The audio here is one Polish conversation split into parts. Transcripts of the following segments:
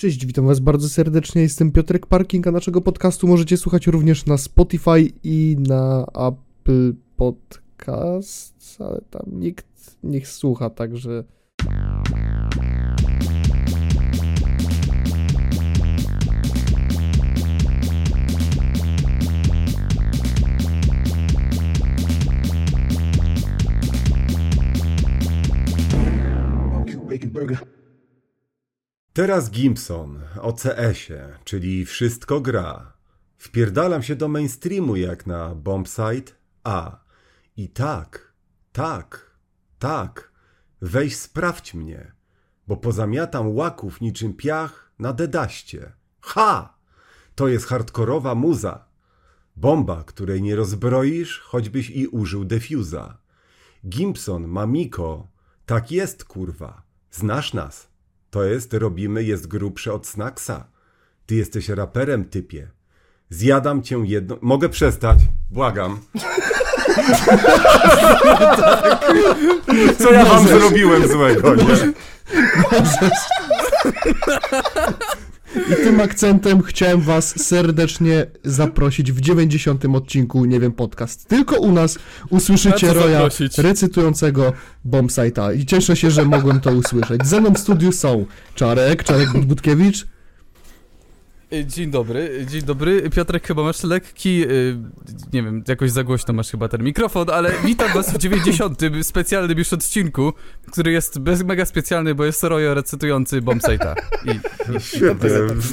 Cześć, witam was bardzo serdecznie, jestem Piotrek Parking, a naszego podcastu możecie słuchać również na Spotify i na Apple Podcast, ale tam nikt niech słucha, także... Teraz Gimpson o CS-ie, czyli wszystko gra. Wpierdalam się do mainstreamu jak na Bombsite A. I tak, tak, tak, weź sprawdź mnie, bo pozamiatam łaków niczym piach na dedaście. Ha! To jest hardkorowa muza. Bomba, której nie rozbroisz, choćbyś i użył defuza. Gimpson, mamiko, tak jest, kurwa. Znasz nas. To jest, robimy, jest grubsze od Snacksa. Ty jesteś raperem, typie. Zjadam cię jedno... Mogę przestać? Błagam. Co ja wam zrobiłem złego, nie? I tym akcentem chciałem was serdecznie zaprosić w 90. odcinku, nie wiem, podcast. Tylko u nas usłyszycie Roya recytującego Bombsite'a i cieszę się, że mogłem to usłyszeć. Ze mną w studiu są Czarek, Czarek Budbutkiewicz, Y, Dzień dobry, dzień dobry. Piotrek, chyba masz lekki, y, nie wiem, jakoś za głośno masz chyba ten mikrofon, ale witam was w 90. specjalnym już odcinku, który jest bez, mega specjalny, bo jest Royo recytujący Bombsite'a. I, Świetnie.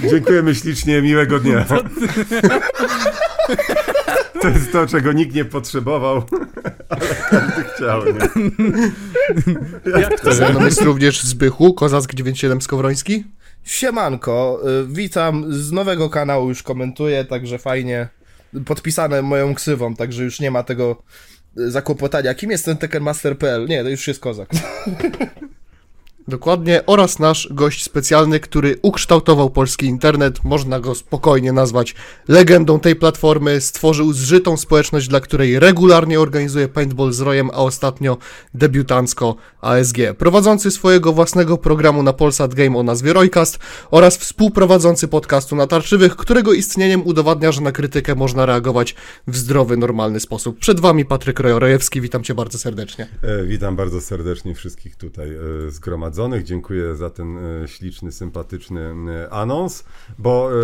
Dziękujemy ślicznie, miłego dnia. To jest to, czego nikt nie potrzebował, ale każdy chciał, nie? jak to? jest również Zbychu, Kozack 97 Skowroński. Siemanko, y, witam z nowego kanału, już komentuję, także fajnie. Podpisane moją ksywą, także już nie ma tego y, zakłopotania. Kim jest ten Tekkenmaster.pl? Nie, to już jest kozak. Dokładnie, oraz nasz gość specjalny, który ukształtował polski internet, można go spokojnie nazwać legendą tej platformy, stworzył zżytą społeczność, dla której regularnie organizuje paintball z Rojem, a ostatnio debiutancko ASG. Prowadzący swojego własnego programu na Polsat Game o nazwie Roycast oraz współprowadzący podcastu Natarczywych, którego istnieniem udowadnia, że na krytykę można reagować w zdrowy, normalny sposób. Przed wami Patryk Rojorejewski, witam cię bardzo serdecznie. E, Witam bardzo serdecznie wszystkich tutaj e, zgromadzonych. Dziękuję za ten e, śliczny, sympatyczny e, anons, bo e,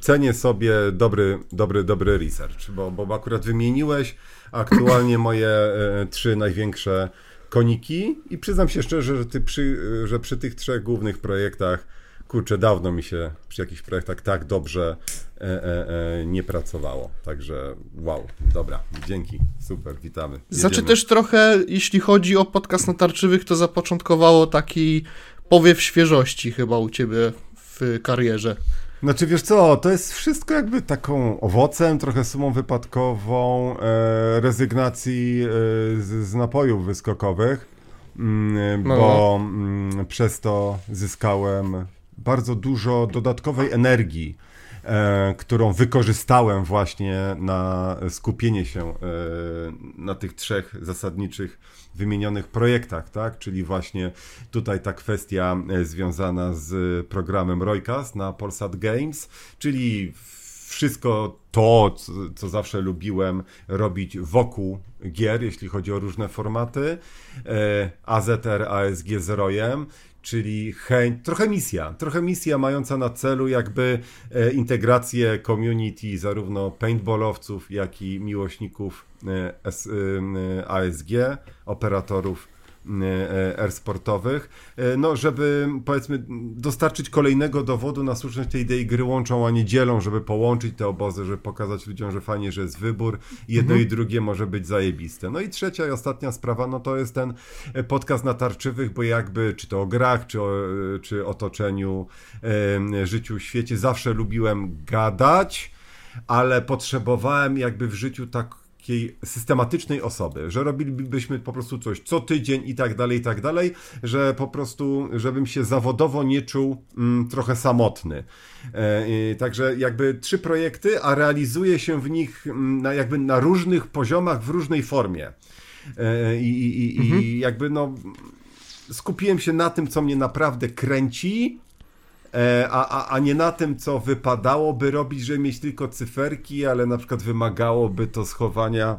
cenię sobie dobry, dobry, dobry research, bo, bo akurat wymieniłeś aktualnie moje trzy największe koniki i przyznam się szczerze, że, ty przy, że przy tych trzech głównych projektach, kurczę, dawno mi się przy jakichś projektach tak dobrze e, e, e, nie pracowało. Także wow, dobra, dzięki, super, witamy. Znaczy Jedziemy. też trochę, jeśli chodzi o podcast natarczywych, to zapoczątkowało taki powiew świeżości chyba u ciebie w karierze. Znaczy wiesz co, to jest wszystko jakby taką owocem, trochę sumą wypadkową e, rezygnacji e, z, z napojów wyskokowych, mm, No. bo mm, przez to zyskałem bardzo dużo dodatkowej energii, e, którą wykorzystałem właśnie na skupienie się e, na tych trzech zasadniczych wymienionych projektach, tak? Czyli właśnie tutaj ta kwestia e, związana z programem Roycast na Polsat Games, czyli wszystko to, co, co zawsze lubiłem robić wokół gier, jeśli chodzi o różne formaty, AZR, ASG z Rojem, czyli chęć, trochę misja, trochę misja mająca na celu jakby e, integrację community zarówno paintballowców, jak i miłośników e, S, e, ASG, operatorów e, airsportowych, e, no żeby powiedzmy dostarczyć kolejnego dowodu na słuszność tej idei gry łączą, a nie dzielą, żeby połączyć te obozy, żeby pokazać ludziom, że fajnie, że jest wybór, jedno i drugie może być zajebiste. No i trzecia i ostatnia sprawa, no to jest ten e, podcast natarczywych, bo jakby czy to o grach, czy o, czy otoczeniu, e, życiu, świecie, zawsze lubiłem gadać, ale potrzebowałem jakby w życiu tak takiej systematycznej osoby, że robilibyśmy po prostu coś co tydzień i tak dalej, i tak dalej, że po prostu, żebym się zawodowo nie czuł mm, trochę samotny. E, także jakby trzy projekty, a realizuje się w nich mm, na, jakby na różnych poziomach, w różnej formie. E, I, i, i, i jakby no skupiłem się na tym, co mnie naprawdę kręci, a, a, a nie na tym, co wypadałoby robić, żeby mieć tylko cyferki, ale na przykład wymagałoby to schowania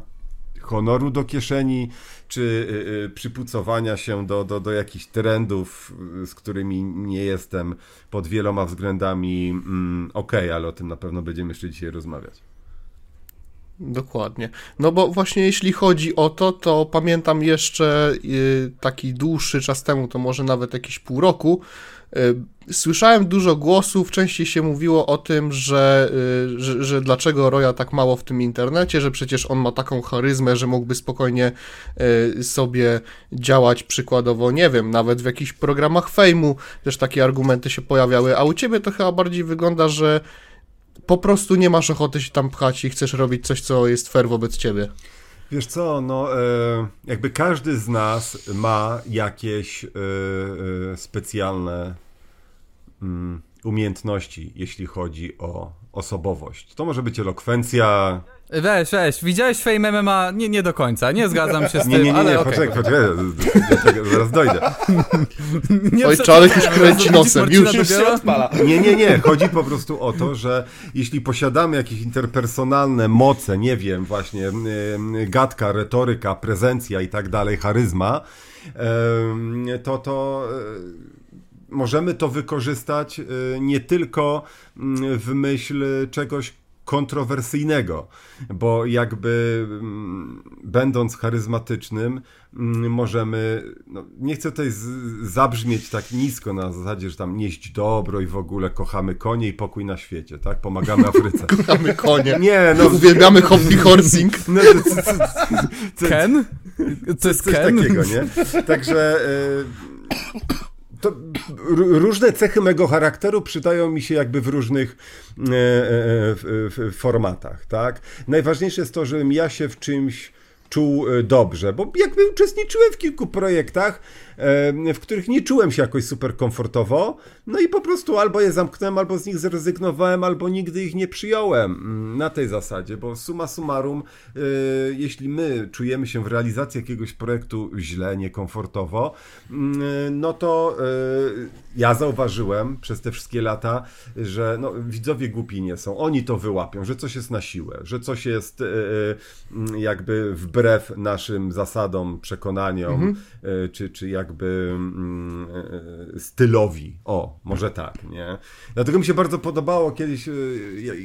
honoru do kieszeni, czy y, y, przypucowania się do, do, do jakichś trendów, y, z którymi nie jestem pod wieloma względami mm, ok, ale o tym na pewno będziemy jeszcze dzisiaj rozmawiać. Dokładnie. No bo właśnie jeśli chodzi o to, to pamiętam jeszcze taki dłuższy czas temu, to może nawet jakieś pół roku, słyszałem dużo głosów, częściej się mówiło o tym, że, y, że, że dlaczego Roya tak mało w tym internecie, że przecież on ma taką charyzmę, że mógłby spokojnie sobie działać przykładowo, nie wiem, nawet w jakichś programach fejmu też takie argumenty się pojawiały, a u ciebie to chyba bardziej wygląda, że po prostu nie masz ochoty się tam pchać i chcesz robić coś, co jest fair wobec ciebie. Wiesz co, no e, jakby każdy z nas ma jakieś e, e, specjalne mm, umiejętności, jeśli chodzi o osobowość. To może być elokwencja, Weź, weź, widziałeś Fame MMA? Nie, nie do końca, nie zgadzam się z nie, tym, nie, nie, ale nie, okej. poczekaj, poczekaj, do tego zaraz dojdę. Nie Oj, Czarek już kręci nosem, już. Już się odpala. Nie, nie, nie. Chodzi po prostu o to, że jeśli posiadamy jakieś interpersonalne moce, nie wiem, właśnie gadka, retoryka, prezencja i tak dalej, charyzma, to to e, możemy to wykorzystać e, nie tylko mm, w myśl czegoś kontrowersyjnego, bo jakby mm, będąc charyzmatycznym, mm, możemy, no, nie chcę tutaj zabrzmieć tak nisko na zasadzie, że tam nieść dobro i w ogóle kochamy konie i pokój na świecie, tak? Pomagamy Afryce. Kochamy konie. Nie, no Uwielbiamy hobby horsing. no, co, co, co, co, Ken? To jest coś Ken? takiego, nie? Także e, to różne cechy mego charakteru przydają mi się jakby w różnych e, e, w, formatach, tak? Najważniejsze jest to, żebym ja się w czymś czuł e, dobrze, bo jakby uczestniczyłem w kilku projektach, e, w których nie czułem się jakoś super komfortowo, no i po prostu albo je zamknąłem, albo z nich zrezygnowałem, albo nigdy ich nie przyjąłem mm, na tej zasadzie, bo summa summarum, e, jeśli my czujemy się w realizacji jakiegoś projektu źle, niekomfortowo, mm, no to e, ja zauważyłem przez te wszystkie lata, że no, widzowie głupi nie są. Oni to wyłapią, że coś jest na siłę, że coś jest e, e, jakby wbrew naszym zasadom, przekonaniom, e, czy, czy jakby mm, e, stylowi. O, może tak, nie? Dlatego mi się bardzo podobało kiedyś, e,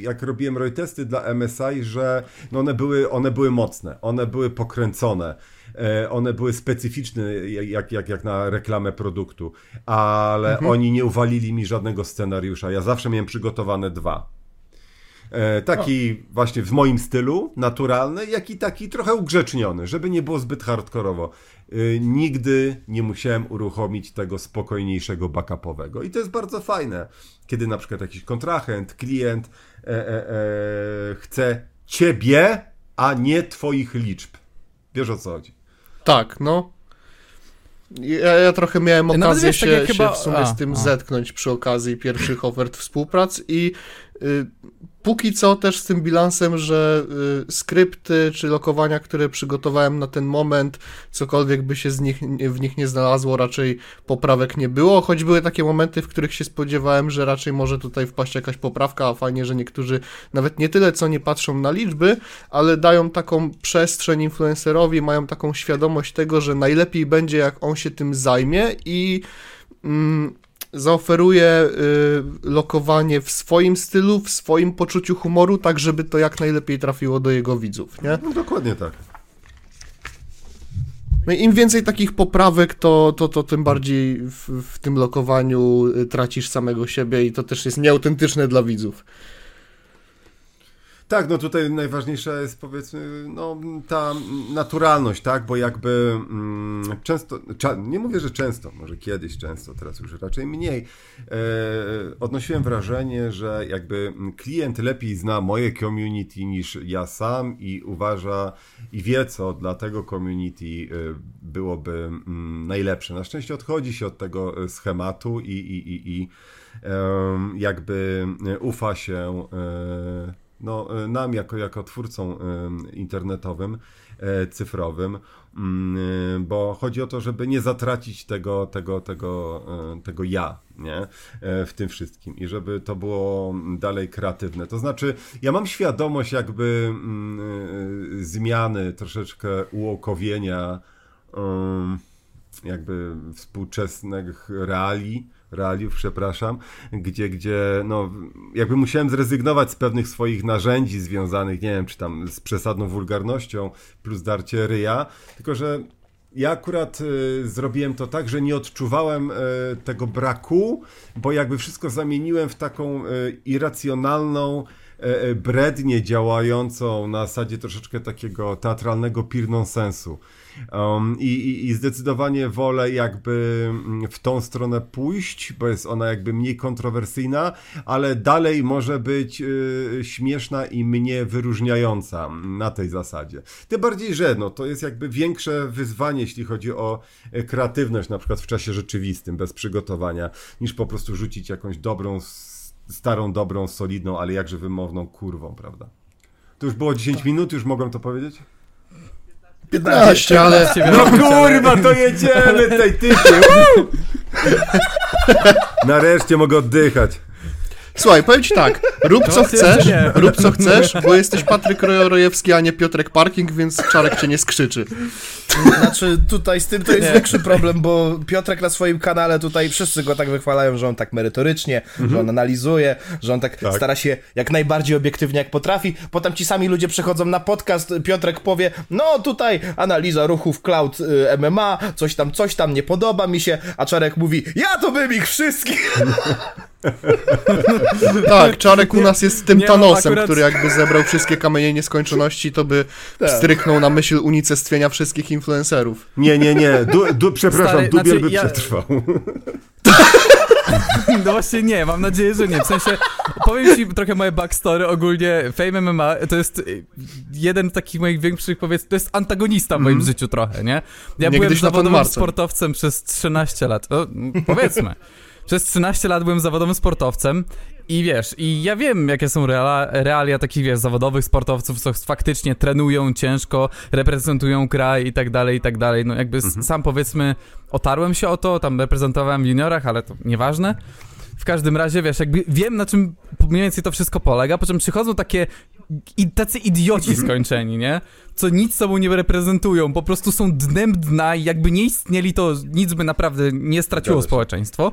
jak robiłem ROI testy dla MSI, że no one, były, one były mocne, one były pokręcone. E, One były specyficzne, jak, jak, jak na reklamę produktu, ale oni nie uwalili mi żadnego scenariusza. Ja zawsze miałem przygotowane dwa. E, Taki właśnie w moim stylu, naturalny, jak i taki trochę ugrzeczniony, żeby nie było zbyt hardkorowo. E, Nigdy nie musiałem uruchomić tego spokojniejszego backupowego. I to jest bardzo fajne, kiedy na przykład jakiś kontrahent, klient e, e, e, chce ciebie, a nie twoich liczb. Wiesz o co chodzi. Tak, no. Ja, ja trochę miałem okazję wiesz, tak się, chyba- się w sumie a, z tym a. zetknąć przy okazji pierwszych ofert współprac i y, póki co też z tym bilansem, że y, skrypty czy lokowania, które przygotowałem na ten moment, cokolwiek by się z nich, w nich nie znalazło, raczej poprawek nie było, choć były takie momenty, w których się spodziewałem, że raczej może tutaj wpaść jakaś poprawka, a fajnie, że niektórzy nawet nie tyle co nie patrzą na liczby, ale dają taką przestrzeń influencerowi, mają taką świadomość tego, że najlepiej będzie jak on się tym zajmie i mm, zaoferuje y, lokowanie w swoim stylu, w swoim poczuciu humoru, tak żeby to jak najlepiej trafiło do jego widzów, nie? No dokładnie tak. No im więcej takich poprawek, to, to, to tym bardziej w, w tym lokowaniu y, tracisz samego siebie i to też jest nieautentyczne dla widzów. Tak, no tutaj najważniejsza jest powiedzmy no, ta naturalność, tak, bo jakby mm, często, cza, nie mówię, że często, może kiedyś często, teraz już raczej mniej, e, odnosiłem wrażenie, że jakby klient lepiej zna moje community niż ja sam i uważa i wie, co dla tego community e, byłoby mm, najlepsze. Na szczęście odchodzi się od tego e, schematu i, i, i, i em, jakby ufa się e, no, e, nam jako, jako twórcom internetowym, e, cyfrowym, mm, bo chodzi o to, żeby nie zatracić tego, tego, tego, tego ja nie? w tym wszystkim i żeby to było dalej kreatywne. To znaczy, ja mam świadomość jakby mm, zmiany, troszeczkę uokowienia jakby współczesnych reali, realiów, przepraszam, gdzie, gdzie no, jakby musiałem zrezygnować z pewnych swoich narzędzi związanych, nie wiem, czy tam z przesadną wulgarnością plus darcie ryja, tylko że ja akurat y, zrobiłem to tak, że nie odczuwałem y, tego braku, bo jakby wszystko zamieniłem w taką y, irracjonalną brednię działającą na zasadzie troszeczkę takiego teatralnego pir nonsensu. Um, i, i, I zdecydowanie wolę jakby mm, w tą stronę pójść, bo jest ona jakby mniej kontrowersyjna, ale dalej może być y, śmieszna i mnie wyróżniająca na tej zasadzie. Tym bardziej, że no, to jest jakby większe wyzwanie, jeśli chodzi o e, kreatywność, na przykład w czasie rzeczywistym, bez przygotowania, niż po prostu rzucić jakąś dobrą, starą, dobrą, solidną, ale jakże wymowną kurwą, prawda? To już było 10 minut, już mogłem to powiedzieć? 15, ale... No kurwa, to jedziemy tej typie. Nareszcie mogę oddychać. Słuchaj, powiem ci tak, rób co chcesz, rób co chcesz, bo jesteś Patryk Rojewski, a nie Piotrek Parking, więc Czarek cię nie skrzyczy. Znaczy, tutaj z tym to jest nie. większy problem, bo Piotrek na swoim kanale tutaj wszyscy go tak wychwalają, że on tak merytorycznie, mhm. że on analizuje, że on tak, tak, stara się jak najbardziej obiektywnie jak potrafi. Potem ci sami ludzie przychodzą na podcast, Piotrek powie, no tutaj analiza ruchów cloud y, MMA, coś tam, coś tam, nie podoba mi się, a Czarek mówi, ja to bym ich wszystkich! tak, Czarek u nas jest tym nie, Thanosem, akurat... który jakby zebrał wszystkie kamienie nieskończoności, to by tak. wstryknął na myśl unicestwienia wszystkich influencerów. Nie, nie, nie, du, du, przepraszam, Stary, Dubiel znaczy, by ja... przetrwał. No właśnie nie, mam nadzieję, że nie. W sensie, powiem ci trochę moje backstory. Ogólnie Fame MMA to jest jeden z takich moich większych, powiedz, to jest antagonista w moim mm. życiu trochę, nie? Ja nie byłem zawodowym sportowcem przez 13 lat. O, powiedzmy. Przez 13 lat byłem zawodowym sportowcem i wiesz, i ja wiem, jakie są realia, realia takich, wiesz, zawodowych sportowców, co faktycznie trenują ciężko, reprezentują kraj i tak dalej, i tak dalej. No jakby mhm. sam powiedzmy, otarłem się o to, tam reprezentowałem w juniorach, ale to nieważne. W każdym razie, wiesz, jakby wiem, na czym mniej więcej to wszystko polega, po czym przychodzą takie i tacy idioci mhm. skończeni, nie? Co nic sobą nie reprezentują, po prostu są dnem dna i jakby nie istnieli, to nic by naprawdę nie straciło społeczeństwo.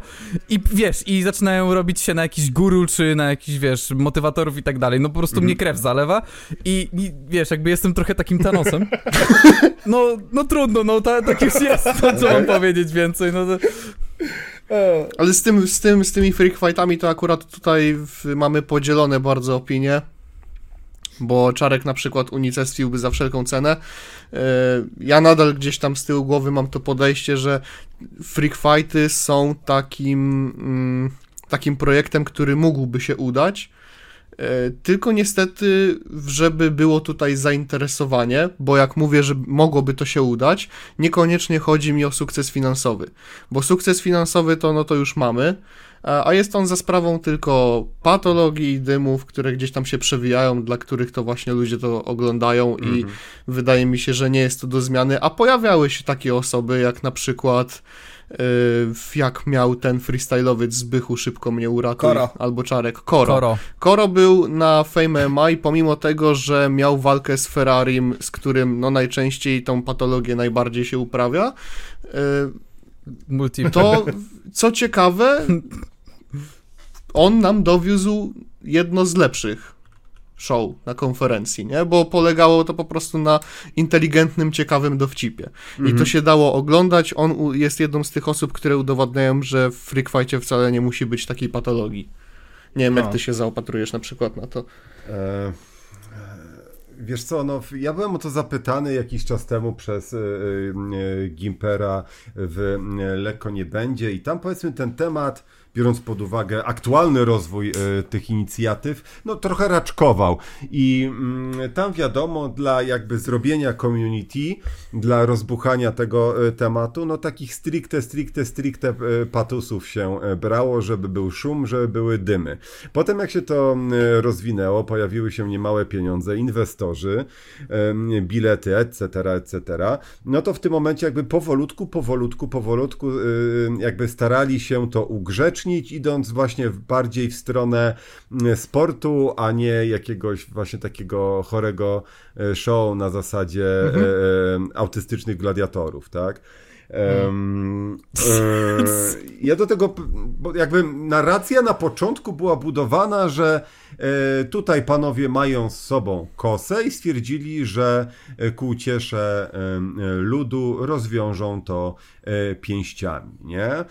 I wiesz, i zaczynają robić się na jakiś guru, czy na jakiś, wiesz, motywatorów i tak dalej. No po prostu mnie mhm. krew zalewa i, i, wiesz, jakby jestem trochę takim Thanosem. No, no trudno, no ta, tak już jest, no, co mam powiedzieć więcej, no to... Ale z, tym, z, tym, z tymi freak fightami to akurat tutaj w, mamy podzielone bardzo opinie bo Czarek na przykład unicestwiłby za wszelką cenę. E, ja nadal gdzieś tam z tyłu głowy mam to podejście, że freak fighty są takim, mm, takim projektem, który mógłby się udać. E, tylko niestety, żeby było tutaj zainteresowanie, bo jak mówię, że mogłoby to się udać, niekoniecznie chodzi mi o sukces finansowy, bo sukces finansowy to no to już mamy, a jest on za sprawą tylko patologii i dymów, które gdzieś tam się przewijają, dla których to właśnie ludzie to oglądają i mhm. wydaje mi się, że nie jest to do zmiany, a pojawiały się takie osoby, jak na przykład yy, jak miał ten freestyle'owiec Zbychu szybko mnie uratuj, Koro. albo Czarek, Koro. Koro. Koro był na Fame MMA i pomimo tego, że miał walkę z Ferrarim, z którym no najczęściej tą patologię najbardziej się uprawia, yy, to co ciekawe, on nam dowiózł jedno z lepszych show na konferencji, nie? Bo polegało to po prostu na inteligentnym, ciekawym dowcipie. Mhm. I to mhm. się dało oglądać. On jest jedną z tych osób, które udowadniają, że w Freak Fightie wcale nie musi być takiej patologii. Nie wiem, jak ty się zaopatrujesz na przykład na to. E, e wiesz co, no, ja byłem o to zapytany jakiś czas temu przez y, y, Gimpera w Lekko Nie Będzie i tam powiedzmy ten temat biorąc pod uwagę aktualny rozwój e, tych inicjatyw, no trochę raczkował. I mm, tam wiadomo, dla jakby zrobienia community, dla rozbuchania tego e, tematu, no takich stricte, stricte, stricte e, patusów się brało, żeby był szum, żeby były dymy. Potem jak się to rozwinęło, pojawiły się niemałe pieniądze, inwestorzy, bilety, etc., etc., no to w tym momencie jakby powolutku, powolutku, powolutku y, jakby starali się to ugrzecznić, idąc właśnie bardziej w stronę y, sportu, a nie jakiegoś właśnie takiego chorego y, show na zasadzie Mhm. e, e, autystycznych gladiatorów, tak? Em, e, ja do tego, bo jakby narracja na początku była budowana, że e, tutaj panowie mają z sobą kosę i stwierdzili, że e, ku uciesze em, e, ludu rozwiążą to e, pięściami, nie? E,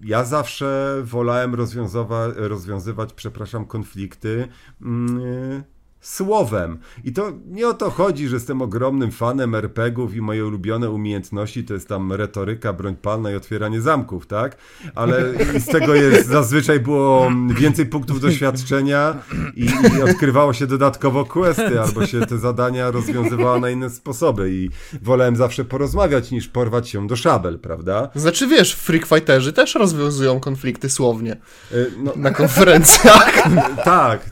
Ja zawsze wolałem rozwiązywać, przepraszam, konflikty mm, słowem. I to nie o to chodzi, że jestem ogromnym fanem RPGów i moje ulubione umiejętności to jest tam retoryka, broń palna i otwieranie zamków, tak? Ale z tego jest zazwyczaj było więcej punktów doświadczenia i, i odkrywało się dodatkowo questy, albo się te zadania rozwiązywało na inne sposoby i wolałem zawsze porozmawiać niż porwać się do szabel, prawda? Znaczy wiesz, Freak Fighterzy też rozwiązują konflikty słownie Y, No, na konferencjach. tak,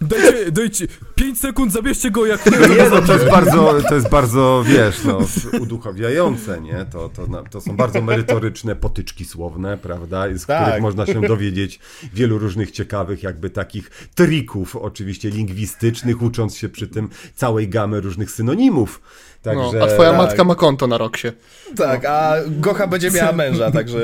Dajcie, dajcie, 5 sekund, zabierzcie go jak Nie, no to jest bardzo, to jest bardzo, wiesz, no, uduchawiające, nie? To, to, to są bardzo merytoryczne potyczki słowne, prawda? Z Tak. których można się dowiedzieć wielu różnych ciekawych jakby takich trików, oczywiście lingwistycznych, ucząc się przy tym całej gamy różnych synonimów. No, Także... a twoja tak. matka ma konto na Roxie. Tak, a Gocha będzie miała męża, także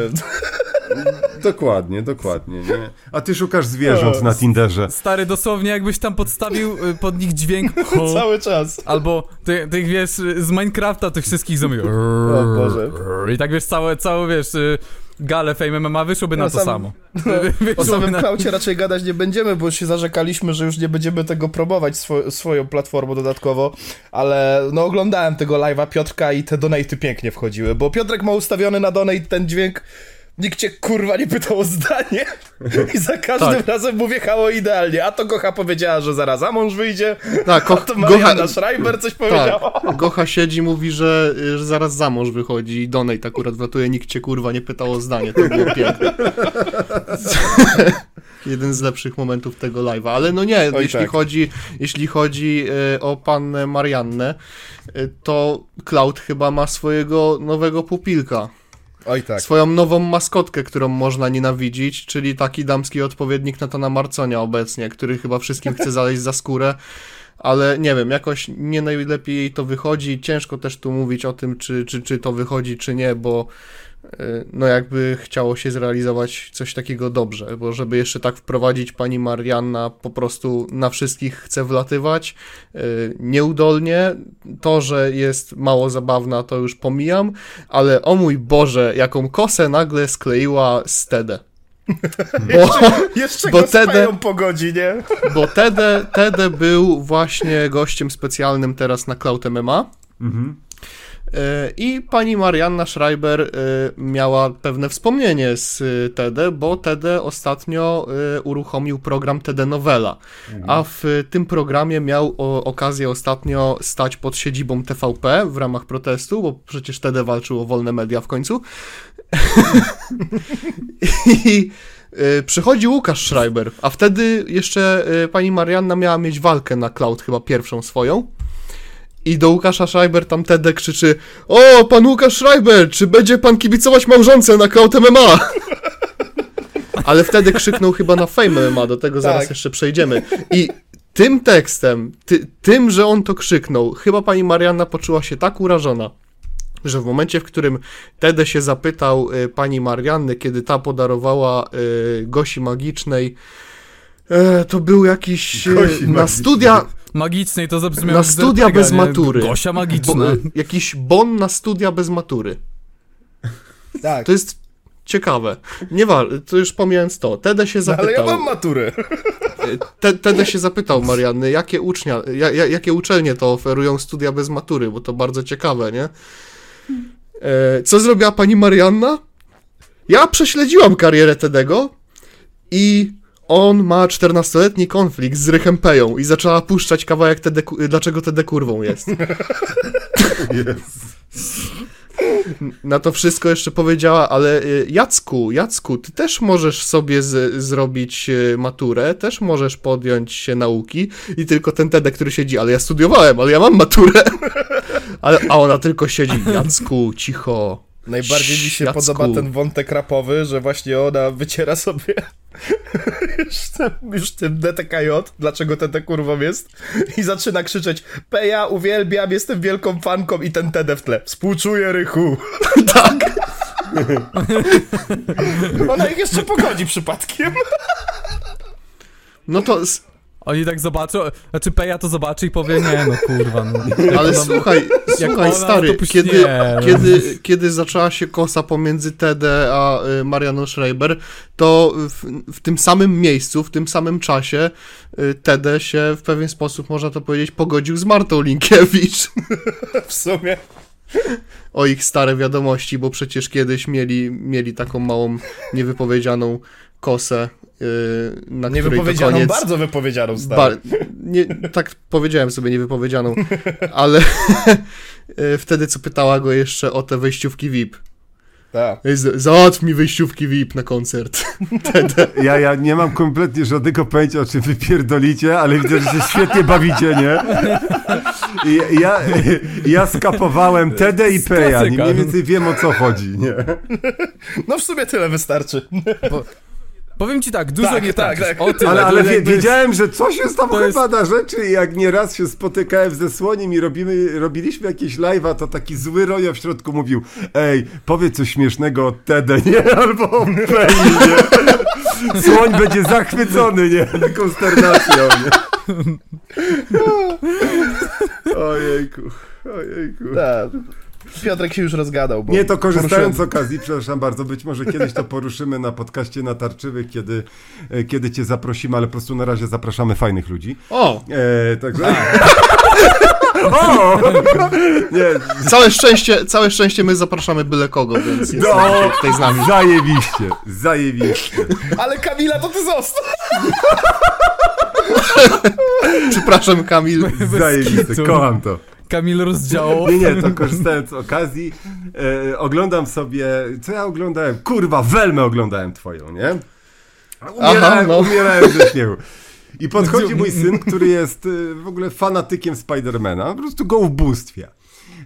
Dokładnie, dokładnie, nie? A ty szukasz zwierząt na Tinderze. Stary, dosłownie jakbyś tam podstawił y, pod nich dźwięk ho, cały czas. albo ty, tych, wiesz, z Minecrafta tych wszystkich zombie. O Boże. I tak wiesz, całe, całe wiesz, y, gale Fame MMA wyszłoby na Ja to sam- samo. O Wyszłoby samym na... klaucie raczej gadać nie będziemy, bo się zarzekaliśmy, że już nie będziemy tego promować swo swoją platformą dodatkowo, ale no oglądałem tego live'a Piotrka i te donaty pięknie wchodziły, bo Piotrek ma ustawiony na donate ten dźwięk Nikt cię kurwa nie pytał o zdanie i za każdym Tak. razem mu wjechało idealnie. A to Gocha powiedziała, że zaraz za mąż wyjdzie, Tak, a ko- to Gocha, Marianna Schreiber coś powiedziała. tak, Gocha siedzi, mówi, że, że zaraz za mąż wychodzi i donate akurat wlatuje, nikt cię kurwa nie pytał o zdanie, to było piękne. Jeden z lepszych momentów tego live'a, ale no nie, Oj, jeśli tak. chodzi, jeśli chodzi e, o pannę Mariannę, e, to Cloud chyba ma swojego nowego pupilka. Oj tak. Swoją nową maskotkę, którą można nienawidzić, czyli taki damski odpowiednik Natana Marconia obecnie, który chyba wszystkim chce zaleźć za skórę. Ale nie wiem, jakoś nie najlepiej jej to wychodzi. Ciężko też tu mówić o tym, czy, czy, czy to wychodzi, czy nie, bo no jakby chciało się zrealizować coś takiego dobrze, bo żeby jeszcze tak wprowadzić pani Marianna po prostu na wszystkich chce wlatywać y, nieudolnie. To, że jest mało zabawna, to już pomijam, ale o mój Boże, jaką kosę nagle skleiła Stedę. Bo, Jeszcze Bo go Tede- po godzinie. bo Tede, Tede był właśnie gościem specjalnym teraz na Cloud MMA. Mhm. E, I pani Marianna Schreiber e, miała pewne wspomnienie z e, Tede, bo Tede ostatnio uruchomił program Tede Novela, a w tym programie miał okazję ostatnio stać pod siedzibą TVP w ramach protestu, bo przecież Tede walczył o wolne media w końcu. I przychodzi Łukasz Schreiber, a wtedy jeszcze pani Marianna miała mieć walkę na Cloud, chyba pierwszą swoją. I do Łukasza Schreiber tam Tede krzyczy O, pan Łukasz Schreiber, czy będzie pan kibicować małżonce na Cloud MMA? Ale wtedy krzyknął chyba na Fame MMA, do tego zaraz Tak. jeszcze przejdziemy. I tym tekstem, ty, tym, że on to krzyknął, chyba pani Marianna poczuła się tak urażona, że w momencie, w którym Tede się zapytał y, pani Marianny, kiedy ta podarowała y, Gosi Magicznej, e, to był jakiś y, Gosi na studia, Magicznej to zabrzmiało na studia bez nie? matury. Gosia bo, magiczna. y, jakiś bon na studia bez matury. Tak. To jest ciekawe. Nie wa- to już pomijając to. Tede się No, ale zapytał. ja mam maturę. Te, Tede się zapytał Marianny, jakie ucznia, ja, ja, jakie uczelnie to oferują studia bez matury, bo to bardzo ciekawe, nie? E, co zrobiła pani Marianna? Ja prześledziłam karierę Tedego i on ma 14-letni konflikt z Rychem Peją i zaczęła puszczać kawałek Tede, dlaczego Tede kurwą jest. Na to wszystko jeszcze powiedziała, ale y, Jacku, Jacku, ty też możesz sobie z, zrobić y, maturę, też możesz podjąć się nauki i tylko ten Tede, który siedzi, ale ja studiowałem, ale ja mam maturę. Ale, a ona tylko siedzi, Jacku, cicho. Najbardziej mi się Jacku. podoba ten wątek rapowy, że właśnie ona wyciera sobie już, tym, już tym DTKJ, dlaczego ten kurwą jest, i zaczyna krzyczeć Peja, uwielbiam, jestem wielką fanką i ten TD w tle. Współczuję, Rychu. Tak. Ona ich jeszcze pogodzi przypadkiem. No to, Oni tak zobaczą, znaczy Peja to zobaczy i powie, nie no kurwa, no. ale ona- słuchaj, słuchaj ona stary, puści- kiedy, nie, no. kiedy, kiedy zaczęła się kosa pomiędzy Tede a y, Marianą Schreiber, to w, w tym samym miejscu, w tym samym czasie y, Tede się w pewien sposób, można to powiedzieć, pogodził z Martą Linkiewicz W sumie. o ich stare wiadomości, bo przecież kiedyś mieli, mieli taką małą, niewypowiedzianą kosę, y, na której to Niewypowiedzianą, koniec... bardzo wypowiedzianą, stary. Ba- nie, tak powiedziałem sobie niewypowiedzianą, ale y, wtedy co pytała go jeszcze o te wejściówki VIP. Tak. Załatw mi wejściówki VIP na koncert. Ja, ja nie mam kompletnie żadnego pojęcia, o czym wy pierdolicie, ale widzę, że się świetnie bawicie, nie? I ja, ja skapowałem TD i Peja, nie mniej więcej wiem o co chodzi, nie? No w sumie tyle wystarczy. Powiem ci tak, dużo Tak, nie tak, tak. O tyle, Ale, ale jakby- wiedziałem, że coś jest tam To chyba na rzeczy i jak nieraz się spotykałem ze Słoniem i robimy, robiliśmy jakieś live'a, to taki zły rojo w środku mówił ej, powiedz coś śmiesznego o TD, nie? Albo o nie? Słoń będzie zachwycony, nie? Konsternacją, nie? Ojejku, ojejku. Tak. Piotrek się już rozgadał. Bo Nie, to korzystając z okazji, przepraszam bardzo, być może kiedyś to poruszymy na podcaście natarczywych, kiedy, e, kiedy cię zaprosimy, ale po prostu na razie zapraszamy fajnych ludzi. O, E, także... o! Nie, całe szczęście, całe szczęście my zapraszamy byle kogo, więc jest no, tutaj z nami. zajebiście, zajebiście. Ale Kamila, to ty został! Przepraszam Kamil. Zajebiście, kocham to. Kamil rozdziałał. Nie, nie, to korzystając z okazji, e, oglądam sobie, co ja oglądałem? Kurwa, Welmę oglądałem twoją, nie? Umierałem, Aha, no. umierałem ze śmiechu. I podchodzi mój syn, który jest e, w ogóle fanatykiem Spidermana, po prostu go ubóstwia.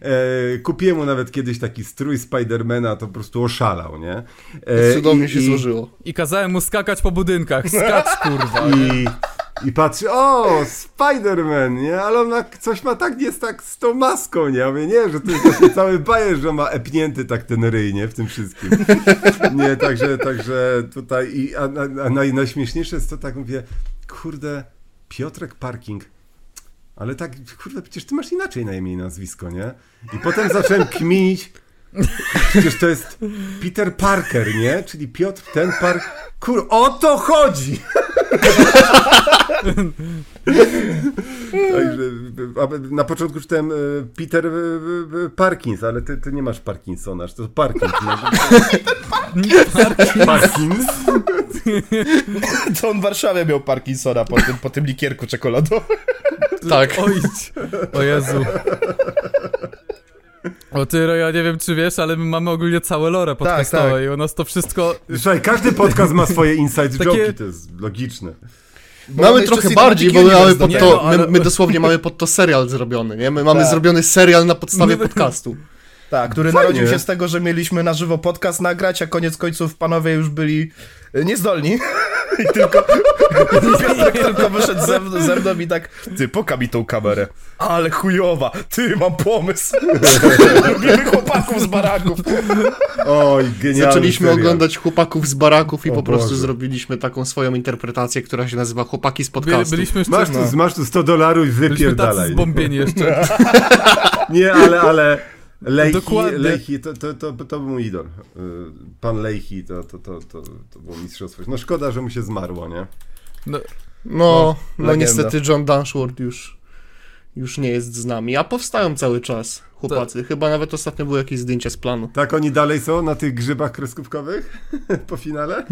E, kupiłem mu nawet kiedyś taki strój Spidermana, to po prostu oszalał, nie? E, Cudownie i- się i- złożyło. I kazałem mu skakać po budynkach. Skacz, kurwa. I, I patrzy, o, Spider-Man, nie? Ale on coś ma tak, jest tak z tą maską, nie? Ja mówię, nie, że to jest cały bajer, że ma epnięty tak ten ryj, nie? W tym wszystkim. Nie, także, także tutaj, i, a, a, a naj, najśmieszniejsze jest to, tak mówię, kurde, Piotrek Parking, ale tak, kurde, przecież ty masz inaczej na imię i nazwisko, nie? I potem zacząłem kminić, przecież to jest Peter Parker, nie? Czyli Piotr ten Park, kur, o to chodzi! Także na początku czytałem e, Peter e, e, Parkins, ale ty, ty nie masz Parkinsona, że to Parkins. No. Parkins? To on w Warszawie miał Parkinsona po tym, po tym likierku czekoladowym. Tak. Ojdź. O Jezu. O ty, ja nie wiem czy wiesz, ale my mamy ogólnie całe lore podcastowe tak. i u nas to wszystko... Słuchaj, każdy podcast ma swoje inside Takie- to jest logiczne. Bo Mamy trochę bardziej, bo my mamy pod to, no, ale- my, my dosłownie mamy pod to serial zrobiony, nie? My mamy Tak. zrobiony serial na podstawie podcastu. Tak, który Fajnie. narodził się z tego, że mieliśmy na żywo podcast nagrać, a koniec końców panowie już byli y, niezdolni. I tylko, Piotrek tylko wyszedł ze, mn- ze mną i tak, ty pokaż mi tą kamerę. Ale chujowa, ty, mam pomysł. Lubimy chłopaków z baraków. Oj, genialny Zaczęliśmy serial. oglądać chłopaków z baraków i O po prostu Boże. zrobiliśmy taką swoją interpretację, która się nazywa Chłopaki z podcastu. byliśmy jeszcze... Masz tu, masz tu 100 dolarów i Byliśmy tacy wypierdalaj. zbombieni jeszcze. Nie, ale, ale Lejchi, Dokładnie. Lejchi to, to, to, to był mój idol. Y, Pan Lejchi to, to, to, to, to było mistrzostwo. No szkoda, że mu się zmarło, nie? No, No, no legenda. niestety John Dunsworth już już nie jest z nami, a powstają cały czas chłopacy. Chyba nawet ostatnio były jakieś zdjęcia z planu. Tak oni dalej są na tych grzybach kreskówkowych po finale?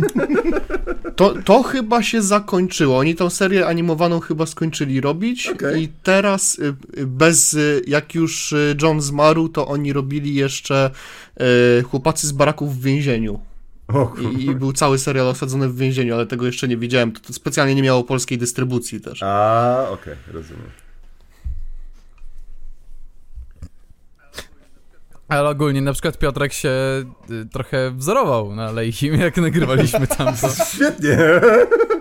To, to chyba się zakończyło. Oni tą serię animowaną chyba skończyli robić Okej. i teraz y, y, bez, y, jak już John zmarł, to oni robili jeszcze chłopacy z baraków w więzieniu. I, I był cały serial osadzony w więzieniu, ale tego jeszcze nie widziałem. To, to specjalnie nie miało polskiej dystrybucji też. A, okej, rozumiem. Ale ogólnie na przykład Piotrek się y, trochę wzorował na Leichim, jak nagrywaliśmy tam to. Świetnie!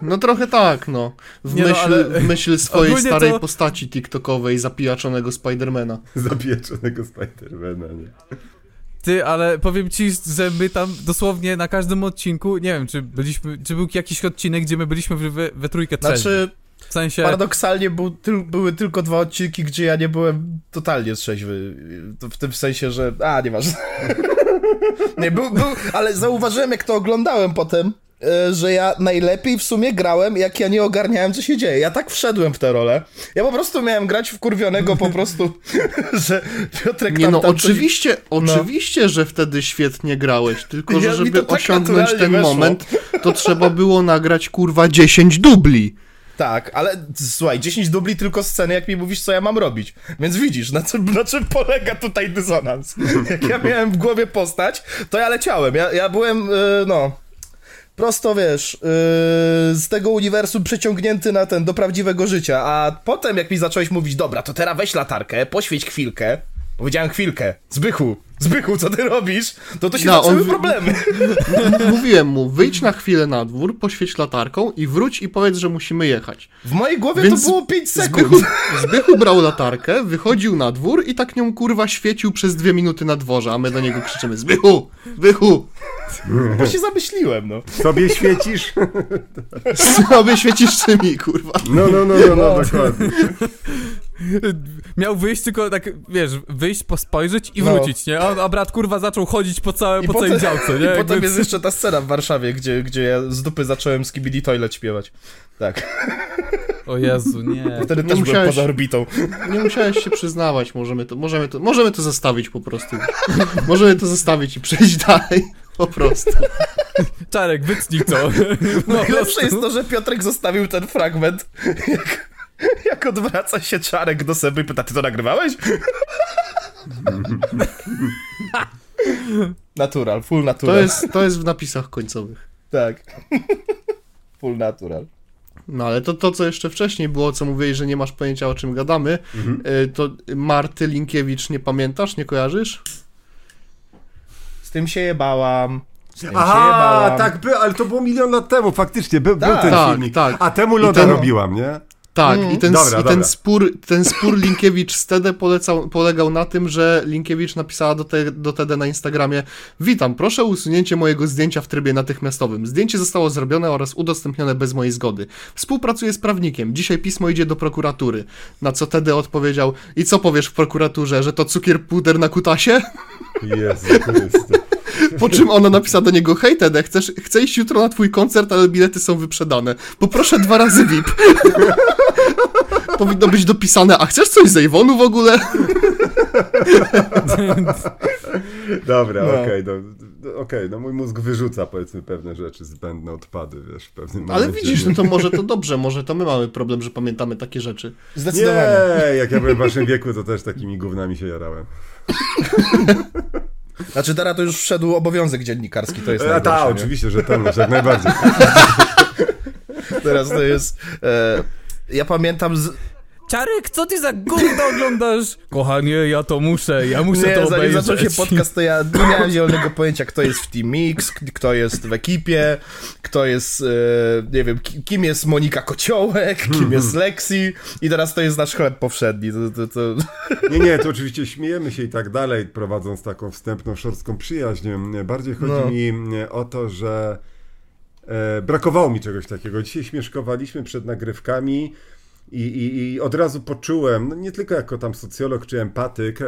No trochę tak, no. W Nie no, myśl, ale- w myśl swojej starej to- postaci tiktokowej zapijaczonego Spidermana. Zapieczonego Spidermana, nie? Ty, ale powiem ci, że my tam dosłownie na każdym odcinku, nie wiem, czy byliśmy, czy był jakiś odcinek, gdzie my byliśmy we, we trójkę trzeźwi. Znaczy, W sensie, paradoksalnie był, tyl, były tylko dwa odcinki, gdzie ja nie byłem totalnie trzeźwy. W tym sensie, że... A, nieważne. nie, był, był, ale zauważyłem, jak to oglądałem potem, e, że ja najlepiej w sumie grałem, jak ja nie ogarniałem, co się dzieje. Ja tak wszedłem w tę rolę. Ja po prostu miałem grać wkurwionego po prostu, że Piotrek Nie tam, no, tam coś- oczywiście, oczywiście, że wtedy świetnie grałeś, tylko Ja- że to żeby tak osiągnąć ten weszło. moment, to trzeba było nagrać kurwa 10 dubli. Tak, ale słuchaj, 10 dubli tylko sceny, jak mi mówisz, co ja mam robić. Więc widzisz, na czym, na czym polega tutaj dysonans. Jak ja miałem w głowie postać, to ja leciałem. Ja, ja byłem, yy, no... Prosto wiesz, yy, z tego uniwersum przeciągnięty na ten, do prawdziwego życia, a potem jak mi zacząłeś mówić, dobra, to teraz weź latarkę, poświeć chwilkę, powiedziałem chwilkę, Zbychu, Zbychu, co ty robisz? To to się No, on zaczęły wy- problemy. Mówiłem mu, wyjdź na chwilę na dwór, poświeć latarką i wróć i powiedz, że musimy jechać. W mojej głowie Więc to było 5 sekund. Zbychu, Zbychu brał latarkę, wychodził na dwór i tak nią kurwa świecił przez dwie minuty na dworze, a my do niego krzyczymy Zbychu, Zbychu, Bo się zamyśliłem, no. Sobie świecisz? sobie świecisz tymi kurwa. No, no, no, no, no, dokładnie. miał wyjść tylko tak, wiesz, wyjść, pospojrzeć i No. wrócić, nie? A, a brat kurwa zaczął chodzić po, całe, po całej działce, nie? I potem jest jeszcze ta scena w Warszawie, gdzie, gdzie ja z dupy zacząłem Skibidi Toilet śpiewać. Tak, O Jezu, nie. wtedy Nie też byłem musiałeś- poza orbitą. Nie musiałeś się przyznawać, możemy to, możemy to, możemy to zostawić po prostu. Możemy to zostawić i przejść dalej. Po prostu. Czarek, wytnij to. Po Najlepsze jest to, że Piotrek zostawił ten fragment, jak, odwraca się Czarek do Seby i pyta, ty to nagrywałeś? natural, full To natural. jest, to jest w napisach końcowych. Tak. full natural. No ale to, to, co jeszcze wcześniej było, co mówiłeś, że nie masz pojęcia o czym gadamy, y, to Marty Linkiewicz nie pamiętasz, nie kojarzysz? Z tym się jebałam. Z tym się Aha, jebałam. tak, by, ale to było milion lat temu, faktycznie, by, był Tak. ten Tak, filmik. tak. A temu loda ten- robiłam, nie? Tak, Mm. i, ten, Dobra, i ten, spór, ten spór Linkiewicz z Tede polecał, polegał na tym, że Linkiewicz napisała do, te, do Tede na Instagramie Witam, proszę o usunięcie mojego zdjęcia w trybie natychmiastowym. Zdjęcie zostało zrobione oraz udostępnione bez mojej zgody. Współpracuję z prawnikiem. Dzisiaj pismo idzie do prokuratury. Na co Tede odpowiedział I co powiesz w prokuraturze, że to cukier puder na kutasie? Jezu Chryste. Po czym ona napisała do niego Hej Tede, chcesz, chcę iść jutro na twój koncert, ale bilety są wyprzedane. Poproszę dwa razy VIP. Powinno być dopisane, a chcesz coś z Avonu w ogóle? Dobra, No. okej, no, no, okej, no mój mózg wyrzuca powiedzmy pewne rzeczy, zbędne odpady, wiesz, w pewnym Ale momencie. widzisz, nie? no to może to dobrze, może to my mamy problem, że pamiętamy takie rzeczy. Zdecydowanie. Nie, jak ja byłem w waszym wieku, to też takimi gównami się jarałem. Znaczy teraz to już wszedł obowiązek dziennikarski, to jest A najgorsze, tak, oczywiście, że ten, jak najbardziej. Teraz to jest... E, ja pamiętam... Z... Czarek, co ty za gówno oglądasz? Kochanie, ja to muszę, ja muszę Nie, to obejrzeć. zaczął się podcast, to ja nie miałem zielonego pojęcia, kto jest w Team Mix, kto jest w ekipie, kto jest, e, nie wiem, ki- kim jest Monika Kociołek, kim jest Lexi i teraz to jest nasz chleb powszedni. To, to, to... Nie, nie, to oczywiście śmiejemy się i tak dalej, prowadząc taką wstępną, szorstką przyjaźń. Bardziej chodzi No. mi o to, że e, brakowało mi czegoś takiego. Dzisiaj śmieszkowaliśmy przed nagrywkami i, i, i od razu poczułem, no nie tylko jako tam socjolog czy empatyk, e,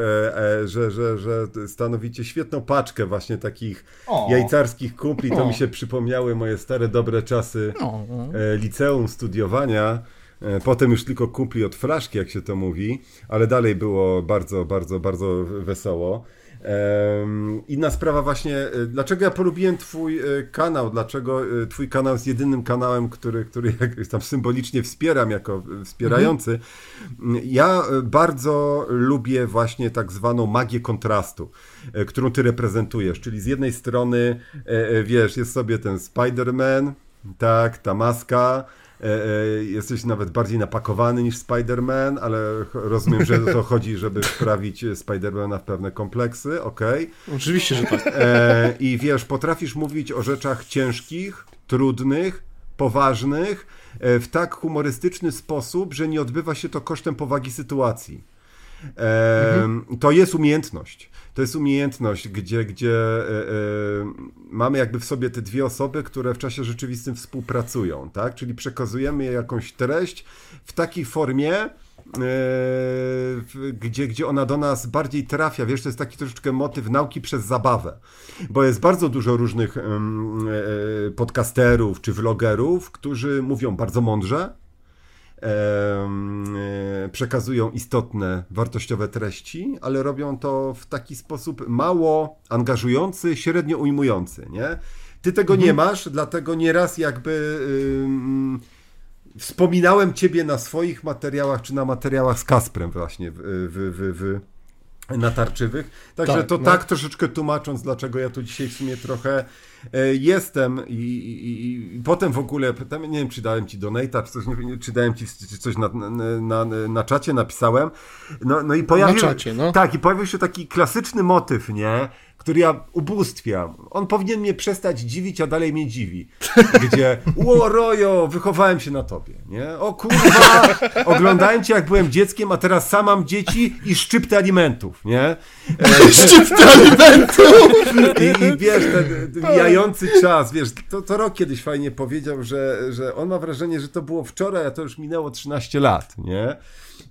e, że, że, że stanowicie świetną paczkę właśnie takich O. jajcarskich kumpli. To O. mi się przypomniały moje stare, dobre czasy No. e, liceum, studiowania. E, Potem już tylko kumpli od flaszki, jak się to mówi, ale dalej było bardzo, bardzo, bardzo wesoło. Inna sprawa właśnie, e, dlaczego ja polubiłem twój e, kanał, dlaczego e, twój kanał jest jedynym kanałem, który, który jakoś tam symbolicznie wspieram jako wspierający. Ja e, bardzo lubię właśnie tak zwaną magię kontrastu, którą ty reprezentujesz, czyli z jednej strony, wiesz, jest sobie ten Spider-Man, tak, ta maska, jesteś nawet bardziej napakowany niż Spider-Man, ale rozumiem, że to chodzi, żeby wprawić e, Spider-Mana w pewne kompleksy, okej. Oczywiście, że tak. E, I wiesz, potrafisz mówić o rzeczach ciężkich, trudnych, poważnych, e, w tak humorystyczny sposób, że nie odbywa się to kosztem powagi sytuacji. E, To jest umiejętność. To jest umiejętność, gdzie, gdzie e, e, mamy jakby w sobie te dwie osoby, które w czasie rzeczywistym współpracują, tak? Czyli przekazujemy jakąś treść w takiej formie, e, gdzie, gdzie ona do nas bardziej trafia. Wiesz, to jest taki troszeczkę motyw nauki przez zabawę, bo jest bardzo dużo różnych podcasterów czy vlogerów, którzy mówią bardzo mądrze, przekazują istotne, wartościowe treści, ale robią to w taki sposób mało angażujący, średnio ujmujący, nie? Ty tego nie masz, dlatego nieraz jakby wspominałem ciebie na swoich materiałach, czy na materiałach z Kasprem właśnie w, w, w, w natarczywych. Także Tak, to no. tak troszeczkę tłumacząc, dlaczego ja tu dzisiaj w sumie trochę e, jestem i, i, i potem w ogóle, nie wiem, czy dałem ci donate'a, czy coś, nie, czy dałem ci czy coś na, na, na, na czacie, napisałem. No, no i pojawił, Na czacie, no. Tak, i pojawił się taki klasyczny motyw, nie? Który ja ubóstwiam. On powinien mnie przestać dziwić, a dalej mnie dziwi. Gdzie, ło Rojo, wychowałem się na tobie, nie? O kurwa, oglądałem cię jak byłem dzieckiem, a teraz sam mam dzieci i szczypty alimentów, nie? Szczypty alimentu! I, i wiesz, ten, ten mijający czas, wiesz, to, to rok kiedyś fajnie powiedział, że, że on ma wrażenie, że to było wczoraj, a to już minęło 13 lat, nie?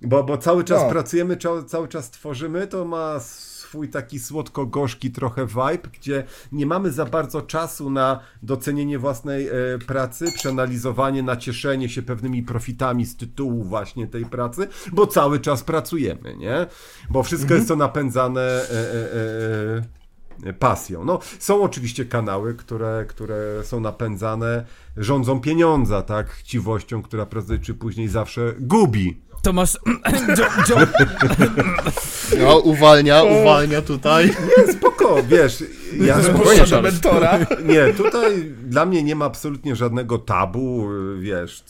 Bo, bo cały czas No. pracujemy, cały czas tworzymy, to ma swój taki słodko-gorzki trochę vibe, gdzie nie mamy za bardzo czasu na docenienie własnej e, pracy, przeanalizowanie, nacieszenie się pewnymi profitami z tytułu właśnie tej pracy, bo cały czas pracujemy, nie? Bo wszystko jest to napędzane e, e, e, pasją. No, są oczywiście kanały, które, które są napędzane rządzą pieniądza, tak? Chciwością, która prędzej czy później zawsze gubi. Tomasz... Jo, No, uwalnia, uwalnia tutaj. Spoko, wiesz, ja Spokojnie, mentora. Nie, tutaj dla mnie nie ma absolutnie żadnego tabu, wiesz,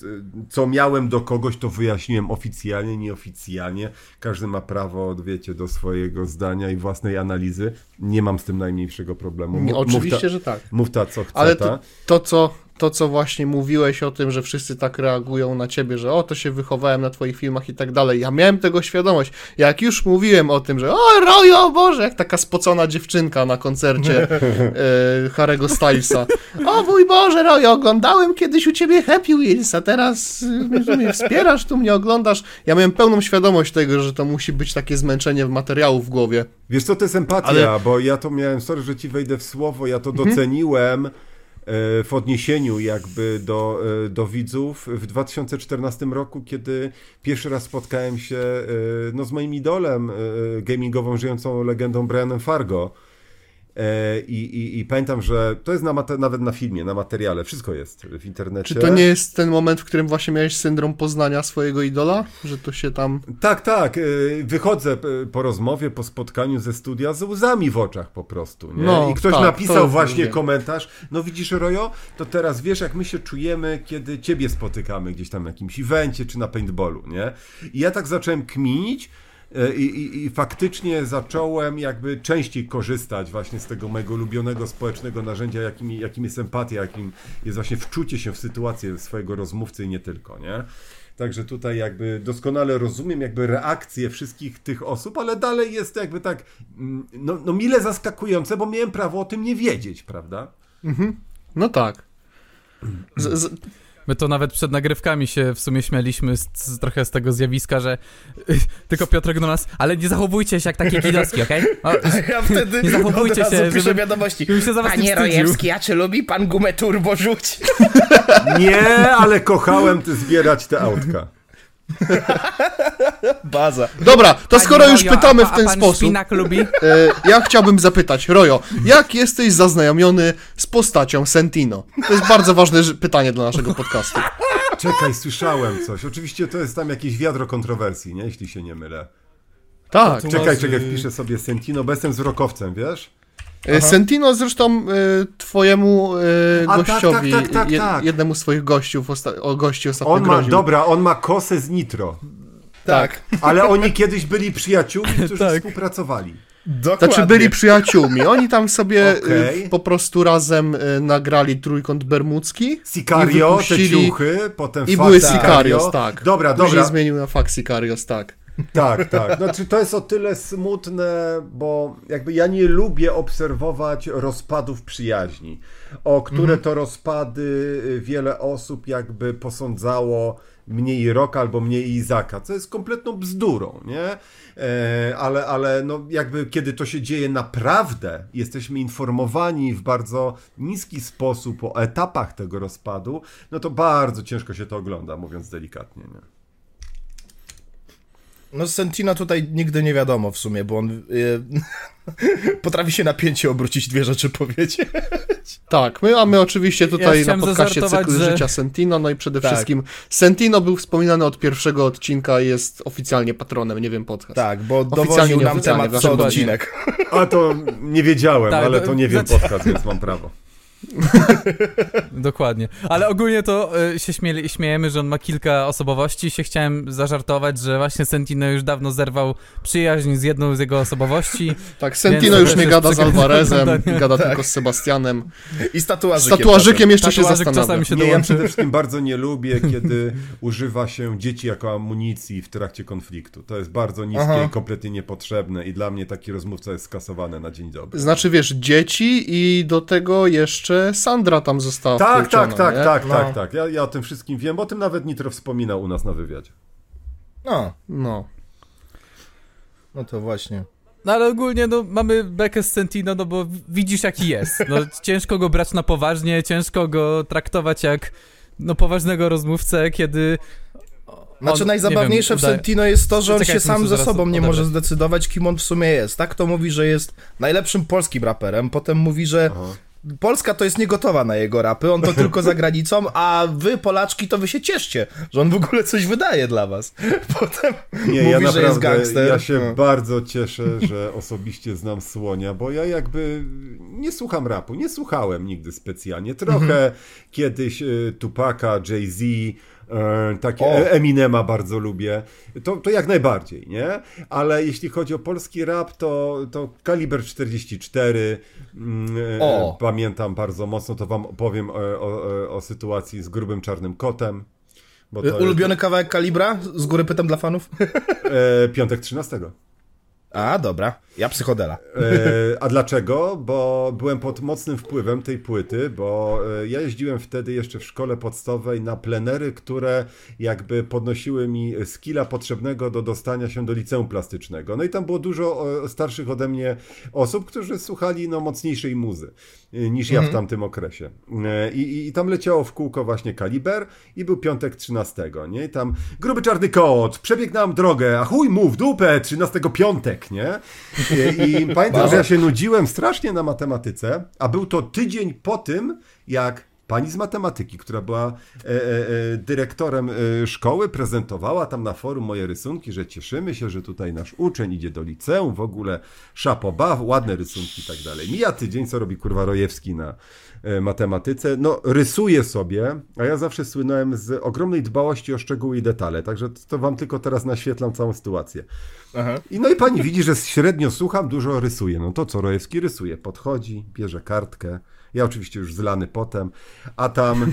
co miałem do kogoś, to wyjaśniłem oficjalnie, nieoficjalnie. Każdy ma prawo, wiecie, do swojego zdania i własnej analizy. Nie mam z tym najmniejszego problemu. Mów- oczywiście, mów ta, że tak. Mów ta, co chce, Ale ta. to, to, co, to, co właśnie mówiłeś o tym, że wszyscy tak reagują na ciebie, że o, to się wychowałem na twoich filmach i tak dalej. Ja miałem tego świadomość. Jak już mówiłem o tym, że o, Rojo, Boże, jak taka spocona dziewczynka na koncercie e, Harry'ego Stylesa. O mój Boże, Rojo, oglądałem kiedyś u ciebie Happy Wheels, a teraz mnie wspierasz, tu mnie oglądasz. Ja miałem pełną świadomość tego, że to musi być takie zmęczenie w materiału w głowie. Wiesz co, to jest empatia, Ale- bo ja to miałem, sorry, że ci wejdę w słowo, ja to doceniłem e, w odniesieniu jakby do, e, do widzów w 2014 roku, kiedy pierwszy raz spotkałem się e, no, z moim idolem gamingową, żyjącą legendą Brianem Fargo. E, I, i, I pamiętam, że to jest na nawet na filmie, na materiale, wszystko jest w internecie. Czy to nie jest ten moment, w którym właśnie miałeś syndrom poznania swojego idola? Że to się tam... Tak, tak. y, Wychodzę y, po rozmowie, po spotkaniu ze studia z łzami w oczach po prostu. Nie? No, I ktoś tak, napisał właśnie wiem. komentarz. No widzisz, Rojo, to teraz wiesz, jak my się czujemy, kiedy ciebie spotykamy gdzieś tam na jakimś evencie czy na paintballu, nie? I ja tak zacząłem kminić. Y, I, i, I faktycznie zacząłem jakby częściej korzystać właśnie z tego mojego ulubionego społecznego narzędzia, jakim, jakim jest empatia, jakim jest właśnie wczucie się w sytuację swojego rozmówcy i nie tylko, nie? Także tutaj jakby doskonale rozumiem jakby reakcję wszystkich tych osób, ale dalej jest to jakby tak mm, no, no mile zaskakujące, bo miałem prawo o tym nie wiedzieć, prawda? No tak. Z, z, My to nawet przed nagrywkami się w sumie śmialiśmy z, z, trochę z tego zjawiska, że y, tylko Piotrek do nas, ale nie zachowujcie się jak takie kidowski, okej? O, Ja wtedy Nie zachowujcie od razu się, piszę żeby- wiadomości. żebym się za was nie Panie. Rojewski, a czy lubi pan gumę turbo rzuć? Nie, ale kochałem zbierać te autka. Baza. Dobra, to skoro już Rojo, pytamy a, w a ten pan sposób, szpinak lubi? e, ja chciałbym zapytać, Rojo, jak jesteś zaznajomiony z postacią Sentino? To jest bardzo ważne ż- pytanie dla naszego podcastu. Czekaj, słyszałem coś. Oczywiście to jest tam jakieś wiadro kontrowersji, nie? Jeśli się nie mylę. Tak, Czekaj, czekaj, y- wpiszę sobie Sentino, bo jestem wzrokowcem, wiesz? E, Sentino zresztą e, twojemu e, A, tak, gościowi, tak, tak, tak, je- tak. jednemu z swoich gościów, osta- o gości ostatnio On ma, groził. dobra, on ma kosę z nitro. Tak. Ale oni kiedyś byli przyjaciółmi, którzy Tak. współpracowali. Dokładnie. Znaczy byli przyjaciółmi. Oni tam sobie Okej. y, po prostu razem y, nagrali trójkąt bermudzki. Sicario, I wypuścili- te ciuchy, potem I były Sicario. Sicarios, tak. Dobra, Później dobra. zmienił na Fuck Sicarios, tak. Tak, tak. Znaczy to jest o tyle smutne, bo jakby ja nie lubię obserwować rozpadów przyjaźni, o które to rozpady y, wiele osób jakby posądzało mnie i Roka albo mnie i Izaka, co jest kompletną bzdurą, nie? E, ale, ale no jakby kiedy to się dzieje naprawdę, jesteśmy informowani w bardzo niski sposób o etapach tego rozpadu, no to bardzo ciężko się to ogląda, mówiąc delikatnie, nie? No z Sentino tutaj nigdy nie wiadomo w sumie, bo on y, potrafi się napięcie obrócić, dwie rzeczy powiedzieć. Tak, my mamy oczywiście tutaj na chciałem podcaście cykl że- życia Sentino, no i przede Tak. wszystkim Sentino był wspominany od pierwszego odcinka, jest oficjalnie patronem, nie wiem, podcast. Tak, bo Oficjalnie, dowoził nam temat co odcinek. A to nie wiedziałem, Tak, ale to- to nie wiem znaczy- podcast, więc mam prawo. Dokładnie. Ale ogólnie to y, się śmieli, śmiejemy, że on ma kilka osobowości. Się chciałem zażartować, że właśnie Sentino już dawno zerwał przyjaźń z jedną z jego osobowości. Tak, Sentino już nie gada z Alvarezem, przekonanie. gada Tak. tylko z Sebastianem. I z Z tatuażykiem. tatuażykiem jeszcze się zastanawia. czasami się Nie, ja dołączy. przede wszystkim bardzo nie lubię, kiedy używa się dzieci jako amunicji w trakcie konfliktu. To jest bardzo niskie Aha. i kompletnie niepotrzebne i dla mnie taki rozmówca jest skasowany na dzień dobry. Znaczy, wiesz, dzieci i do tego jeszcze Sandra tam została Tak, tak, tak, nie? tak, No. tak, tak. Ja, ja o tym wszystkim wiem, bo o tym nawet Nitro wspominał u nas na wywiadzie. No, No. no to właśnie. No ale ogólnie no, mamy bekę z Sentino, no bo widzisz jaki jest. No, ciężko go brać na poważnie, ciężko go traktować jak no, poważnego rozmówcę, kiedy... Znaczy on, najzabawniejsze nie w wiem, udaje- Sentino jest to, że on Czekaj, się sam ze sobą nie odebrać. może zdecydować, kim on w sumie jest. Tak to mówi, że jest najlepszym polskim raperem, potem mówi, że Aha. Polska to jest niegotowa na jego rapy, on to tylko za granicą, a wy, Polaczki, to wy się cieszcie, że on w ogóle coś wydaje dla was. Potem Nie, mówi, ja że jest naprawdę, gangster. ja się No. bardzo cieszę, że osobiście znam Słonia, bo ja jakby nie słucham rapu, nie słuchałem nigdy specjalnie. Trochę Mhm. kiedyś y, Tupaka, Jay-Z, takie O. e- Eminema bardzo lubię, to, to jak najbardziej, nie? Ale jeśli chodzi o polski rap, to, to Kaliber 44, mm, e, O. pamiętam bardzo mocno, to wam opowiem o, o, o sytuacji z grubym czarnym kotem. Ulubiony kawałek kalibra? Z góry pytam dla fanów? E, piątek 13. A, dobra. Ja psychodela. E, a dlaczego? Bo byłem pod mocnym wpływem tej płyty, bo e, ja jeździłem wtedy jeszcze w szkole podstawowej na plenery, które jakby podnosiły mi skilla potrzebnego do dostania się do liceum plastycznego. No i tam było dużo e, starszych ode mnie osób, którzy słuchali no, mocniejszej muzy e, niż ja w tamtym okresie. I, i, I tam leciało w kółko właśnie kaliber i był piątek 13, nie? I tam gruby czarny kot, przebiegł nam drogę, a chuj mu w dupę, 13 piątek, nie? I, i pamiętam, że ja się nudziłem strasznie na matematyce, a był to tydzień po tym, jak pani z matematyki, która była e, e, e, dyrektorem e, szkoły, prezentowała tam na forum moje rysunki, że cieszymy się, że tutaj nasz uczeń idzie do liceum, w ogóle szapoba, ładne rysunki i tak dalej. Mija tydzień, co robi kurwa Rojewski na matematyce. No, rysuje sobie, a ja zawsze słynąłem z ogromnej dbałości o szczegóły i detale, także to, wam tylko teraz naświetlam całą sytuację. Aha. I no i pani widzi, że średnio słucham, dużo rysuje. No to co Rojewski rysuje? Podchodzi, bierze kartkę. Ja oczywiście już zlany potem, a tam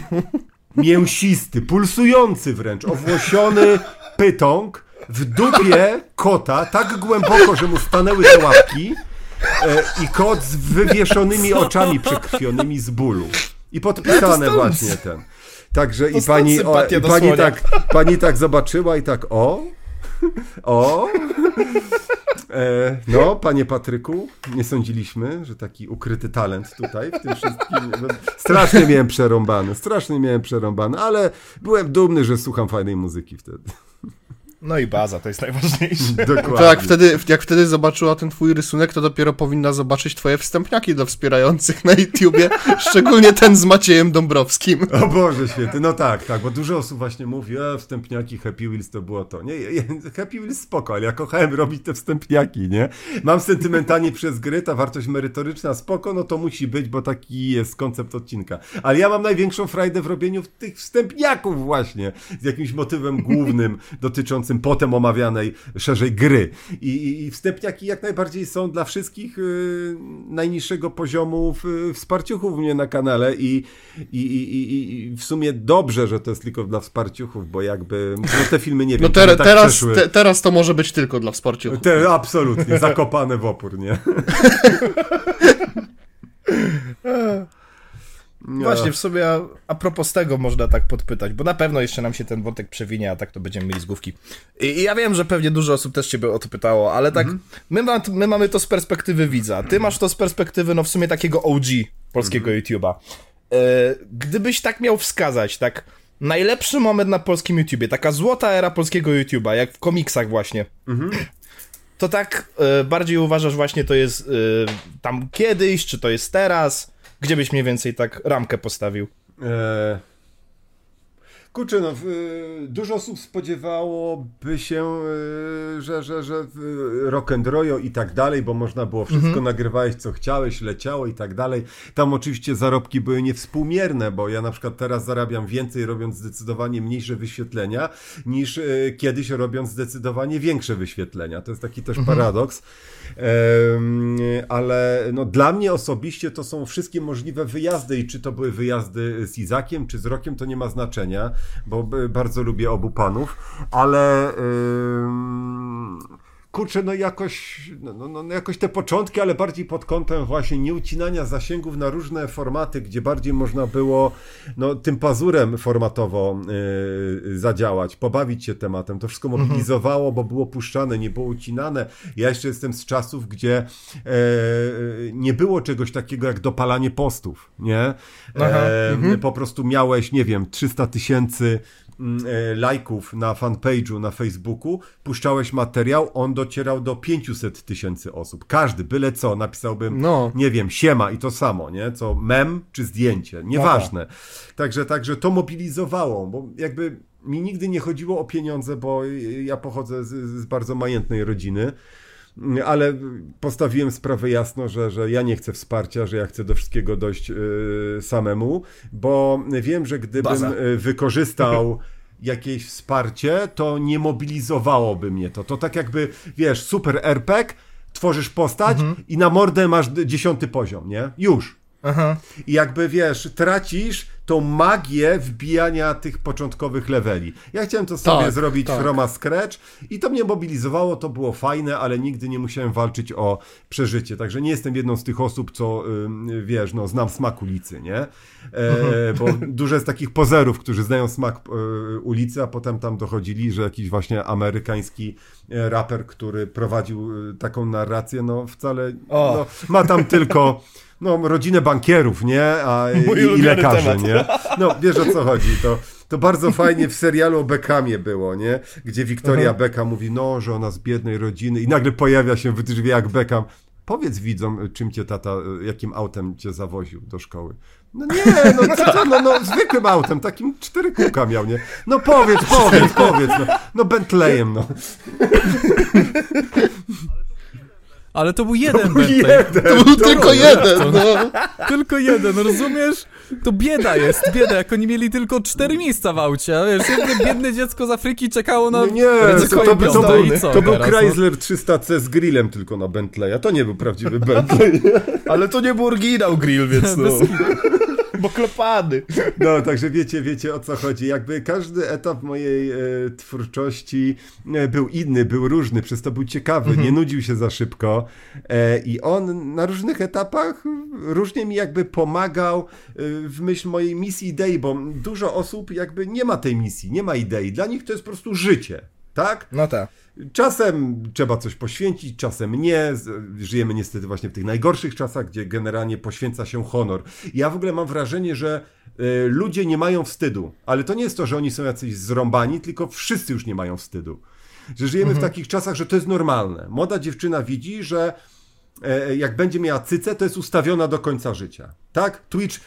mięsisty, pulsujący wręcz, owłosiony pytąg w dupie kota tak głęboko, że mu stanęły te łapki e, i kot z wywieszonymi oczami przekrwionymi z bólu. I podpisane właśnie ten. Także i pani, o, i pani, tak, pani tak zobaczyła i tak o, o. E, no, panie Patryku, nie sądziliśmy, że taki ukryty talent tutaj w tym wszystkim. No, Strasznie miałem przerąbane, strasznie miałem przerąbane, ale byłem dumny, że słucham fajnej muzyki wtedy. No i baza, to jest najważniejsze. Dokładnie. To jak wtedy, jak wtedy zobaczyła ten twój rysunek, to dopiero powinna zobaczyć twoje wstępniaki dla wspierających na YouTubie, szczególnie ten z Maciejem Dąbrowskim. O Boże święty, no tak, tak, bo dużo osób właśnie mówi, e, wstępniaki Happy Wheels to było to. Nie, ja- Happy Wheels spoko, ale ja kochałem robić te wstępniaki, nie? Mam sentymentalnie przez gry, ta wartość merytoryczna spoko, no to musi być, bo taki jest koncept odcinka. Ale ja mam największą frajdę w robieniu tych wstępniaków właśnie, z jakimś motywem głównym dotyczącym potem omawianej szerzej gry. I, i, wstępniaki jak najbardziej są dla wszystkich y, najniższego poziomu w, wsparciuchów mnie na kanale i, i, i, i, w sumie dobrze, że to jest tylko dla wsparciuchów, bo jakby no te filmy nie wiem, No czy ter, by tak teraz, te, teraz to może być tylko dla wsparciuchów. Te, absolutnie, zakopane w opór, nie? No. Właśnie, w sumie a, a propos tego można tak podpytać, bo na pewno jeszcze nam się ten wątek przewinie, a tak to będziemy mieli z główki. I, i ja wiem, że pewnie dużo osób też ciebie o to pytało, ale tak, my, ma, my mamy to z perspektywy widza, ty masz to z perspektywy, no w sumie takiego OG polskiego YouTube'a. E, gdybyś tak miał wskazać, tak, najlepszy moment na polskim YouTubie, taka złota era polskiego YouTube'a, jak w komiksach właśnie, to tak e, bardziej uważasz właśnie to jest e, tam kiedyś, czy to jest teraz? Gdzie byś mniej więcej tak ramkę postawił? E... Kurczę, no, w, dużo osób spodziewałoby się, e, że, że, że w- rock and roll i tak dalej, bo można było wszystko, nagrywałeś co chciałeś, leciało i tak dalej. Tam oczywiście zarobki były niewspółmierne, bo ja na przykład teraz zarabiam więcej robiąc zdecydowanie mniejsze wyświetlenia, niż kiedyś robiąc zdecydowanie większe wyświetlenia. To jest taki też paradoks. Em, ale no, dla mnie osobiście to są wszystkie możliwe wyjazdy i czy to były wyjazdy z Izakiem, czy z Rokiem, to nie ma znaczenia, bo bardzo lubię obu panów, ale em, kurczę, no jakoś, no, no, no jakoś te początki, ale bardziej pod kątem właśnie nieucinania zasięgów na różne formaty, gdzie bardziej można było no, tym pazurem formatowo y, zadziałać, pobawić się tematem. To wszystko mobilizowało, bo było puszczane, nie było ucinane. Ja jeszcze jestem z czasów, gdzie e, nie było czegoś takiego jak dopalanie postów, nie? E, Po prostu miałeś, nie wiem, 300 tysięcy lajków na fanpage'u na Facebooku, puszczałeś materiał, on docierał do 500 tysięcy osób. Każdy, byle co, napisałbym, No. nie wiem, siema i to samo, nie? Co mem czy zdjęcie, nieważne. Także, także to mobilizowało, bo jakby mi nigdy nie chodziło o pieniądze, bo ja pochodzę z, z bardzo majętnej rodziny. Ale postawiłem sprawę jasno, że, że ja nie chcę wsparcia, że ja chcę do wszystkiego dojść y, samemu, bo wiem, że gdybym Baza. y, wykorzystał jakieś wsparcie, to nie mobilizowałoby mnie to. To tak jakby, wiesz, super RPG, tworzysz postać i na mordę masz dziesiąty poziom, nie? Już. Aha. I jakby wiesz, tracisz tą magię wbijania tych początkowych leveli. Ja chciałem to sobie Tak, zrobić tak. Froma Scratch i to mnie mobilizowało, to było fajne, ale nigdy nie musiałem walczyć o przeżycie. Także nie jestem jedną z tych osób, co wiesz, no znam smak ulicy, nie? E, bo dużo jest takich pozerów, którzy znają smak e, ulicy, a potem tam dochodzili, że jakiś właśnie amerykański e, raper, który prowadził e, taką narrację, no wcale no, ma tam tylko no, rodzinę bankierów, nie? A, Mój i, i lekarzy, temat. nie? No, wiesz o co chodzi. To, to bardzo fajnie w serialu o Beckhamie było, nie? Gdzie Wiktoria Beckham mówi, no, że ona z biednej rodziny i nagle pojawia się w drzwi jak Beckham. Powiedz widzom, czym cię tata, jakim autem cię zawoził do szkoły. No nie, no co to, no, no zwykłym autem, takim cztery kółka miał, nie? No powiedz, powiedz, powiedz, no, no Bentleyem, no. Ale to był jeden był Bentley. jeden. To był To tylko był jeden, no. Tylko jeden, rozumiesz? To bieda jest, bieda, jak oni mieli tylko cztery miejsca w aucie, a wiesz, jedno biedne dziecko z Afryki czekało na... No nie, to, to, to, był, to był teraz, no? Chrysler 300C z grillem tylko na Bentleya. To nie był prawdziwy Bentley. Ale to nie był oryginał grill, więc no. Bo klepany. No, także wiecie, wiecie o co chodzi. Jakby każdy etap mojej e, twórczości e, był inny, był różny, przez to był ciekawy, nie nudził się za szybko e, i on na różnych etapach różnie mi jakby pomagał e, w myśl mojej misji idei, bo dużo osób jakby nie ma tej misji, nie ma idei. Dla nich to jest po prostu życie. Tak? No tak. Czasem trzeba coś poświęcić, czasem nie. Żyjemy niestety właśnie w tych najgorszych czasach, gdzie generalnie poświęca się honor. Ja w ogóle mam wrażenie, że y, ludzie nie mają wstydu, ale to nie jest to, że oni są jacyś zrąbani, tylko wszyscy już nie mają wstydu. Że żyjemy w takich czasach, że to jest normalne. Młoda dziewczyna widzi, że e, jak będzie miała cycę, to jest ustawiona do końca życia. Tak? Twitch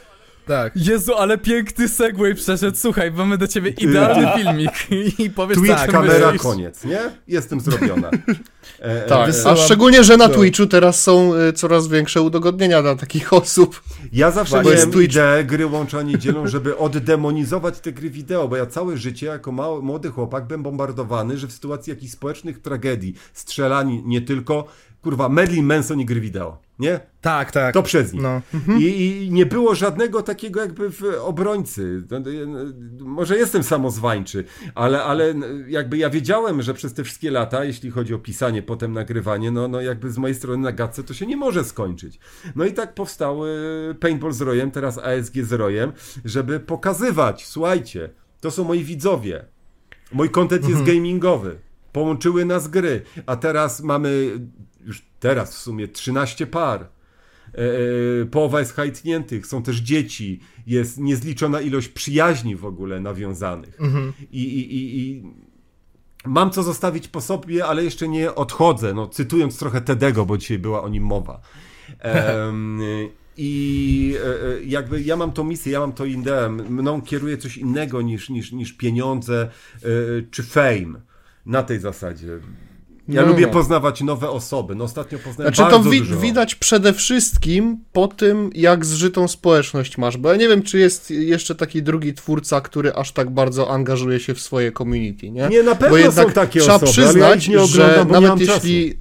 Tak. Jezu, ale piękny segway przeszedł. Słuchaj, mamy do ciebie idealny filmik i powiedz Twitch, tak, kamera, myślisz. koniec, nie? Jestem zrobiona. E, e, Tak, a wysyłam- szczególnie, że na to. Twitchu teraz są y, coraz większe udogodnienia dla takich osób. Ja zawsze Właśnie. miałem Twitch. ideę gry łącza niedzielą, żeby oddemonizować te gry wideo, bo ja całe życie jako mały, młody chłopak byłem bombardowany, że w sytuacji jakichś społecznych tragedii, strzelani nie tylko, kurwa, Marilyn Manson i gry wideo, nie? Tak, tak. To przez nich. No. I, I nie było żadnego takiego jakby w obrońcy. No, no, no, Może jestem samozwańczy, ale, ale jakby ja wiedziałem, że przez te wszystkie lata, jeśli chodzi o pisanie, potem nagrywanie, no, no jakby z mojej strony na gadce to się nie może skończyć. No i tak powstał y, Paintball z Rojem, teraz ASG z Rojem, żeby pokazywać, słuchajcie, to są moi widzowie. Mój content jest gamingowy. Połączyły nas gry, a teraz mamy już teraz w sumie 13 par. E, e, połowa jest hajtniętych, są też dzieci, jest niezliczona ilość przyjaźni w ogóle nawiązanych. I, i, i, I mam co zostawić po sobie, ale jeszcze nie odchodzę, no, cytując trochę Tedego, bo dzisiaj była o nim mowa. I e, e, jakby ja mam tą misję, ja mam to ideę, mną kieruje coś innego niż, niż, niż pieniądze e, czy fame. Na tej zasadzie. Ja No, lubię poznawać nowe osoby. No ostatnio poznałem Znaczy to bardzo wi- dużo. widać przede wszystkim po tym, jak zżytą społeczność masz, bo ja nie wiem, czy jest jeszcze taki drugi twórca, który aż tak bardzo angażuje się w swoje community, nie? Nie, na pewno bo jednak są takie trzeba osoby, ja przyznać, ich nie oglądam, że nawet jeśli,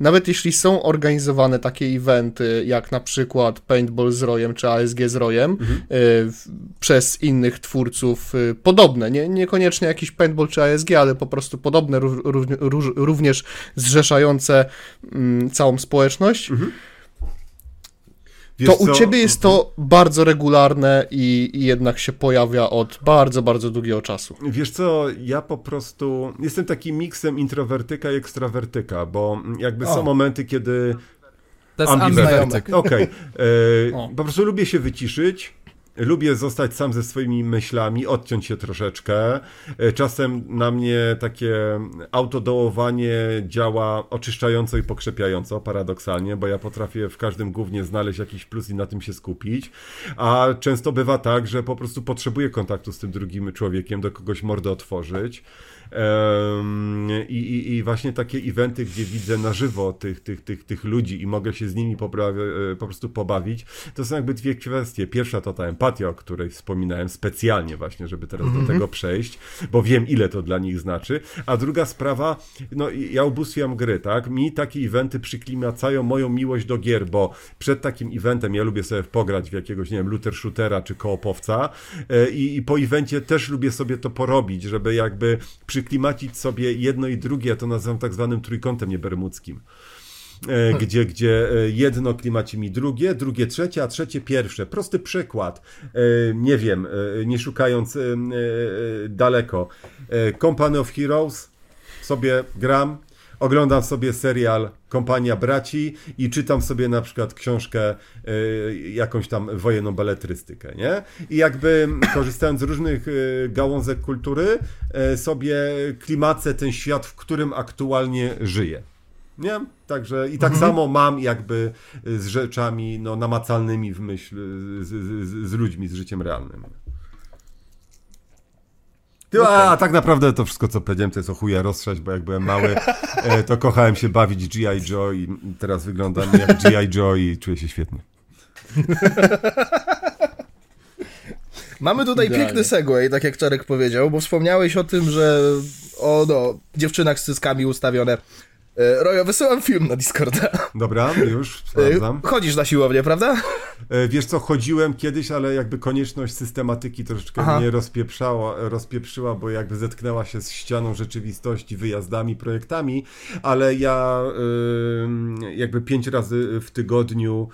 nawet jeśli są organizowane takie eventy, jak na przykład Paintball z Rojem, czy ASG z Rojem, Mhm. y, przez innych twórców y, podobne, nie, niekoniecznie jakiś Paintball czy ASG, ale po prostu podobne, ró- ró- ró- również zrzeszające mm, całą społeczność, Wiesz to u co? ciebie jest to bardzo regularne i, i jednak się pojawia od bardzo, bardzo długiego czasu. Wiesz co, ja po prostu jestem takim miksem introwertyka i ekstrawertyka, bo jakby O. są momenty, kiedy To jest ambiwertyk. Okej. E, O. Po prostu lubię się wyciszyć. Lubię zostać sam ze swoimi myślami, odciąć się troszeczkę. E, Czasem na mnie takie autodołowanie działa oczyszczająco i pokrzepiająco, paradoksalnie, bo ja potrafię w każdym głównie znaleźć jakiś plus i na tym się skupić. A często bywa tak, że po prostu potrzebuję kontaktu z tym drugim człowiekiem, do kogoś mordę otworzyć. I, i, I właśnie takie eventy, gdzie widzę na żywo tych, tych, tych, tych ludzi i mogę się z nimi poprawi- e, po prostu pobawić, to są jakby dwie kwestie. Pierwsza to ta empatia, o której wspominałem specjalnie właśnie, żeby teraz do tego przejść, bo wiem ile to dla nich znaczy. A druga sprawa, no ja ubóstwiam gry, tak? Mi takie eventy przyklimacają moją miłość do gier, bo przed takim eventem ja lubię sobie pograć w jakiegoś, nie wiem, looter shootera czy koopowca e, i, i po evencie też lubię sobie to porobić, żeby jakby przyklimacić sobie jedno i drugie, ja to nazywam tak zwanym trójkątem niebermudzkim. E, Gdzie, gdzie e, jedno klimaci mi drugie, drugie trzecie, a trzecie pierwsze. Prosty przykład. E, Nie wiem, nie szukając daleko. Company of Heroes sobie gram, oglądam sobie serial Kompania Braci i czytam sobie na przykład książkę y, jakąś tam wojenną beletrystykę, nie? I jakby korzystając z różnych y, gałązek kultury y, sobie klimacę ten świat, w którym aktualnie żyję. Nie? Także i tak samo mam jakby z rzeczami no, namacalnymi w myśl z, z, z ludźmi, z życiem realnym. Ty, a, a tak naprawdę to wszystko, co powiedziałem, to jest o chuja rozstrzać, bo jak byłem mały, e, to kochałem się bawić G.I. Joe i teraz wyglądam jak G.I. Joe i czuję się świetnie. Mamy tutaj Idealnie. piękny segway, tak jak Czarek powiedział, bo wspomniałeś o tym, że o no, dziewczynach z cyckami ustawione. E, Rojo, wysyłam film na Discorda. Dobra, już sprawdzam. E, Chodzisz na siłownię, prawda? E, Wiesz co, chodziłem kiedyś, ale jakby konieczność systematyki troszeczkę Aha. mnie rozpieprzała, rozpieprzyła, bo jakby zetknęła się z ścianą rzeczywistości, wyjazdami, projektami, ale ja jakby pięć razy w tygodniu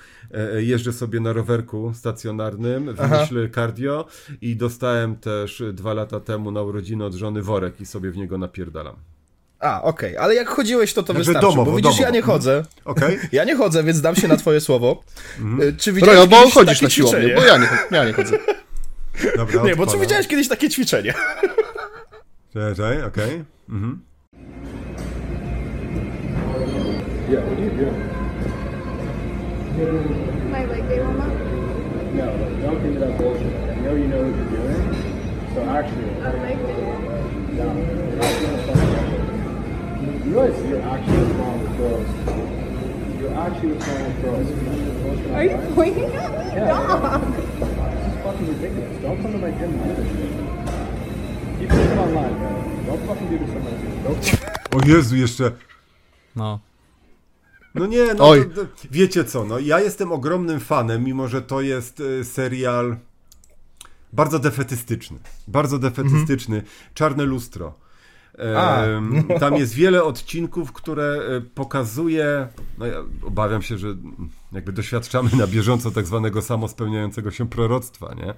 jeżdżę sobie na rowerku stacjonarnym w Aha. myśl cardio i dostałem też dwa lata temu na urodziny od żony worek i sobie w niego napierdalam. A, okej, ale jak chodziłeś, to to wystarczy, domowo, bo widzisz, ja domowo. nie chodzę. Okej? Ja nie chodzę, więc dam się na twoje słowo. E, Czy widziałeś Rojo, bo kiedyś chodzisz takie na siłownię, ćwiczenie? bo ja nie, ja nie chodzę. Dobra, Nie, bo czy widziałeś kiedyś takie ćwiczenie? Czekaj, okej. Mhm. Yeah, what are you doing? My leg day warm up. No, like, don't give me that bullshit. I know you know what you're doing. So actually, A leg day. no, you're actually with girls. You're actually with girls. Are you pointing at me? Stop. This is fucking ridiculous. Don't come to my gym and do this shit. Keep this online, man. Don't fucking do this on my gym. Don't O Jezu, jeszcze... No. No nie, no Oj. to, to, wiecie co, no ja jestem ogromnym fanem, mimo że to jest e, serial bardzo defetystyczny, bardzo defetystyczny, Czarne Lustro. A. Tam jest wiele odcinków, które e, pokazuje, no ja obawiam się, że jakby doświadczamy na bieżąco tak zwanego samospełniającego się proroctwa, nie?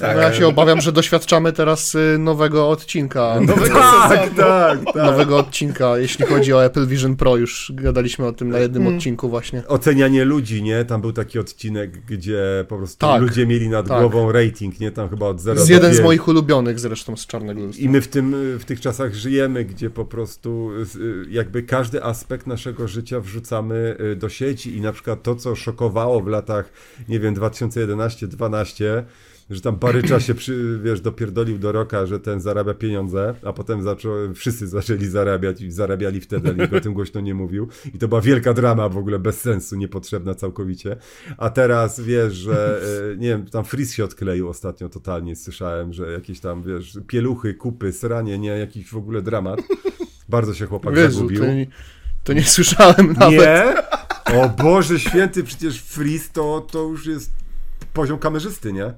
No ja się obawiam, że doświadczamy teraz y, nowego odcinka. Nowego Tak, tak, tak. Nowego odcinka, jeśli chodzi o Apple Vision Pro, już gadaliśmy o tym na jednym odcinku właśnie. Ocenianie ludzi, nie? Tam był taki odcinek, gdzie po prostu Tak, ludzie mieli nad tak. głową rating, nie? Tam chyba od 0 Z do jeden z 5. moich ulubionych zresztą z Czarnego Lustra. I my w, tym, w tych czasach żyjemy, gdzie po prostu y, jakby każdy aspekt naszego życia wrzucamy y, do sieci i na przykład to, co szokowało w latach, nie wiem, 2011-12, że tam Barycza się, przy, wiesz, dopierdolił do roka, że ten zarabia pieniądze, a potem wszyscy zaczęli zarabiać i zarabiali wtedy, ale nikt o tym głośno nie mówił. I to była wielka drama w ogóle, bez sensu, niepotrzebna całkowicie. A teraz, wiesz, że, y, nie wiem, tam Fris się odkleił ostatnio totalnie, słyszałem, że jakieś tam, wiesz, pieluchy, kupy, sranie, nie, jakiś w ogóle dramat. Bardzo się chłopak Jezu, zagubił. to, nie- to nie słyszałem nawet. Nie? O Boże święty, przecież Fris to, to już jest poziom kamerzysty, nie?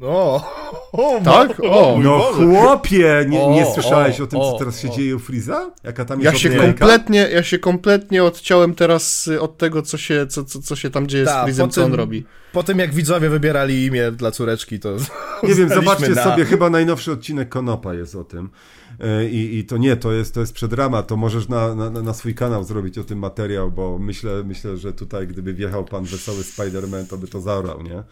O, o, Tak? O. No Boże. chłopie, nie, nie O, słyszałeś o, o, tym, co teraz się o. dzieje u Friza? Jaka tam Ja jest się, odklejka? kompletnie, ja się kompletnie odciąłem teraz y, od tego, co się, co, co, co się tam dzieje Ta, z Freezem, po co on robi. Po tym jak widzowie wybierali imię dla córeczki, to. Nie wiem, zobaczcie na- sobie, chyba najnowszy odcinek Konopa jest o tym. E, I, I to nie, to jest, to jest przedrama, to możesz na, na, na swój kanał zrobić o tym materiał, bo myślę, myślę, że tutaj gdyby wjechał pan Wesoły Spider-Man, to by to zaorał, nie?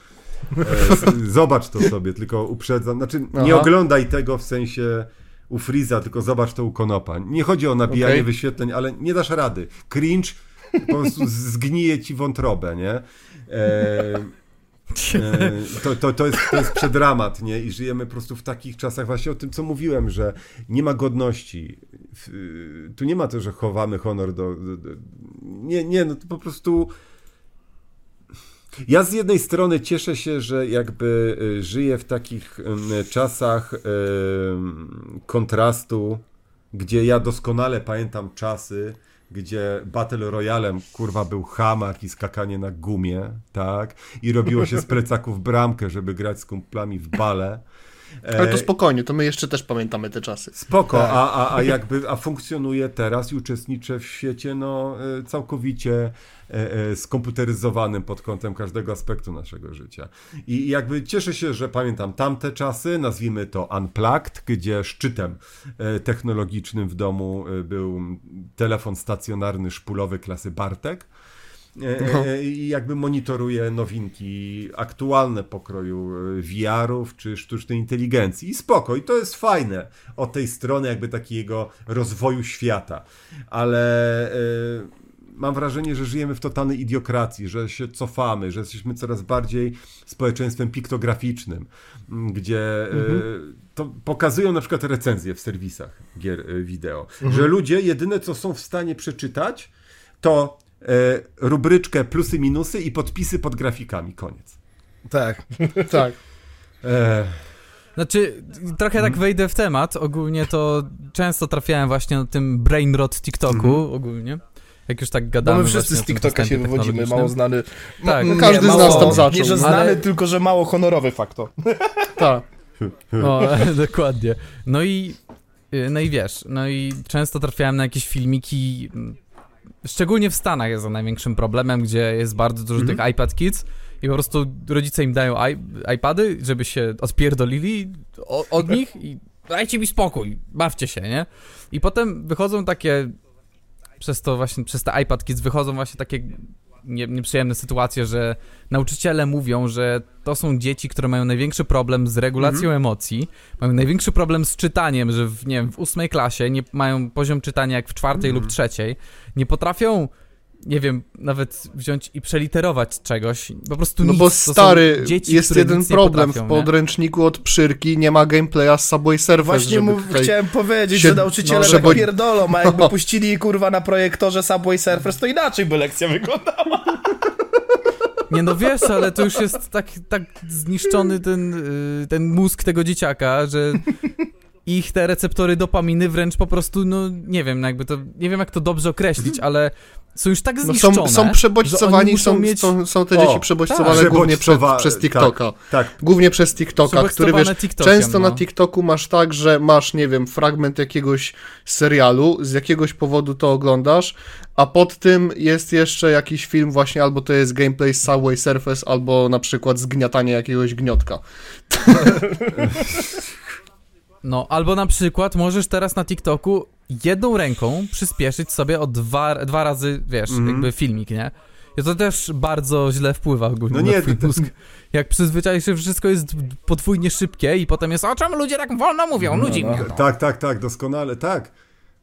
E, Zobacz to sobie, tylko uprzedzam, znaczy nie Aha. oglądaj tego w sensie u Freeza, tylko zobacz to u Konopa. Nie chodzi o nabijanie Okej. wyświetleń, ale nie dasz rady. Cringe po prostu zgnije ci wątrobę, nie? E, E, to, to, to, jest, to jest przedramat, nie? I żyjemy po prostu w takich czasach, właśnie o tym, co mówiłem, że nie ma godności. Y, Tu nie ma to, że chowamy honor do. do, do nie, nie, no to po prostu. Ja z jednej strony cieszę się, że jakby y, żyję w takich czasach kontrastu, gdzie ja doskonale pamiętam czasy, gdzie Battle Royalem kurwa był hamak i skakanie na gumie, tak? I robiło się z plecaków bramkę, żeby grać z kumplami w bale. Ale to E, spokojnie, to my jeszcze też pamiętamy te czasy. Spoko, Tak. a, a, a jakby a funkcjonuje teraz i uczestniczę w świecie no, e, całkowicie e, skomputeryzowanym pod kątem każdego aspektu naszego życia. I jakby cieszę się, że pamiętam tamte czasy, nazwijmy to Unplugged, gdzie szczytem technologicznym w domu był telefon stacjonarny szpulowy klasy Bartek. E, e, I jakby monitoruję nowinki aktualne pokroju e, VR-ów czy sztucznej inteligencji. I spoko, i to jest fajne od tej strony jakby takiego rozwoju świata. Ale e, mam wrażenie, że żyjemy w totalnej idiokracji, że się cofamy, że jesteśmy coraz bardziej społeczeństwem piktograficznym, gdzie e, to pokazują na przykład recenzje w serwisach gier e, wideo, że ludzie jedyne co są w stanie przeczytać to e, rubryczkę plusy, minusy i podpisy pod grafikami. Koniec. Tak. Tak. E, Znaczy, trochę tak wejdę w temat. Ogólnie to często trafiałem właśnie na tym brain rot TikToku, ogólnie. Jak już tak Bo gadamy my wszyscy z o tym TikToka się wywodzimy, mało znany. Tak. M- Każdy z mało, nas tam zaczął. Nie, że znany, Ale- tylko że mało honorowy fakto. Tak. No, dokładnie. No i, y, no i wiesz, no i często trafiałem na jakieś filmiki, szczególnie w Stanach jest to największym problemem, gdzie jest bardzo dużo tych iPad Kids i po prostu rodzice im dają iPady, żeby się odpierdolili o, od nich i dajcie mi spokój, bawcie się, nie? I potem wychodzą takie, przez to właśnie, przez te iPad Kids wychodzą właśnie takie nie, nieprzyjemne sytuacje, że nauczyciele mówią, że to są dzieci, które mają największy problem z regulacją emocji, mają największy problem z czytaniem, że w, nie wiem, w ósmej klasie nie mają poziom czytania jak w czwartej lub trzeciej, nie potrafią nie wiem, nawet wziąć i przeliterować czegoś. Po prostu No nic. bo To są stary, dzieci, jest które jeden nic nie problem. potrafią, w nie? podręczniku od przyrki nie ma gameplaya z Subway Surfers, Właśnie żeby mu, tutaj... chciałem powiedzieć, się- że nauczyciele no, tak żeby- pierdolą, a jakby No. puścili kurwa na projektorze Subway Surfers, to inaczej by lekcja wyglądała. Nie no wiesz, ale to już jest tak, tak zniszczony ten, y, ten mózg tego dzieciaka, że ich te receptory dopaminy wręcz po prostu, no nie wiem, jakby to, nie wiem jak to dobrze określić, ale są już tak No zniszczone, są, że są oni przebodźcowani, są, mieć... są, są te O, dzieci przebodźcowane tak. głównie przez, Przebodźcowa- przez TikToka. Tak, Głównie przez TikToka, który wiesz, TikTokiem, często na no. TikToku masz tak, że masz, nie wiem, fragment jakiegoś serialu, z jakiegoś powodu to oglądasz, a pod tym jest jeszcze jakiś film właśnie, albo to jest gameplay z Subway Surface, albo na przykład zgniatanie jakiegoś gniotka. No, albo na przykład możesz teraz na TikToku jedną ręką przyspieszyć sobie o dwa, dwa razy, wiesz, Mhm. jakby filmik, nie? I to też bardzo źle wpływa ogólnie No na nie, twój to- mózg. Jak przyzwyczaisz się, wszystko jest podwójnie szybkie i potem jest, o czemu ludzie tak wolno mówią, nudzi mnie to. Tak, tak, tak, doskonale, tak.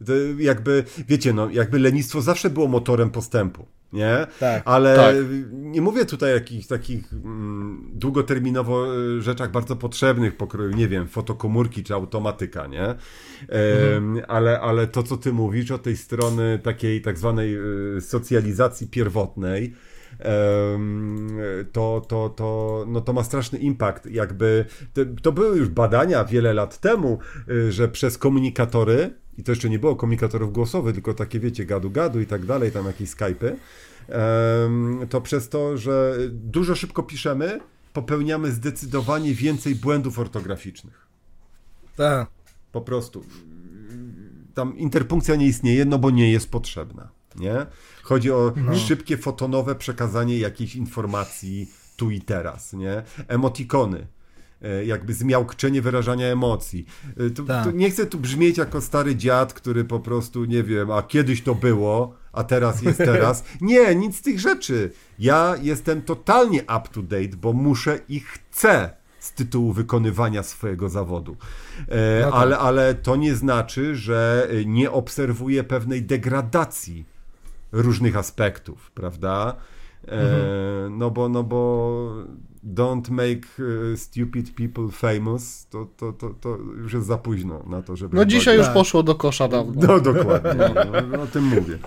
To jakby, wiecie, no, jakby lenistwo zawsze było motorem postępu, nie? Tak. Ale Tak. nie mówię tutaj o jakichś takich mm, długoterminowo y, rzeczach bardzo potrzebnych, pokroju, nie wiem, fotokomórki czy automatyka, nie? Em, ale, ale to, co ty mówisz o tej strony takiej tak zwanej y, socjalizacji pierwotnej, to, to, to, no to ma straszny impact. Jakby to, były już badania wiele lat temu, y, że przez komunikatory, i to jeszcze nie było komunikatorów głosowych, tylko takie wiecie, gadu-gadu i tak dalej, tam jakieś Skype'y, to przez to, że dużo szybko piszemy, popełniamy zdecydowanie więcej błędów ortograficznych. Tak. Po prostu. Tam interpunkcja nie istnieje, no bo nie jest potrzebna. Nie? Chodzi o szybkie fotonowe przekazanie jakiejś informacji tu i teraz. Nie? Emotikony. e, Jakby zmiałkczenie wyrażania emocji. E, Tu, Tak. tu nie chcę tu brzmieć jako stary dziad, który po prostu nie wiem, a kiedyś to było, a teraz jest teraz. Nie, nic z tych rzeczy. Ja jestem totalnie up to date, bo muszę i chcę z tytułu wykonywania swojego zawodu. E, No tak. ale, ale to nie znaczy, że nie obserwuję pewnej degradacji różnych aspektów, prawda? E, Mhm. No bo, no bo don't make e, stupid people famous, to, to, to, to już jest za późno na to, żeby... No dzisiaj już poszło do kosza dawno. No dokładnie, no, o tym mówię.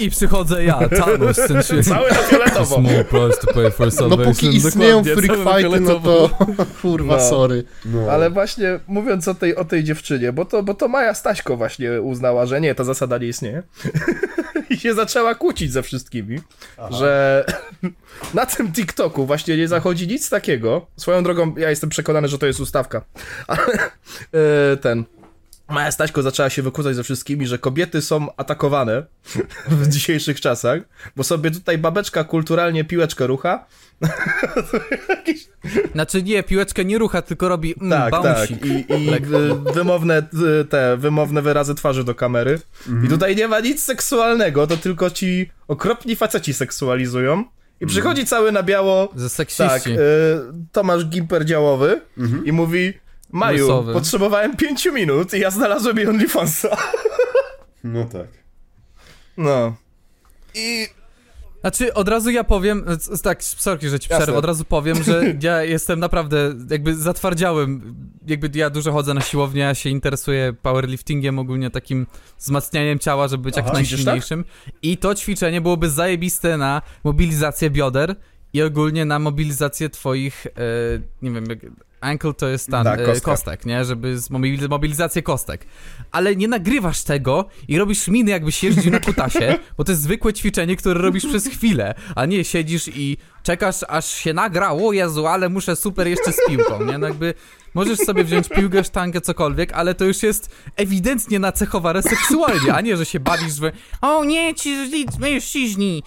I przychodzę ja, Thanos, ten świetny. Cały na fioletowo. Small price to pay for No póki istnieją freak fighty, no to kurwa, No. sorry. No. Ale właśnie mówiąc o tej, o tej dziewczynie, bo to, bo to Maja Staśko właśnie uznała, że nie, ta zasada nie istnieje. I się zaczęła kłócić ze wszystkimi, że na tym TikToku właśnie nie zachodzi nic takiego. Swoją drogą, ja jestem przekonany, że to jest ustawka. Ale e, ten. Maja Staśko zaczęła się wykłócać ze wszystkimi, że kobiety są atakowane w dzisiejszych czasach, bo sobie tutaj babeczka kulturalnie piłeczkę rucha. Znaczy nie, piłeczkę nie rucha, tylko robi mm, Tak, tak. I, i wy, wymowne y, te wymowne wyrazy twarzy do kamery. I tutaj nie ma nic seksualnego, to tylko ci okropni faceci seksualizują. I przychodzi cały na biało. Ze Tak, seksiści. y, Tomasz Gimper działowy i mówi. Maju, Losowy. potrzebowałem pięciu minut i ja znalazłem jej OnlyFansa. no tak. No. I Znaczy, od razu ja powiem, tak, sorki, że ci przerwę, Jasne. od razu powiem, że ja jestem naprawdę, jakby zatwardziałem, jakby ja dużo chodzę na siłownię, ja się interesuję powerliftingiem, ogólnie takim wzmacnianiem ciała, żeby być jak Aha, tak? najsilniejszym i to ćwiczenie byłoby zajebiste na mobilizację bioder i ogólnie na mobilizację twoich, e, nie wiem, jak, ankle to jest Tak, e, kostka. kostek, nie, żeby mobilizację kostek, ale nie nagrywasz tego i robisz miny jakbyś jeździł na kutasie, bo to jest zwykłe ćwiczenie, które robisz przez chwilę, a nie siedzisz i czekasz aż się nagra, o Jezu, ale muszę super jeszcze z piłką, nie, no jakby możesz sobie wziąć piłkę, sztangę, cokolwiek, ale to już jest ewidentnie nacechowane seksualnie, a nie, że się bawisz, że o nie, ci mężczyźni,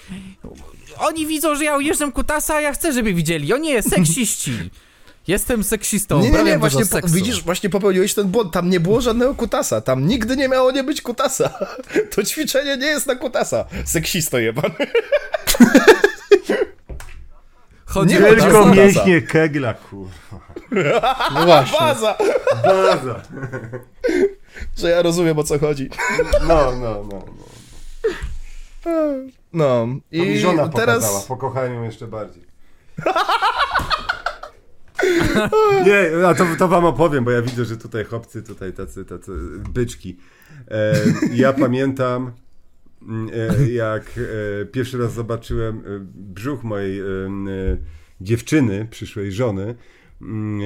oni widzą, że ja ujeżdżam kutasa, a ja chcę, żeby widzieli, o nie, seksiści. Jestem seksistą, nie, nie, nie, właśnie po, widzisz, właśnie popełniłeś ten błąd. Tam nie było żadnego kutasa. Tam nigdy nie miało nie być kutasa. To ćwiczenie nie jest na kutasa. Seksisto jebany. Chodzi Nie, o Tylko mięśnie kegla, kurwa. No właśnie. Baza! Baza. Że ja rozumiem o co chodzi. No, no, no. no. No To mi i żona teraz... pokochałem ją jeszcze bardziej. Nie, a to, to wam opowiem, bo ja widzę, że tutaj chłopcy, tutaj tacy, tacy byczki. E, ja pamiętam, mm, e, jak e, pierwszy raz zobaczyłem e, brzuch mojej e, e, dziewczyny, przyszłej żony. Mm,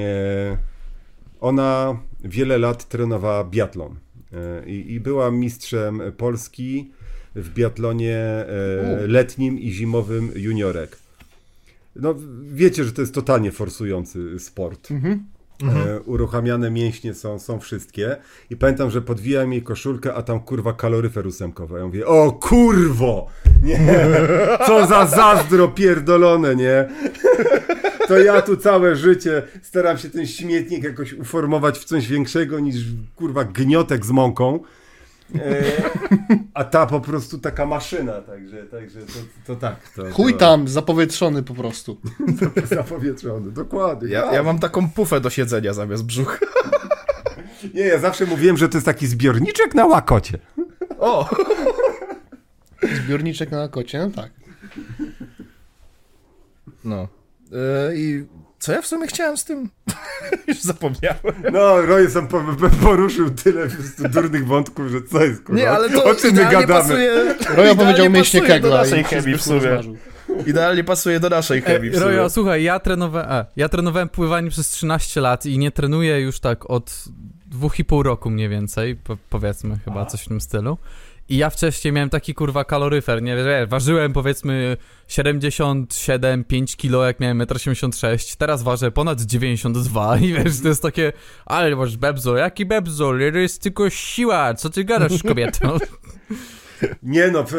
ona wiele lat trenowała biatlon i, i była mistrzem Polski w biatlonie letnim i zimowym juniorek. No, wiecie, że to jest totalnie forsujący sport. E, uruchamiane mięśnie są, są wszystkie. I pamiętam, że podwijałem jej koszulkę, a tam kurwa kaloryfer ósemkowy. Ja mówię, o kurwo! Nie, co za zazdro pierdolone, nie? To ja tu całe życie staram się ten śmietnik jakoś uformować w coś większego niż kurwa gniotek z mąką. E, a ta po prostu taka maszyna, także, także to, to tak. To, Chuj to, tam, zapowietrzony po prostu. Zapowietrzony, dokładnie. Ja, ja mam taką pufę do siedzenia zamiast brzucha. Nie, ja zawsze mówiłem, że to jest taki zbiorniczek na łakocie. O! Zbiorniczek na kocie, no tak. No. E, I co ja w sumie chciałem z tym? Już zapomniałem. No, Roy sam po, po, poruszył tyle durnych wątków, że co jest kurwa? Nie, ale to o czym my idealnie gadamy? pasuje... Roja idealnie powiedział mięśnie do kegla naszej chemii w sumie. rozmarzył. Idealnie pasuje do naszej chemii E. Rojo, słuchaj, ja trenowałem, a, ja trenowałem pływanie przez 13 lat i nie trenuję już tak od dwóch i pół roku mniej więcej, po, powiedzmy chyba coś w tym stylu. I ja wcześniej miałem taki kurwa kaloryfer, nie wiem, ważyłem powiedzmy 77, 5 kilo jak miałem 1,86 m, teraz ważę ponad 92 i wiesz, to jest takie, ale masz bebzo, jaki bebzo, to jest tylko siła, co ty gadasz kobieto? Nie no, p-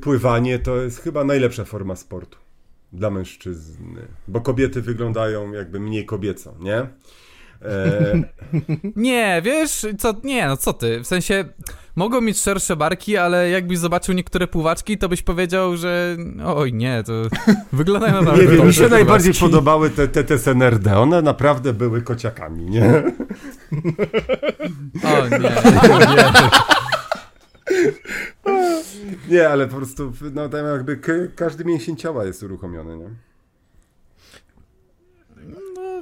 pływanie to jest chyba najlepsza forma sportu dla mężczyzny, bo kobiety wyglądają jakby mniej kobieco, nie? E, Nie, wiesz, co, nie, no co ty, w sensie mogą mieć szersze barki, ale jakbyś zobaczył niektóre pływaczki, to byś powiedział, że oj nie, to wyglądają naprawdę nie wiem, mi się najbardziej pływaczki. podobały te, te, te SNRD, one naprawdę były kociakami, nie? O nie, nie. Nie, ale po prostu, no tam jakby każdy mięsień ciała jest uruchomiony, nie?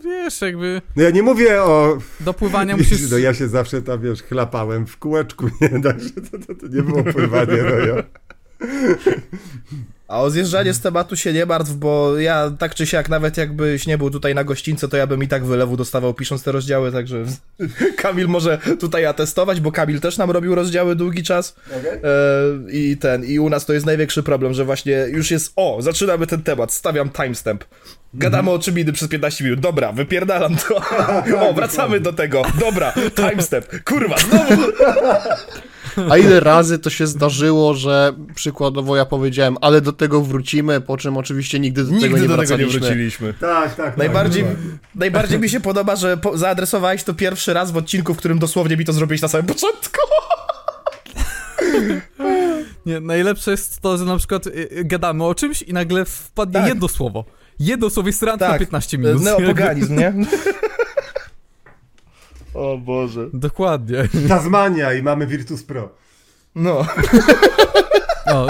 No wiesz, jakby No ja nie mówię o... do pływania Wiesz, musisz... no ja się zawsze tam, wiesz, chlapałem w kółeczku, nie? Także to, to, to nie było pływanie, no ja. A o zjeżdżanie z tematu się nie martw, bo ja tak czy siak, nawet jakbyś nie był tutaj na gościńce, to ja bym i tak wylewu dostawał pisząc te rozdziały, także Kamil może tutaj atestować, bo Kamil też nam robił rozdziały długi czas. E, I ten, i u nas to jest największy problem, że właśnie już jest, o, zaczynamy ten temat, stawiam timestamp. Gadamy o czym innym przez 15 minut. Dobra, wypierdalam to. O, wracamy do tego. Dobra, timestamp. Kurwa, znowu. A ile razy to się zdarzyło, że przykładowo ja powiedziałem, ale do tego wrócimy, po czym oczywiście nigdy do tego Nigdy nie do tego nie wróciliśmy. Tak, tak. Najbardziej, tak, najbardziej mi się podoba, że po, zaadresowałeś to pierwszy raz w odcinku, w którym dosłownie mi to zrobiłeś na samym początku. Nie, najlepsze jest to, że na przykład y, y, gadamy o czymś i nagle wpadnie Tak. jedno słowo. Jedno słowo jest rant na Tak. 15 minut. Neopoganizm, nie? O Boże. Dokładnie. Tasmania i mamy Virtus Pro. No. O,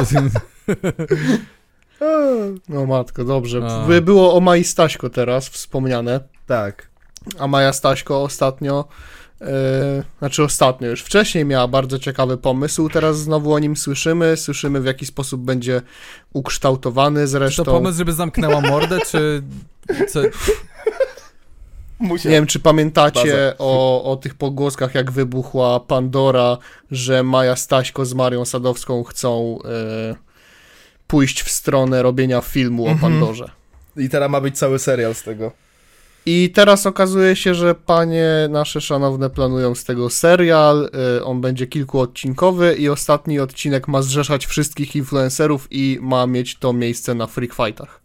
No matko, dobrze. A. By Było o Mai Staśko teraz wspomniane. Tak. A Maja Staśko ostatnio, znaczy ostatnio już wcześniej miała bardzo ciekawy pomysł, teraz znowu o nim słyszymy, słyszymy w jaki sposób będzie ukształtowany czy zresztą. to pomysł, żeby zamknęła mordę, czy... Co? Musiał. Nie wiem, czy pamiętacie o, o tych pogłoskach, jak wybuchła Pandora, że Maja Staśko z Marią Sadowską chcą e, pójść w stronę robienia filmu o Pandorze. I teraz ma być cały serial z tego. I teraz okazuje się, że panie nasze szanowne planują z tego serial. y, On będzie kilkuodcinkowy i ostatni odcinek ma zrzeszać wszystkich influencerów i ma mieć to miejsce na Freak Fightach.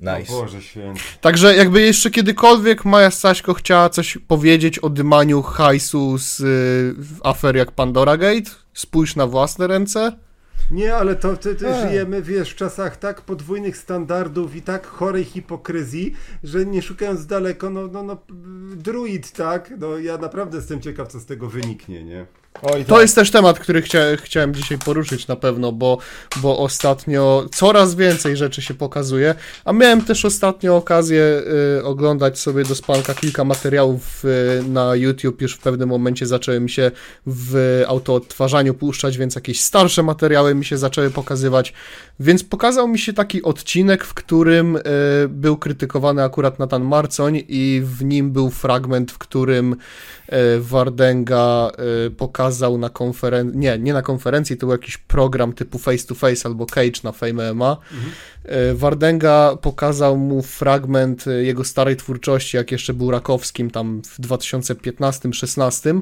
Nice. O Boże święty. Także jakby jeszcze kiedykolwiek Maja Staśko chciała coś powiedzieć o dymaniu hajsu z y, afer jak Pandora Gate, spójrz na własne ręce. Nie, ale to ty, ty A. żyjemy, wiesz, w czasach tak podwójnych standardów i tak chorej hipokryzji, że nie szukając daleko, no, no, no druid, tak? No ja naprawdę jestem ciekaw, co z tego wyniknie, nie? Oj, To tak. jest też temat, który chcia, chciałem dzisiaj poruszyć na pewno, bo, bo ostatnio coraz więcej rzeczy się pokazuje, a miałem też ostatnio okazję y, oglądać sobie do spanka kilka materiałów y, na YouTube, już w pewnym momencie zaczęły mi się w autoodtwarzaniu puszczać, więc jakieś starsze materiały mi się zaczęły pokazywać, więc pokazał mi się taki odcinek, w którym y, był krytykowany akurat Nathan Marcoń i w nim był fragment, w którym e, Wardenga e, pokazał na konferencji, nie, nie na konferencji, to był jakiś program typu Face to Face albo Cage na Fame MMA. E, Wardenga pokazał mu fragment e, jego starej twórczości, jak jeszcze był Rakowskim tam w 2015-16.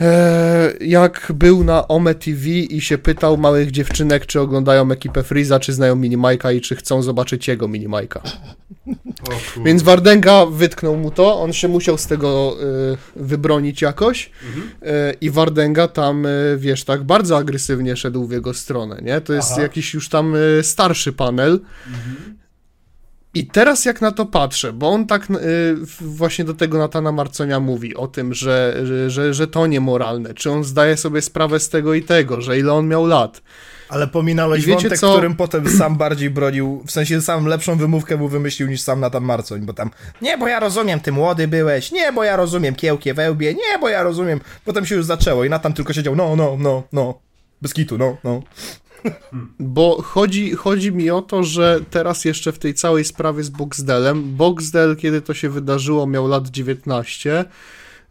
E, Jak był na Ome TV i się pytał małych dziewczynek, czy oglądają ekipę Freeza, czy znają Minimajka i czy chcą zobaczyć jego Minimajka. Więc Wardenga wytknął mu to, on się musiał z tego y, wybronić jakoś y, i Wardenga tam, y, wiesz, tak bardzo agresywnie szedł w jego stronę, nie? To jest Aha. jakiś już tam starszy panel. I teraz jak na to patrzę, bo on tak y, właśnie do tego Natana Marconia mówi o tym, że, że, że, to niemoralne, czy on zdaje sobie sprawę z tego i tego, że ile on miał lat. Ale pominąłeś wątek, co? którym potem sam bardziej bronił, w sensie sam lepszą wymówkę mu wymyślił niż sam Nathan Marcoń, bo tam nie, bo ja rozumiem, ty młody byłeś, nie, bo ja rozumiem, kiełkie wełbie, nie, bo ja rozumiem. Potem się już zaczęło i Nathan tylko siedział, no, no, no, no, bez kitu, no, no. Bo chodzi, chodzi mi o to, że teraz jeszcze w tej całej sprawie z Boxdelem, Boxdel, kiedy to się wydarzyło, miał lat 19,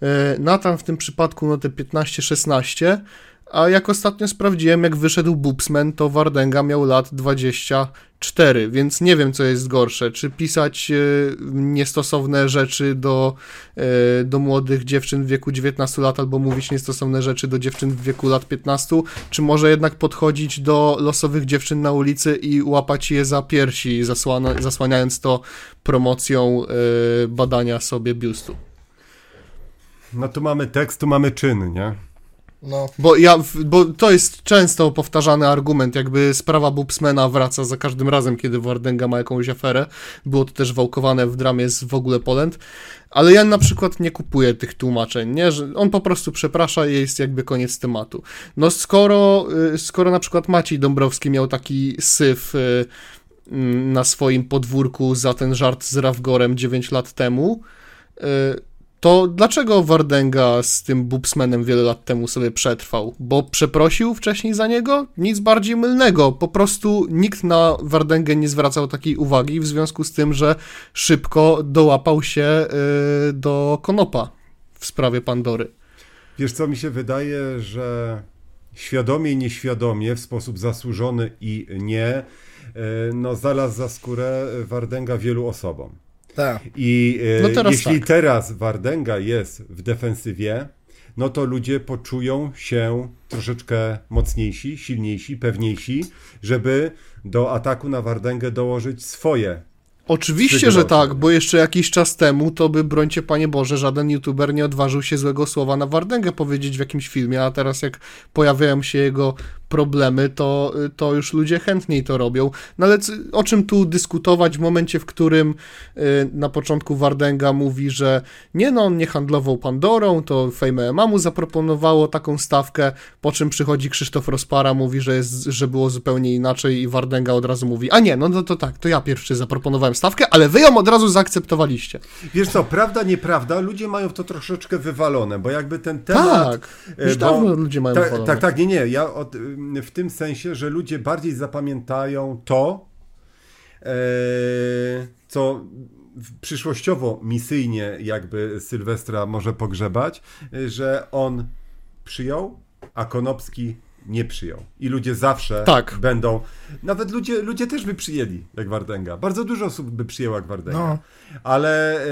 e, Nathan w tym przypadku no te 15-16, a jak ostatnio sprawdziłem, jak wyszedł Bubsman, to Wardenga miał lat 24, więc nie wiem, co jest gorsze, czy pisać e, niestosowne rzeczy do, e, do młodych dziewczyn w wieku 19 lat, albo mówić niestosowne rzeczy do dziewczyn w wieku lat 15, czy może jednak podchodzić do losowych dziewczyn na ulicy i łapać je za piersi, zasłana, zasłaniając to promocją e, badania sobie biustu. No tu mamy tekst, tu mamy czyn, nie? No, Bo, ja, bo to jest często powtarzany argument, jakby sprawa Bubsmana wraca za każdym razem, kiedy Wardenga ma jakąś aferę. Było to też wałkowane w dramie z w ogóle Polent. Ale ja na przykład nie kupuję tych tłumaczeń, nie? Że on po prostu przeprasza i jest jakby koniec tematu. No skoro, y, skoro na przykład Maciej Dąbrowski miał taki syf y, mm, na swoim podwórku za ten żart z Rawgorem 9 lat temu, y, to dlaczego Wardenga z tym Bubsmanem wiele lat temu sobie przetrwał? Bo przeprosił wcześniej za niego? Nic bardziej mylnego. Po prostu nikt na Wardęgę nie zwracał takiej uwagi w związku z tym, że szybko dołapał się y, do Konopa w sprawie Pandory. Wiesz co, mi się wydaje, że świadomie i nieświadomie, w sposób zasłużony i nie, e, no znalazł za skórę Wardęga wielu osobom. Tak. I e, No teraz jeśli tak. teraz Wardęga jest w defensywie, no to ludzie poczują się troszeczkę mocniejsi, silniejsi, pewniejsi, żeby do ataku na Wardęgę dołożyć swoje. Oczywiście, że tak, bo jeszcze jakiś czas temu to by, brońcie Panie Boże, żaden youtuber nie odważył się złego słowa na Wardęgę powiedzieć w jakimś filmie, a teraz jak pojawiają się jego problemy, to, to już ludzie chętniej to robią. No ale o czym tu dyskutować w momencie, w którym y, na początku Wardęga mówi, że nie no, on nie handlował Pandorą, to Fame MMA mu zaproponowało taką stawkę, po czym przychodzi Krzysztof Rozpara, mówi, że, jest, że było zupełnie inaczej i Wardęga od razu mówi, a nie, no to, to tak, to ja pierwszy zaproponowałem stawkę, ale wy ją od razu zaakceptowaliście. Wiesz co, prawda, nieprawda, ludzie mają to troszeczkę wywalone, bo jakby ten temat... Tak, e, już bo- dawno ludzie mają tak, wywalone. tak, tak, nie, nie. Ja od, w tym sensie, że ludzie bardziej zapamiętają to, e, co przyszłościowo, misyjnie jakby Sylwestra może pogrzebać, e, że on przyjął, a Konopski nie przyjął. I ludzie zawsze Tak. będą. Nawet ludzie, ludzie też by przyjęli jak Wardęga. Bardzo dużo osób by przyjęło jak Wardęga. No. Ale e,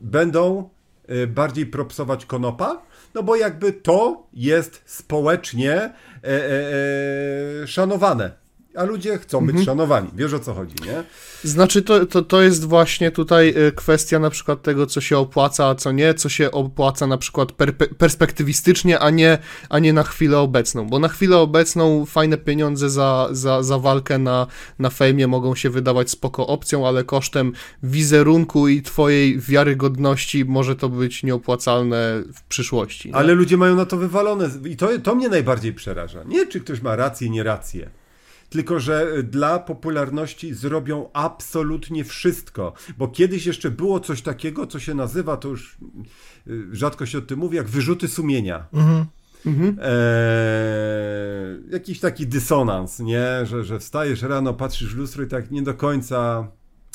będą e, bardziej propsować Konopa, no bo jakby to jest społecznie e, e, e, szanowane. A ludzie chcą być szanowani. Wiesz o co chodzi, nie? Znaczy, to, to, to jest właśnie tutaj y, kwestia na przykład tego, co się opłaca, a co nie, co się opłaca na przykład per, perspektywistycznie, a nie, a nie na chwilę obecną, bo na chwilę obecną fajne pieniądze za, za, za walkę na, na fejmie mogą się wydawać spoko opcją, ale kosztem wizerunku i twojej wiarygodności może to być nieopłacalne w przyszłości. nie? Ale ludzie mają na to wywalone i to, to mnie najbardziej przeraża. Nie, czy ktoś ma rację, nie rację. Tylko, że y, dla popularności zrobią absolutnie wszystko. Bo kiedyś jeszcze było coś takiego, co się nazywa, to już y, rzadko się o tym mówi, jak wyrzuty sumienia. Eee, jakiś taki dysonans, nie? Że, że wstajesz rano, patrzysz w lustro i tak nie do końca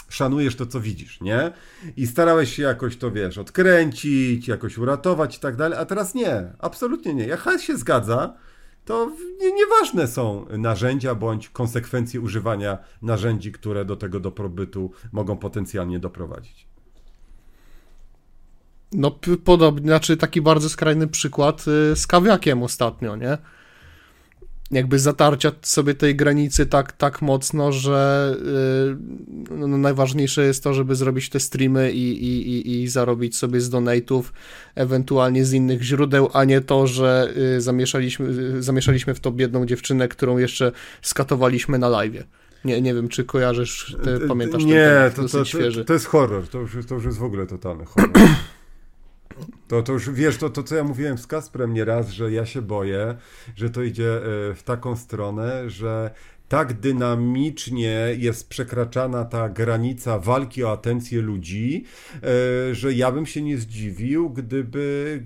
szanujesz to, co widzisz, nie? I starałeś się jakoś to, wiesz, odkręcić, jakoś uratować i tak dalej, a teraz nie, absolutnie nie. Jak hajs się zgadza, to nieważne są narzędzia bądź konsekwencje używania narzędzi, które do tego dobrobytu mogą potencjalnie doprowadzić. No podobnie, znaczy taki bardzo skrajny przykład y, z kawiakiem ostatnio, nie? Jakby zatarcia sobie tej granicy tak, tak mocno, że y, no, najważniejsze jest to, żeby zrobić te streamy i, i, i, i zarobić sobie z donate'ów, ewentualnie z innych źródeł, a nie to, że y, zamieszaliśmy, y, zamieszaliśmy w to biedną dziewczynę, którą jeszcze skatowaliśmy na live'ie. Nie, nie wiem, czy kojarzysz, ty, pamiętasz ten Nie, temat, to, to, świeży. to, to jest horror, to już, to już jest w ogóle totalny horror. To, to już wiesz, to, to co ja mówiłem z Kasprem nieraz, że ja się boję, że to idzie e, w taką stronę, że tak dynamicznie jest przekraczana ta granica walki o atencję ludzi, e, że ja bym się nie zdziwił, gdyby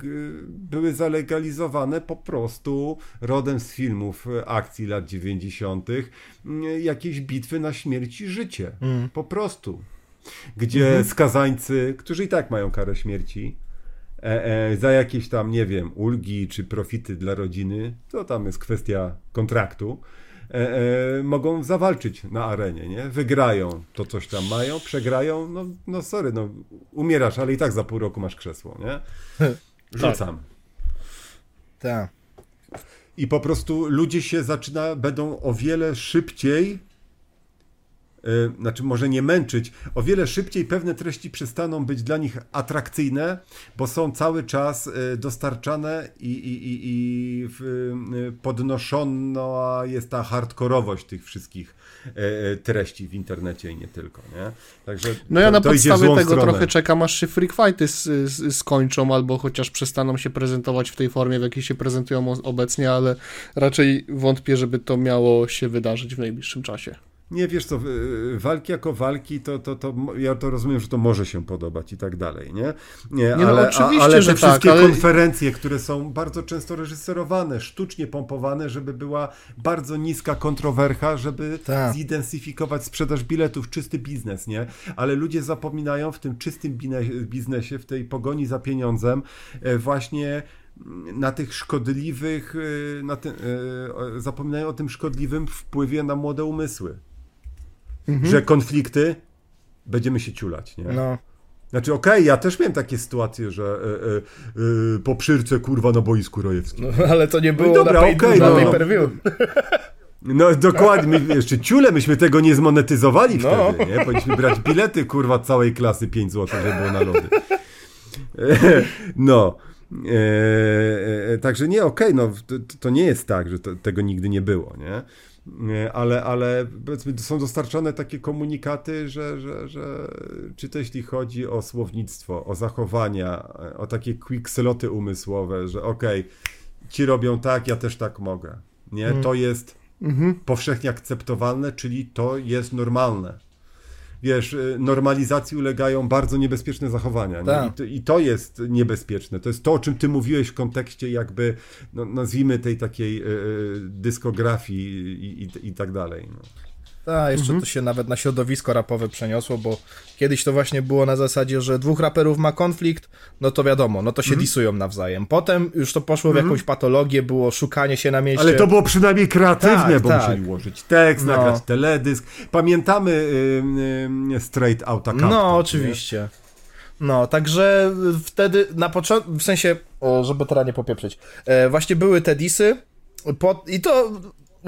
były zalegalizowane po prostu rodem z filmów e, akcji lat 90. m, jakieś bitwy na śmierć i życie. Po prostu. Gdzie skazańcy, którzy i tak mają karę śmierci, e, e, za jakieś tam, nie wiem, ulgi czy profity dla rodziny, to tam jest kwestia kontraktu, e, e, mogą zawalczyć na arenie, nie? Wygrają, to coś tam mają, przegrają, no, no sorry, no umierasz, ale i tak za pół roku masz krzesło, nie? Rzucam. Tak. I po prostu ludzie się zaczyna, będą o wiele szybciej, znaczy może nie męczyć, o wiele szybciej pewne treści przestaną być dla nich atrakcyjne, bo są cały czas y, dostarczane i, i, i, i y, podnoszona jest ta hardkorowość tych wszystkich y, y, treści w internecie i nie tylko, nie? Także No ja to, na to podstawie tego stronę. trochę czekam, aż się freak fighty skończą, albo chociaż przestaną się prezentować w tej formie, w jakiej się prezentują obecnie, ale raczej wątpię, żeby to miało się wydarzyć w najbliższym czasie. Nie, wiesz co, y, walki jako walki, to, to, to ja to rozumiem, że to może się podobać i tak dalej, nie? Nie, no, ale, oczywiście, a, ale te że tak, wszystkie ale- konferencje, które są bardzo często reżyserowane, sztucznie pompowane, żeby była bardzo niska kontrowercha, żeby Tak. zidentyfikować sprzedaż biletów, czysty biznes, nie? Ale ludzie zapominają w tym czystym biznesie, w tej pogoni za pieniądzem, e, właśnie na tych szkodliwych, e, na o- zapominają o tym szkodliwym wpływie na młode umysły że konflikty będziemy się ciulać, nie? No. Znaczy, okej, ja też miałem takie sytuacje, że e, e, e, po przyrce, kurwa, na boisku rojewskim. no, ale to nie było dobra, na, pay, okej, na no. pay-per-view. No dokładnie, my, jeszcze ciule, myśmy tego nie zmonetyzowali No. wtedy, nie? Powinniśmy brać bilety, kurwa, całej klasy 5 zł, żeby było na lody. No. E, e, także nie, okej, no to, to nie jest tak, że to, tego nigdy nie było, nie? Ale, ale są dostarczane takie komunikaty, że, że, że czy to jeśli chodzi o słownictwo, o zachowania, o takie quicksloty umysłowe, że okej, ci robią tak, ja też tak mogę. Nie, to jest powszechnie akceptowalne, czyli to jest normalne. Wiesz, y, normalizacji ulegają bardzo niebezpieczne zachowania. Nie? Tak. I, to, I to jest niebezpieczne. To jest to, o czym ty mówiłeś w kontekście jakby, no, nazwijmy tej takiej y, y, dyskografii i, i, i tak dalej. No. Tak, jeszcze to się nawet na środowisko rapowe przeniosło, bo kiedyś to właśnie było na zasadzie, że dwóch raperów ma konflikt, no to wiadomo, no to się disują nawzajem. Potem już to poszło w jakąś patologię, było szukanie się na mieście. Ale to było przynajmniej kreatywne, Tak, bo tak. musieli ułożyć tekst, No. nagrać teledysk. Pamiętamy y, y, Straight Outta Compton, No, nie? oczywiście. No, także wtedy na początku, w sensie, e, żeby teraz nie popieprzyć, e, właśnie były te disy po, i to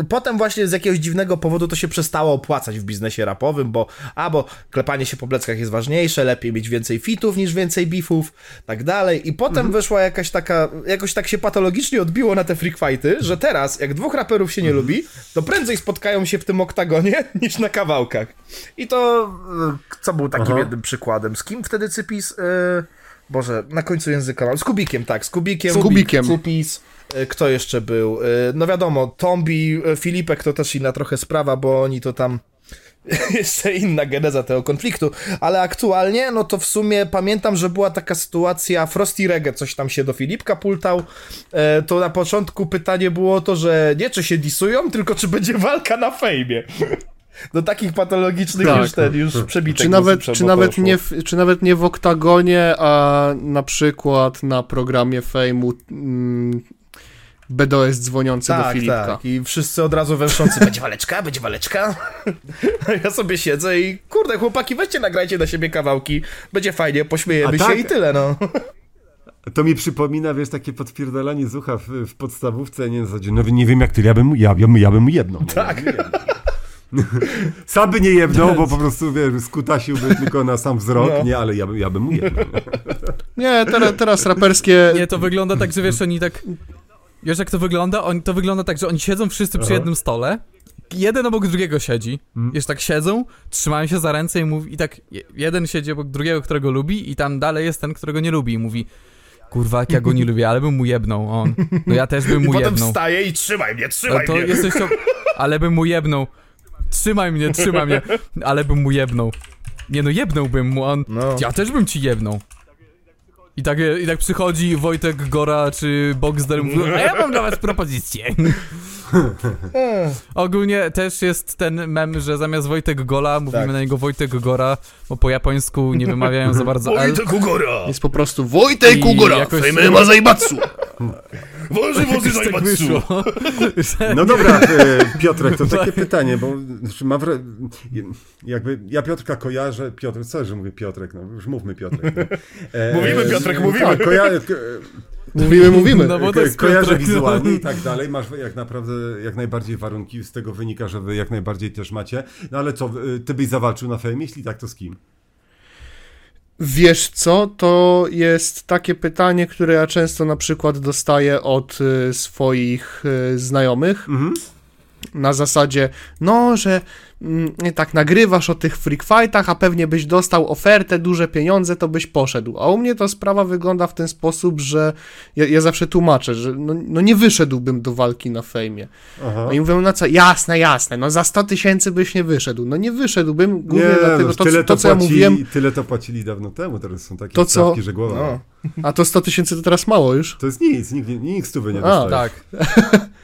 potem właśnie z jakiegoś dziwnego powodu to się przestało opłacać w biznesie rapowym, bo a, bo klepanie się po pleckach jest ważniejsze, lepiej mieć więcej fitów niż więcej beefów, tak dalej. I potem Mhm. wyszła jakaś taka, jakoś tak się patologicznie odbiło na te freak fighty, że teraz, jak dwóch raperów się nie Mhm. lubi, to prędzej spotkają się w tym oktagonie niż na kawałkach. I to, e, co był takim Aha. jednym przykładem? Z kim wtedy Cypis... E, Boże, na końcu języka mam. Z Kubikiem, tak, z Kubikiem. Z Kubikiem. Cypis. E, Kto jeszcze był? E, No wiadomo, Tombi, e, Filipek to też inna trochę sprawa, bo oni to tam jeszcze inna geneza tego konfliktu, ale aktualnie, no to w sumie pamiętam, że była taka sytuacja, Frosty Reggae coś tam się do Filipka pultał, e, to na początku pytanie było to, że nie czy się disują, tylko czy będzie walka na fejmie. Do takich patologicznych Tak. już ten, już przebitek Czy nawet, czy, nawet nie w, czy nawet nie w oktagonie, a na przykład na programie Fejmu mm, BDOS dzwoniący do Tak, Filipka. tak. I wszyscy od razu węszący, będzie waleczka, będzie waleczka. A ja sobie siedzę i kurde, chłopaki, weźcie, nagrajcie na siebie kawałki, będzie fajnie, pośmiejemy A się tak? i tyle, no. To mi przypomina, wiesz, takie podpierdalanie z ucha w, w podstawówce, nie, na zasadzie, no nie wiem jak ty, ja bym, ja, ja, ja bym mu jedną. Tak. Sam by nie jedną, bo po prostu, wiesz, skutasiłby tylko na sam wzrok, No. nie, ale ja, bym- ja bym mu jedną. Nie, teraz, teraz raperskie... Nie, to wygląda tak, że wiesz, oni tak... Wiesz jak to wygląda? Oni, to wygląda tak, że oni siedzą wszyscy przy Aha. jednym stole, jeden obok drugiego siedzi, Mm. jeszcze tak siedzą, trzymają się za ręce i mówi, i tak je- jeden siedzi obok drugiego, którego lubi i tam dalej jest ten, którego nie lubi i mówi kurwa, jak ja go nie lubię, ale bym mu jebnął, on. No ja też bym I mu potem jebnął. wstaje i trzymaj mnie, trzymaj to mnie. jesteś to... Ale bym mu jebnął. Trzymaj mnie, trzymaj mnie. Ale bym mu jebnął. Nie no, jebnąłbym mu, on... No. Ja też bym ci jebnął. I tak, I tak przychodzi Wojtek Gora czy Boxdel i mówi, a ja mam dla was propozycję. Ogólnie też jest ten mem, że zamiast Wojtek Gola mówimy Tak. na niego Wojtek Gora, bo po japońsku nie wymawiają za bardzo L. Wojtek Ugora! Jest po prostu Wojtek I Ugora, jakoś- Fejmy ma zajbatsu. Tak wyszło. Że- No dobra, e, Piotrek, to takie pytanie, bo znaczy, mam wra... jakby ja Piotrka kojarzę, Piotr, co, że mówię Piotrek, no już mówmy Piotrek. No. E, Mówimy, Piotrek, mówimy. Tak, koja... Mówimy, mówimy. No bo to jest kojarzę Piotrek, no. wizualnie i tak dalej, masz jak naprawdę jak najbardziej warunki, z tego wynika, że wy jak najbardziej też macie. No ale co, e, ty byś zawalczył na fejmie, jeśli tak, to z kim? Wiesz co, to jest takie pytanie, które ja często na przykład dostaję od y, swoich y, znajomych. Mhm. Na zasadzie, no, że tak nagrywasz o tych freak fightach, a pewnie byś dostał ofertę, duże pieniądze, to byś poszedł. A u mnie to sprawa wygląda w ten sposób, że ja, ja zawsze tłumaczę, że no, no nie wyszedłbym do walki na fejmie. Aha. No i mówią, no co, jasne, jasne, no za 100 tysięcy byś nie wyszedł. No nie wyszedłbym, głównie dlatego, no, to, tyle co- to co ja mówiłem, Tyle to płacili dawno temu, teraz są takie To co- stawki, że głowa. No. a to 100 tysięcy to teraz mało już. To jest nic, nikt, nikt stówy nie A, dostaje. Tak.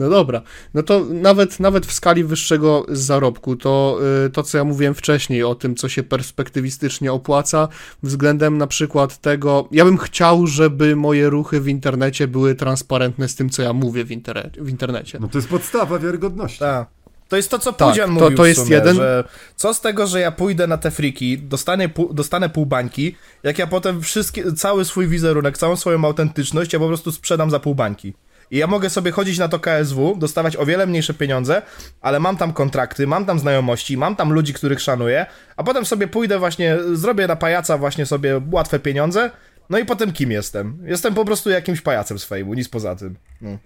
No dobra, no to nawet, nawet w skali wyższego zarobku, to y, to co ja mówiłem wcześniej o tym, co się perspektywistycznie opłaca, względem na przykład tego, ja bym chciał, żeby moje ruchy w internecie były transparentne z tym, co ja mówię w, interne- w internecie. No to jest podstawa wiarygodności. Tak. To jest to, co Tak, Pudzian to- mówił to jest sumie, jeden- że co z tego, że ja pójdę na te friki, dostanę dostanę pół bańki, jak ja potem wszystkie, cały swój wizerunek, całą swoją autentyczność ja po prostu sprzedam za pół bańki. I ja mogę sobie chodzić na to KSW, dostawać o wiele mniejsze pieniądze, ale mam tam kontrakty, mam tam znajomości, mam tam ludzi, których szanuję, a potem sobie pójdę właśnie, zrobię na pajaca właśnie sobie łatwe pieniądze, no i potem kim jestem? Jestem po prostu jakimś pajacem fejmu, nic poza tym. No.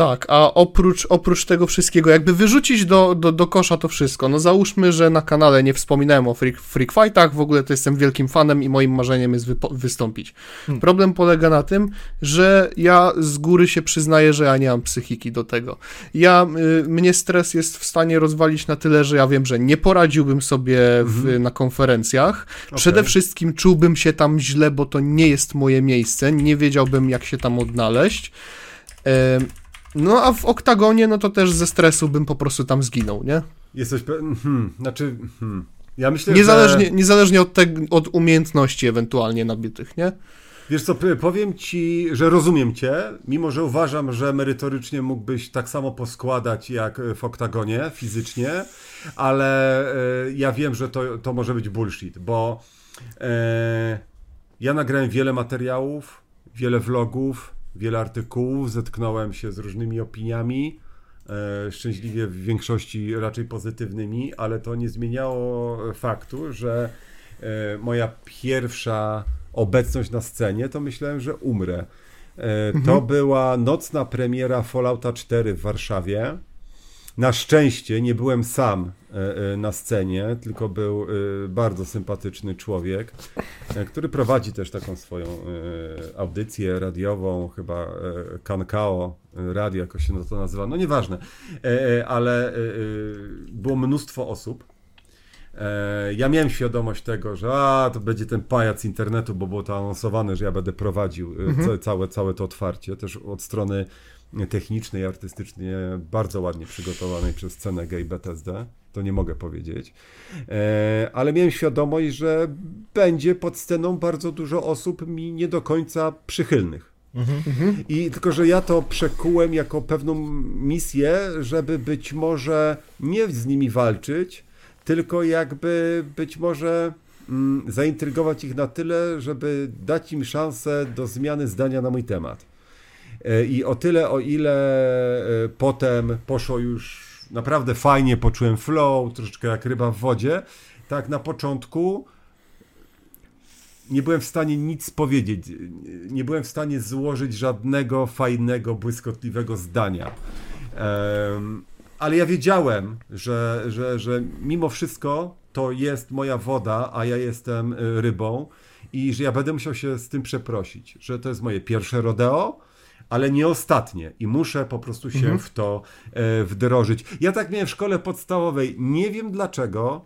Tak, a oprócz, oprócz tego wszystkiego, jakby wyrzucić do, do, do kosza to wszystko, no załóżmy, że na kanale nie wspominałem o freak, freak Fightach, w ogóle to jestem wielkim fanem i moim marzeniem jest wypo- wystąpić. Problem polega na tym, że ja z góry się przyznaję, że ja nie mam psychiki do tego. Ja, y, mnie stres jest w stanie rozwalić na tyle, że ja wiem, że nie poradziłbym sobie w, na konferencjach. Przede wszystkim czułbym się tam źle, bo to nie jest moje miejsce, nie wiedziałbym jak się tam odnaleźć. Em, no a w oktagonie, no to też ze stresu bym po prostu tam zginął, nie? Jesteś pewien, hmm, znaczy, hmm. ja myślę, Niezależnie, że... niezależnie od, te, od umiejętności ewentualnie nabytych, nie? Wiesz co, powiem ci, że rozumiem cię, mimo że uważam, że merytorycznie mógłbyś tak samo poskładać jak w oktagonie, fizycznie, ale e, ja wiem, że to, to może być bullshit, bo e, ja nagrałem wiele materiałów, wiele vlogów, wiele artykułów, zetknąłem się z różnymi opiniami, e, szczęśliwie w większości raczej pozytywnymi, ale to nie zmieniało faktu, że e, moja pierwsza obecność na scenie, to myślałem, że umrę. E, To była nocna premiera Fallouta 4 w Warszawie. Na szczęście nie byłem sam na scenie, tylko był e, bardzo sympatyczny człowiek, e, który prowadzi też taką swoją e, audycję radiową, chyba e, Kankao e, radio, jakoś się to nazywa, no nieważne, E, e, ale e, e, było mnóstwo osób. E, Ja miałem świadomość tego, że a, to będzie ten pajac internetu, bo było to anonsowane, że ja będę prowadził e, ca- całe, całe to otwarcie, też od strony technicznej, artystycznej, bardzo ładnie przygotowanej przez scenę gay BTSD, to nie mogę powiedzieć, E, ale miałem świadomość, że będzie pod sceną bardzo dużo osób mi nie do końca przychylnych. I tylko, że ja to przekułem jako pewną misję, żeby być może nie z nimi walczyć, tylko jakby być może mm, zaintrygować ich na tyle, żeby dać im szansę do zmiany zdania na mój temat. E, I o tyle, o ile e, potem poszło już naprawdę fajnie, poczułem flow, troszeczkę jak ryba w wodzie, tak na początku nie byłem w stanie nic powiedzieć. Nie byłem w stanie złożyć żadnego fajnego, błyskotliwego zdania. Em, ale ja wiedziałem, że, że, że mimo wszystko to jest moja woda, a ja jestem y, rybą i że ja będę musiał się z tym przeprosić, że to jest moje pierwsze rodeo, ale nie ostatnie i muszę po prostu się w to e, wdrożyć. Ja tak miałem w szkole podstawowej, nie wiem dlaczego,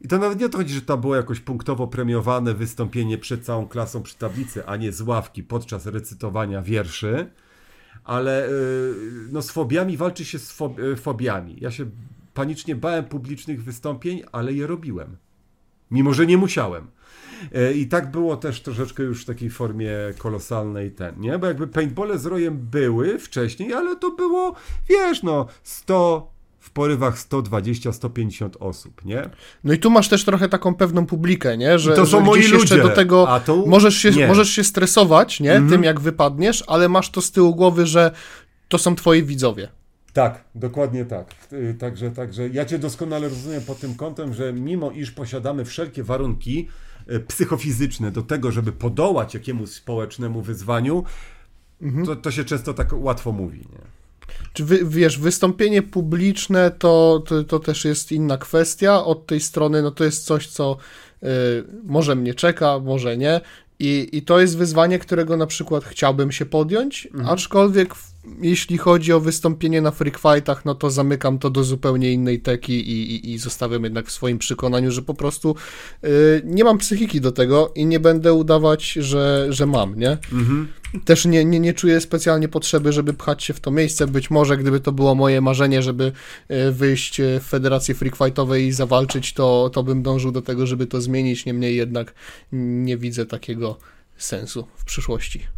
i to nawet nie o to chodzi, że to było jakoś punktowo premiowane wystąpienie przed całą klasą przy tablicy, a nie z ławki podczas recytowania wierszy, ale y, no, z fobiami walczy się z fob- y, fobiami. Ja się panicznie bałem publicznych wystąpień, ale je robiłem. Mimo, że nie musiałem. E, I tak było też troszeczkę już w takiej formie kolosalnej ten, nie? Bo jakby paintbole z rojem były wcześniej, ale to było, wiesz, no, 100, w porywach 120-150 osób, nie? No i tu masz też trochę taką pewną publikę, nie? Że, I to są że moi gdzieś jeszcze ludzie, do tego a możesz, się, nie. możesz się stresować, nie? Mhm. Tym jak wypadniesz, ale masz to z tyłu głowy, że to są twoi widzowie. Tak, dokładnie tak. Y, Także, także ja Cię doskonale rozumiem pod tym kątem, że mimo iż posiadamy wszelkie warunki psychofizyczne do tego, żeby podołać jakiemuś społecznemu wyzwaniu, to, to się często tak łatwo mówi. Nie? Czy wy, wiesz, wystąpienie publiczne to, to, to też jest inna kwestia. Od tej strony, no to jest coś, co y, może mnie czeka, może nie. I, I to jest wyzwanie, którego na przykład chciałbym się podjąć, aczkolwiek w, jeśli chodzi o wystąpienie na freak fightach, no to zamykam to do zupełnie innej teki i, i, i zostawiam jednak w swoim przekonaniu, że po prostu y, nie mam psychiki do tego i nie będę udawać, że, że mam, nie? Też nie, nie, nie czuję specjalnie potrzeby, żeby pchać się w to miejsce. Być może gdyby to było moje marzenie, żeby e, wyjść e, w Federacji Freak Fightowej i zawalczyć, to, to bym dążył do tego, żeby to zmienić. Niemniej jednak nie widzę takiego sensu w przyszłości.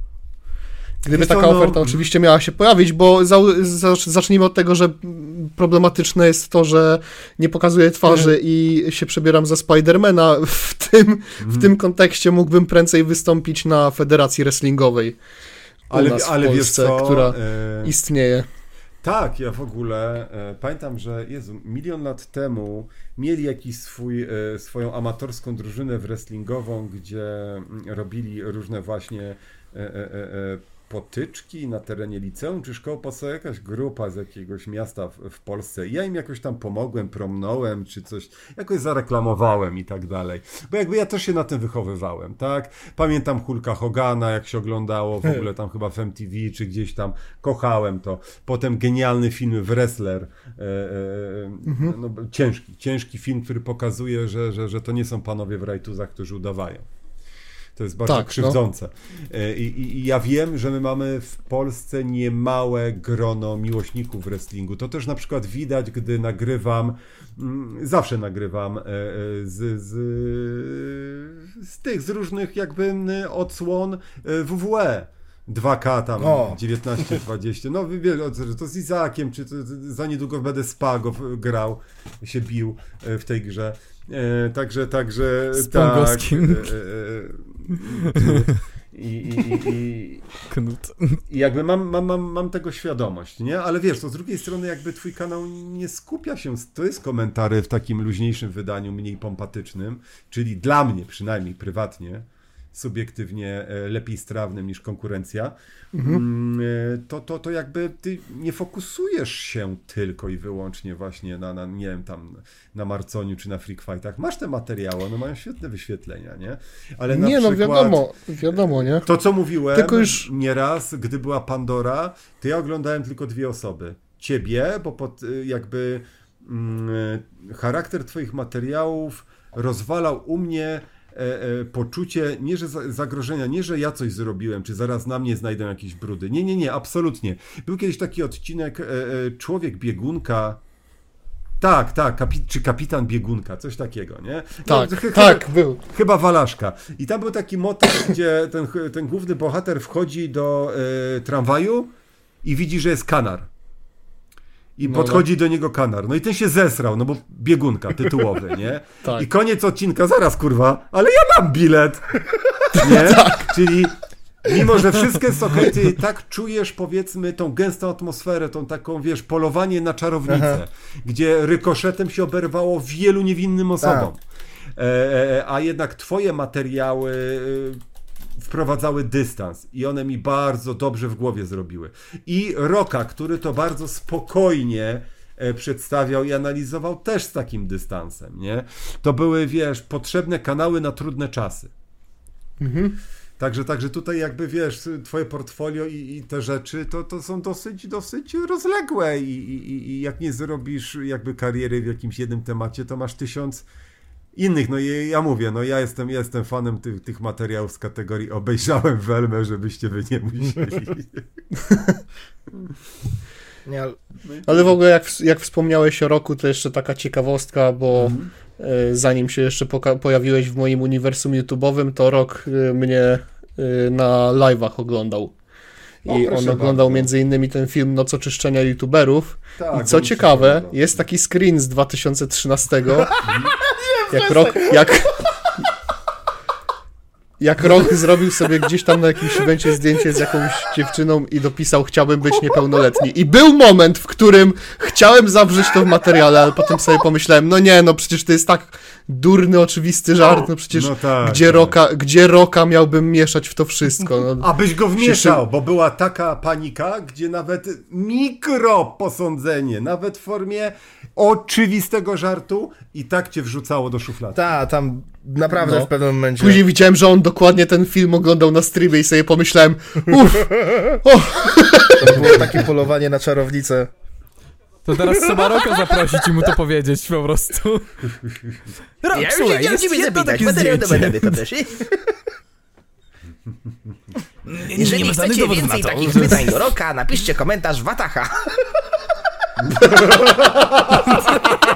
Gdyby taka no- oferta oczywiście miała się pojawić, bo za, za, zacznijmy od tego, że mm, problematyczne jest to, że nie pokazuję twarzy i się przebieram za Spidermana. W tym, w tym kontekście mógłbym prędzej wystąpić na Federacji Wrestlingowej. Ale, nas w ale wiesz Polsce, co? która e, istnieje. Tak, ja w ogóle e, pamiętam, że Jezu, milion lat temu mieli jakiś swój, e, swoją amatorską drużynę wrestlingową, gdzie mm, robili różne właśnie e, e, e, potyczki na terenie liceum czy szkoły podstawowej, jakaś grupa z jakiegoś miasta w, w Polsce. Ja im jakoś tam pomogłem, promnąłem czy coś, jakoś zareklamowałem i tak dalej. Bo jakby ja też się na tym wychowywałem, tak? Pamiętam Hulka Hogana, jak się oglądało w ogóle tam chyba w MTV czy gdzieś tam, kochałem to. Potem genialny film Wrestler, e, e, no, ciężki, ciężki film, który pokazuje, że, że, że to nie są panowie w rajtuzach, którzy udawają. To jest bardzo Tak, no. krzywdzące. E, I, i, ja wiem, że my mamy w Polsce niemałe grono miłośników wrestlingu. To też na przykład widać, gdy nagrywam, mm, zawsze nagrywam e, e, z, z, z tych, z różnych jakby odsłon WWE. 2K tam, O. 19-20. No wiesz, to z Izakiem, czy to, za niedługo będę Spago grał, się bił w tej grze. E, także, także. Z tak, e, e, e, I, i, i, Knut. i jakby mam, mam, mam, mam tego świadomość, nie? Ale wiesz, to z drugiej strony jakby twój kanał nie skupia się, to jest komentary w takim luźniejszym wydaniu, mniej pompatycznym, czyli dla mnie przynajmniej prywatnie, subiektywnie e, lepiej strawnym niż konkurencja, mm, e, to, to, to jakby ty nie fokusujesz się tylko i wyłącznie właśnie na, na nie wiem, tam na Marconiu czy na Freak Fightach. Masz te materiały, one mają świetne wyświetlenia, nie? Ale na Nie no, przykład... wiadomo, wiadomo, nie? To, co mówiłem Tylko już- nieraz, gdy była Pandora, to ja oglądałem tylko dwie osoby. Ciebie, bo pod, y, jakby mm, charakter twoich materiałów rozwalał u mnie e, e, poczucie nie, że za- zagrożenia, nie, że ja coś zrobiłem, czy zaraz na mnie znajdą jakieś brudy. Nie, nie, nie, absolutnie. Był kiedyś taki odcinek e, e, Człowiek biegunka. Tak, tak, kapi- czy kapitan biegunka, coś takiego, nie? Tak, No, ch- tak, był. Chyba Walaszka. I tam był taki motyw, gdzie ten, ten główny bohater wchodzi do e, tramwaju i widzi, że jest kanar. I No, podchodzi do niego kanar. No i ten się zesrał, no bo biegunka, tytułowy, nie? Tak. I koniec odcinka, zaraz kurwa, ale ja mam bilet! Nie? Tak. Czyli mimo, że wszystko jest ty tak czujesz powiedzmy tą gęstą atmosferę, tą taką, wiesz, polowanie na czarownicę, gdzie rykoszetem się oberwało wielu niewinnym osobom. E, e, a jednak twoje materiały e, wprowadzały dystans i one mi bardzo dobrze w głowie zrobiły. I Roka, który to bardzo spokojnie e, przedstawiał i analizował też z takim dystansem, nie? To były, wiesz, potrzebne kanały na trudne czasy. Także, także tutaj jakby wiesz, twoje portfolio i, i te rzeczy to, to są dosyć, dosyć rozległe I, i, i jak nie zrobisz jakby kariery w jakimś jednym temacie, to masz tysiąc innych. No i ja mówię, no ja jestem, jestem fanem tych, tych materiałów z kategorii obejrzałem Welmę, żebyście wy nie musieli. Nie, ale- Ale w ogóle jak, jak wspomniałeś o roku, to jeszcze taka ciekawostka, bo e, zanim się jeszcze pojawiłeś w moim uniwersum YouTube'owym, to rok e, mnie e, na live'ach oglądał. I O, on oglądał bardzo. między innymi ten film Noc oczyszczenia YouTuberów. Tak, I co ciekawe, jest taki screen z 2013, jak rok, jak, jak rok zrobił sobie gdzieś tam na jakimś evencie zdjęcie z jakąś dziewczyną i dopisał chciałbym być niepełnoletni. I był moment, w którym chciałem zawrzeć to w materiale, ale potem sobie pomyślałem, no nie, no przecież to jest tak durny, oczywisty żart, no przecież No tak, gdzie, tak. roka, gdzie roka miałbym mieszać w to wszystko? No, Abyś go wmieszał, bo była taka panika, gdzie nawet mikro posądzenie, nawet w formie oczywistego żartu i tak cię wrzucało do szuflady. Ta, tam naprawdę No. w pewnym momencie. Później widziałem, że on dokładnie ten film oglądał na streamie i sobie pomyślałem, uff, To było takie polowanie na czarownicę. To teraz trzeba Roka zaprosić i mu to powiedzieć po prostu. Rok, słuchaj, jest jedno takie zdjęcie. nie Jeżeli żadnych chcecie więcej takich że- pytań do Roka, napiszcie komentarz Watacha.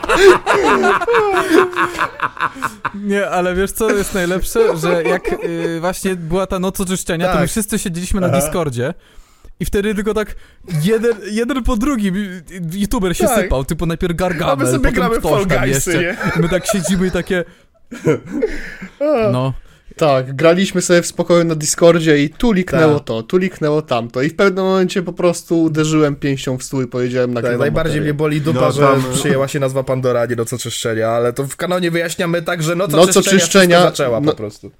Nie, ale wiesz co jest najlepsze? Że jak y, właśnie była ta noc oczyszczenia, to my Tak. wszyscy siedzieliśmy na Discordzie i wtedy tylko tak jeden, jeden po drugim youtuber się Tak. sypał, typu najpierw Gargamel, A my sobie potem gramy w Fall Guysy, my tak siedzimy i takie... No, Tak, graliśmy sobie w spokoju na Discordzie i tu liknęło Tak. to, tu liknęło tamto i w pewnym momencie po prostu uderzyłem pięścią w stół i powiedziałem na Tak, najbardziej mnie boli dupa, No, że tam- przyjęła się nazwa Pandora, a nie Noc Oczyszczenia, ale to w kanonie wyjaśniamy tak, że Noc, Noc Oczyszczenia, Oczyszczenia- wszystko zaczęła no- po prostu.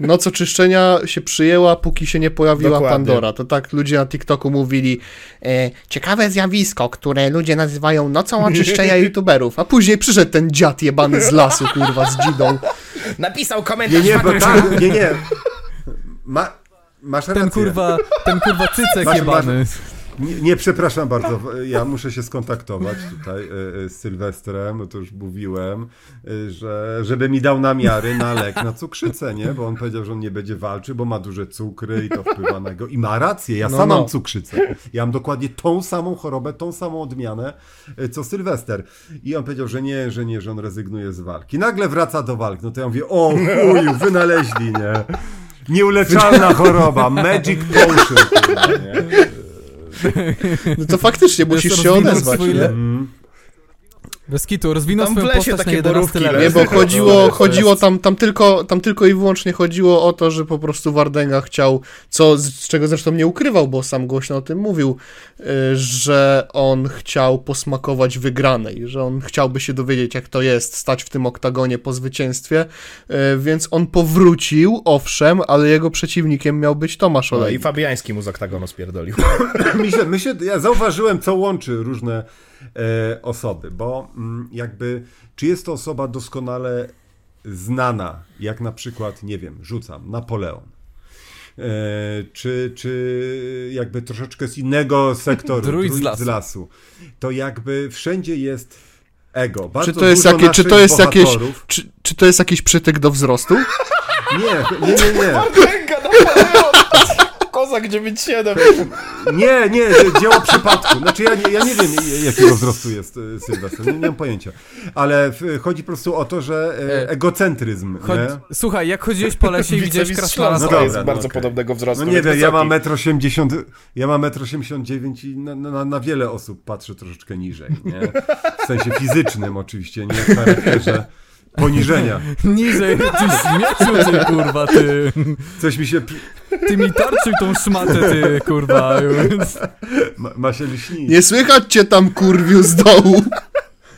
Noc oczyszczenia się przyjęła, póki się nie pojawiła Dokładnie. Pandora. To tak ludzie na TikToku mówili, e, ciekawe zjawisko, które ludzie nazywają nocą oczyszczenia youtuberów, a później przyszedł ten dziad jebany z lasu, kurwa, z dzidą. Napisał Nie, komentarz nie, bo Watacha. tak, nie, nie. Ma, masz rację. ten kurwa, ten kurwa cycek Masz- jebany. Nie, nie, przepraszam bardzo, ja muszę się skontaktować tutaj e, e, z Sylwestrem, to już mówiłem, e, że żeby mi dał namiary na lek na cukrzycę, nie? Bo on powiedział, że on nie będzie walczył, bo ma duże cukry i to wpływa na niego. I ma rację, ja No, sam no. mam cukrzycę. Ja mam dokładnie tą samą chorobę, tą samą odmianę, co Sylwester. I on powiedział, że nie, że nie, że on rezygnuje z walki. Nagle wraca do walki. No to ja mówię, o chuju, wynaleźli, nie? Nieuleczalna choroba, magic potion, kurwa, nie? No to faktycznie musisz się odezwać, swój le- Mm. Bez kitu, rozwinął Tam w swoją lesie postać na takie 11 borówki level. Nie, bo chodziło, chodziło tam, tam, tylko, tam tylko i wyłącznie chodziło o to, że po prostu Wardenga chciał, co, z z czego zresztą nie ukrywał, bo sam głośno o tym mówił, y, że on chciał posmakować wygranej, że on chciałby się dowiedzieć, jak to jest stać w tym oktagonie po zwycięstwie, y, więc on powrócił, owszem, ale jego przeciwnikiem miał być Tomasz No, Olej. I Fabiański mu z oktagonu spierdolił. myślę, myślę, ja zauważyłem, co łączy różne osoby, bo mm, jakby, czy jest to osoba doskonale znana, jak na przykład, nie wiem, rzucam, Napoleon. E, czy, czy jakby troszeczkę z innego sektoru, Druid z z lasu, to jakby wszędzie jest ego. Bardzo Czy to jest, jakie, czy to jest jakieś, czy, czy to jest jakiś przytyk do wzrostu? Nie, nie, nie, nie. Napoleon! Kozak 97. Nie, nie, dzieło przypadku. Znaczy ja nie, ja nie wiem, jakiego wzrostu jest e, Sylwester, nie, nie mam pojęcia. Ale w, chodzi po prostu o to, że e, E, egocentryzm, Chodź, nie? słuchaj, jak chodziłeś po lesie i widziałeś krasnala No jest no bardzo okej. podobnego wzrostu. No nie wiem, ja mam wysoki. 1,80 m, ja mam 1,89 m i na, na, na wiele osób patrzę troszeczkę niżej, nie? W sensie fizycznym oczywiście, nie w charakterze poniżenia. Niżej, ty śmieciu, ty kurwa, ty. Coś mi się, Ty mi tarczył tą szmatę, ty kurwa. ma, ma się lśnić. Nie słychać cię tam, kurwiu, z dołu.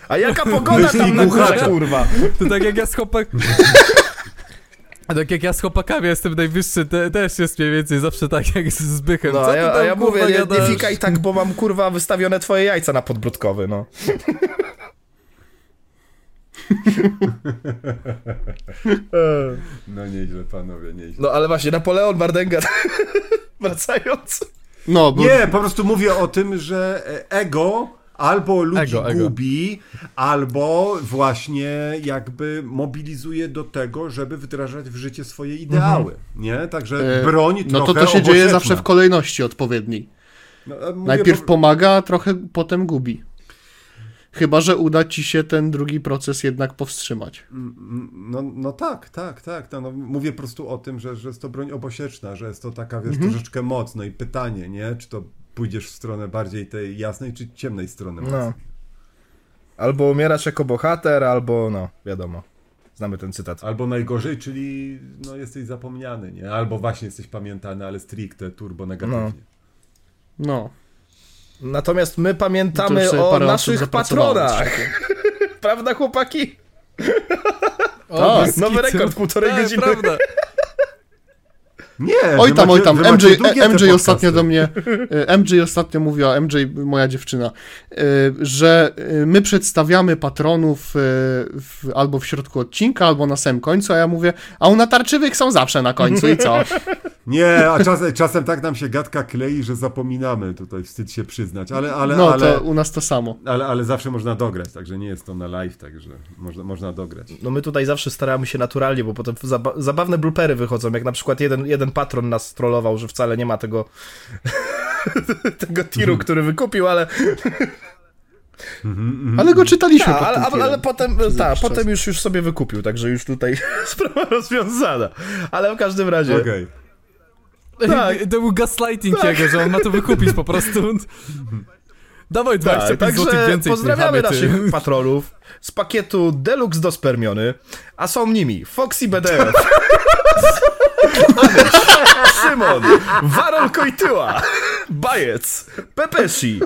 A jaka pogoda tam na górze, kurwa? To tak jak ja z chłopak... Tak jak ja z chłopakami jestem najwyższy, te, też jest mniej więcej zawsze tak jak z Zbychem. No, Co ja, tam, a ja kurwa, mówię, nie, nie fikaj tak, bo mam kurwa wystawione twoje jajca na podbródkowy, no. No nieźle, panowie, nieźle. No ale właśnie, Napoleon Bardenga, wracając. No, bo Nie, po prostu mówię o tym, że e, ego albo ludzi Ego, ego. gubi, albo właśnie jakby mobilizuje do tego, żeby wdrażać w życie swoje ideały, nie? Także E, broń no to trochę to się dzieje zawsze w kolejności odpowiedniej. No, mówię, Najpierw bo- pomaga, a trochę potem gubi. Chyba, że uda ci się ten drugi proces jednak powstrzymać. No, no tak, tak, tak. No, no, mówię po prostu o tym, że, że jest to broń obosieczna, że jest to taka, wiesz, Mhm. troszeczkę moc. No i pytanie, nie? Czy to pójdziesz w stronę bardziej tej jasnej, czy ciemnej strony mocy? No. Albo umierasz jako bohater, albo no, wiadomo. Znamy ten cytat. Albo najgorzej, czyli no, jesteś zapomniany, nie? Albo właśnie jesteś pamiętany, ale stricte turbo negatywnie. No. Natomiast my pamiętamy o naszych patronach. Prawda, chłopaki? O, Tak. Nowy rekord, półtorej Tak, godziny. prawda. Nie, Oj tam, macie- oj tam, MJ, MJ ostatnio do mnie, e, MJ ostatnio mówiła, MJ, moja dziewczyna, e, że e, my przedstawiamy patronów w, albo w środku odcinka, albo na samym końcu, a ja mówię, a u natarczywych są zawsze na końcu i co? Nie, a czasem, czasem tak nam się gadka klei, że zapominamy tutaj, wstyd się przyznać, ale, ale, No, ale, to u nas to samo. ale, ale zawsze można dograć, także nie jest to na live, także można, można dograć. No my tutaj zawsze staramy się naturalnie, bo potem zaba zabawne bloopery wychodzą, jak na przykład jeden, jeden patron nas trollował, że wcale nie ma tego tego tiru, który wykupił, ale, Ale go czytaliśmy ta, ale, ale, ale potem, ta, potem już, już sobie wykupił, także już tutaj sprawa rozwiązana. Ale w każdym razie... Okej. Tak. To był gaslighting jego, że on ma to wykupić po prostu. Dawaj 25 Tak, także więcej pozdrawiamy naszych patronów z pakietu Deluxe do Spermiony, a są nimi Foxy BDF, Anyś, Szymon, Warol Kojtyła, Bajec, Pepeshi,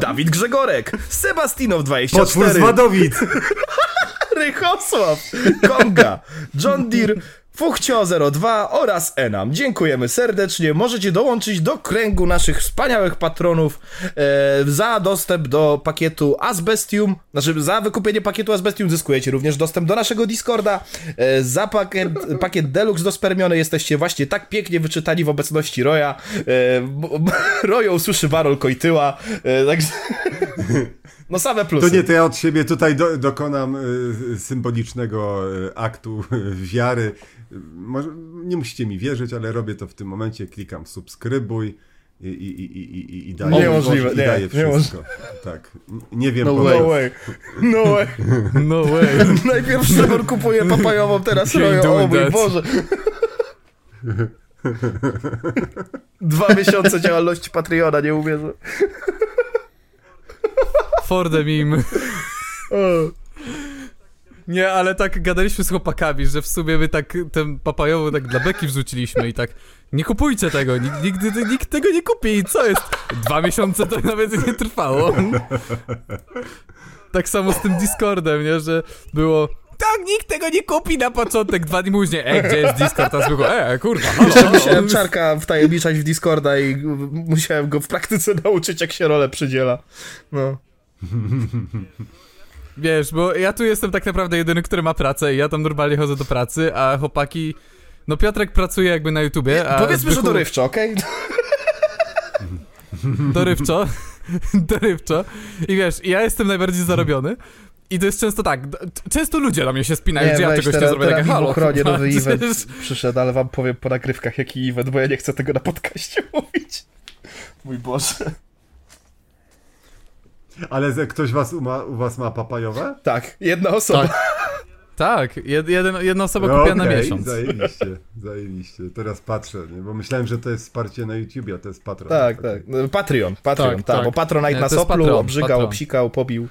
Dawid Grzegorek, Sebastinow Potwór z 24, Wadowic! Rychosław, Konga, John Deere, Fuchcio02 oraz Enam. Dziękujemy serdecznie. Możecie dołączyć do kręgu naszych wspaniałych patronów e, za dostęp do pakietu Asbestium. Znaczy, za wykupienie pakietu Asbestium zyskujecie również dostęp do naszego Discorda. E, za pakiet, pakiet Deluxe do Spermiony jesteście właśnie tak pięknie wyczytani w obecności Roya. E, usłyszy Warol Kojtyła. E, także... No same plusy. To nie, to ja od siebie tutaj do, dokonam y, symbolicznego y, aktu y, wiary. Może, nie musicie mi wierzyć, ale robię to w tym momencie. Klikam subskrybuj i, i, i, i, i, i daję, Niemożliwe, i nie, daję nie wszystko. Tak. Nie wiem, No po way. No way. No way. No way. Najpierw Szymon kupuje papajową, teraz Rojo. O mój that. Boże. Dwa miesiące działalności Patreona, nie uwierzę. For the meme. Nie, ale tak gadaliśmy z chłopakami, że w sumie my tak ten papajową tak dla beki wrzuciliśmy i tak nie kupujcie tego, nigdy nikt tego nie kupi i co jest? Dwa miesiące to nawet nie trwało. Tak samo z tym Discordem, nie, że było tak, nikt tego nie kupi na początek, dwa dni później, ej, gdzie jest Discord? A zwykło, e, kurwa, halo, Musiałem halo. czarka wtajemniczać w Discorda i musiałem go w praktyce nauczyć, jak się rolę przydziela. No. Wiesz, bo ja tu jestem tak naprawdę jedyny, który ma pracę i ja tam normalnie chodzę do pracy, a chłopaki... No Piotrek pracuje jakby na YouTubie, a Powiedzmy, że Zbychu- dorywczo, okej? dorywczo, dorywczo. I wiesz, ja jestem najbardziej zarobiony. I to jest często tak, często ludzie na mnie się spinają, że ja weź, czegoś nie zrobię, takie halo. ochronie nowy event przyszedł, ale wam powiem po nagrywkach, jaki event, bo ja nie chcę tego na podcaście mówić. Mój Boże. Ale ktoś was u, ma, u was ma papajowe? Tak, jedna osoba. Tak, jed, jeden, jedna osoba kupiła na Okej, miesiąc. Zajebiście, zajebiście. Teraz patrzę, nie? bo myślałem, że to jest wsparcie na YouTubie, a to jest Patreon. Tak, tak. No, Patreon, Patreon, Tak, tak, tak. bo Patronite Nie, nas opluł, Patron, obrzygał, Patron. obsikał, pobił.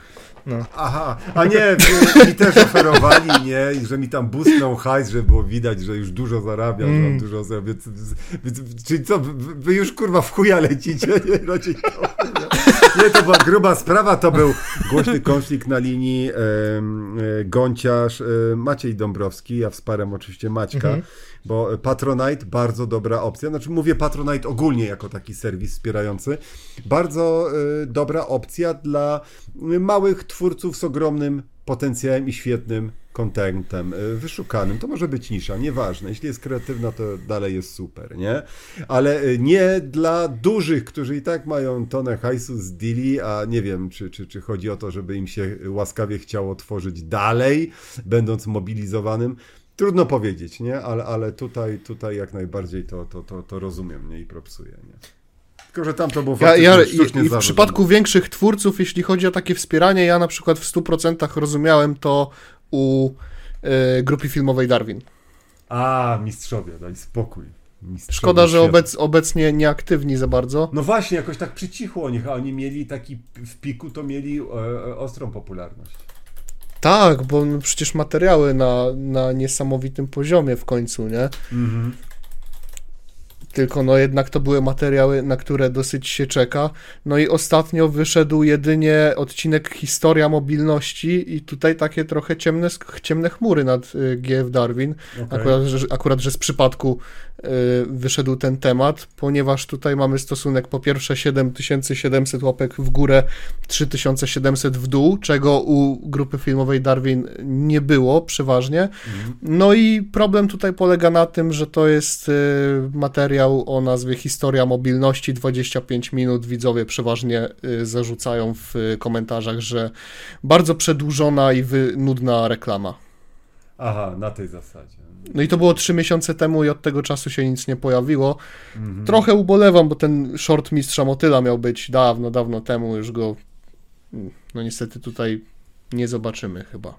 Aha, a nie, wy, mi też oferowali, nie, i że mi tam boostną hajs, że było widać, że już dużo zarabiam, że Mm. mam dużo zarabiam, więc, czyli co, wy, wy już kurwa w chuja lecicie, nie, raczej to, nie, to była gruba sprawa, to był głośny konflikt na linii e, Gąciarz, e, Maciej Dąbrowski, ja wsparłem oczywiście Maćka, Mhm. bo Patronite, bardzo dobra opcja, znaczy mówię Patronite ogólnie jako taki serwis wspierający, bardzo e, dobra opcja dla małych twórców z ogromnym potencjałem i świetnym kontentem, e, wyszukanym. To może być nisza, nieważne. Jeśli jest kreatywna, to dalej jest super, nie? Ale e, nie dla dużych, którzy i tak mają tonę hajsu z deali, a nie wiem, czy, czy, czy chodzi o to, żeby im się łaskawie chciało tworzyć dalej, będąc mobilizowanym. Trudno powiedzieć, nie? Ale, ale tutaj, tutaj jak najbardziej to, to, to, to rozumiem, nie? I propsuję, nie? Tylko, że tam to było Ja, ja, i, I w przypadku większych twórców, jeśli chodzi o takie wspieranie, ja na przykład w 100% rozumiałem to u e, grupy filmowej Darwin. A, mistrzowie, daj spokój. Mistrzowie Szkoda, że obec, obecnie nieaktywni za bardzo. No właśnie, jakoś tak przycichło o nich, a oni mieli taki, w piku to mieli e, e, ostrą popularność. Tak, bo przecież materiały na, na niesamowitym poziomie w końcu, nie? Mhm. Tylko no jednak to były materiały, na które dosyć się czeka. No i ostatnio wyszedł jedynie odcinek Historia mobilności i tutaj takie trochę ciemne, ciemne chmury nad y, GF Darwin. Okej. Akurat, że, akurat, że z przypadku wyszedł ten temat, ponieważ tutaj mamy stosunek po pierwsze 7700 łapek w górę, 3700 w dół, czego u grupy filmowej Darwin nie było przeważnie. No i problem tutaj polega na tym, że to jest y, materiał o nazwie Historia mobilności, 25 minut. Widzowie przeważnie y, zarzucają w y, komentarzach, że bardzo przedłużona i nudna reklama. Aha, na tej zasadzie. No i to było 3 miesiące temu i od tego czasu się nic nie pojawiło. Mhm. Trochę ubolewam, bo ten short Mistrza Motyla miał być dawno, dawno temu, już go no niestety tutaj nie zobaczymy chyba.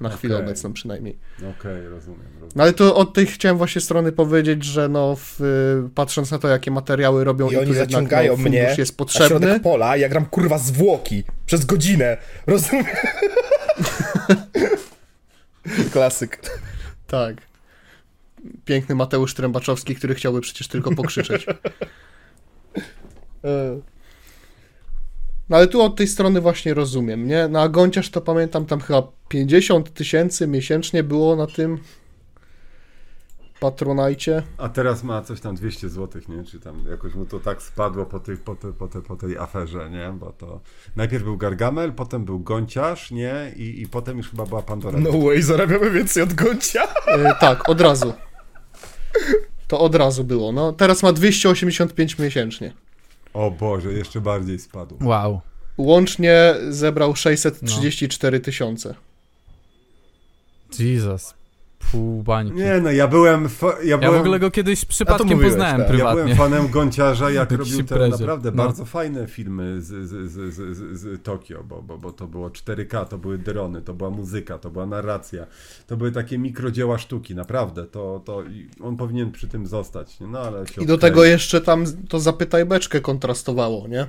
Na chwilę Okej. obecną przynajmniej. Okej, rozumiem. rozumiem. No ale to od tej chciałem właśnie strony powiedzieć, że no w, y, patrząc na to, jakie materiały robią I i, oni tu jednak zaciągają no, fundusz mnie jest potrzebny. środek pola, ja gram kurwa zwłoki przez godzinę. Rozumiem? Klasyk. Tak. Piękny Mateusz Trębaczowski, który chciałby przecież tylko pokrzyczeć. No ale tu od tej strony właśnie rozumiem, nie? Na Gąciarz to pamiętam, tam chyba 50 tysięcy miesięcznie było na tym Patronajcie. A teraz ma coś tam 200 zł, nie? Czy tam jakoś mu to tak spadło po, tych, po, te, po, te, po tej aferze, nie? Bo to najpierw był Gargamel, potem był Gąciarz, nie? I, i potem już chyba była Pandora. No way, zarabiamy więcej od Goncia. E, tak, od razu. To od razu było. No, teraz ma 285 miesięcznie. O Boże, jeszcze bardziej spadł. Wow. Łącznie zebrał 634 tysiące. Jesus. Pół bańki. Nie no, ja byłem... Fa- ja, Ja byłem... w ogóle go kiedyś przypadkiem mówiłeś, poznałem tak. Ja prywatnie. byłem fanem Gonciarza, jak robił te naprawdę No. bardzo fajne filmy z, z, z, z, z, Tokio, bo, bo, bo to było 4K, to były drony, to była muzyka, to była narracja, to były takie mikrodzieła sztuki, naprawdę, to, to on powinien przy tym zostać, nie? no ale I do tego jeszcze tam to zapytaj beczkę kontrastowało, nie?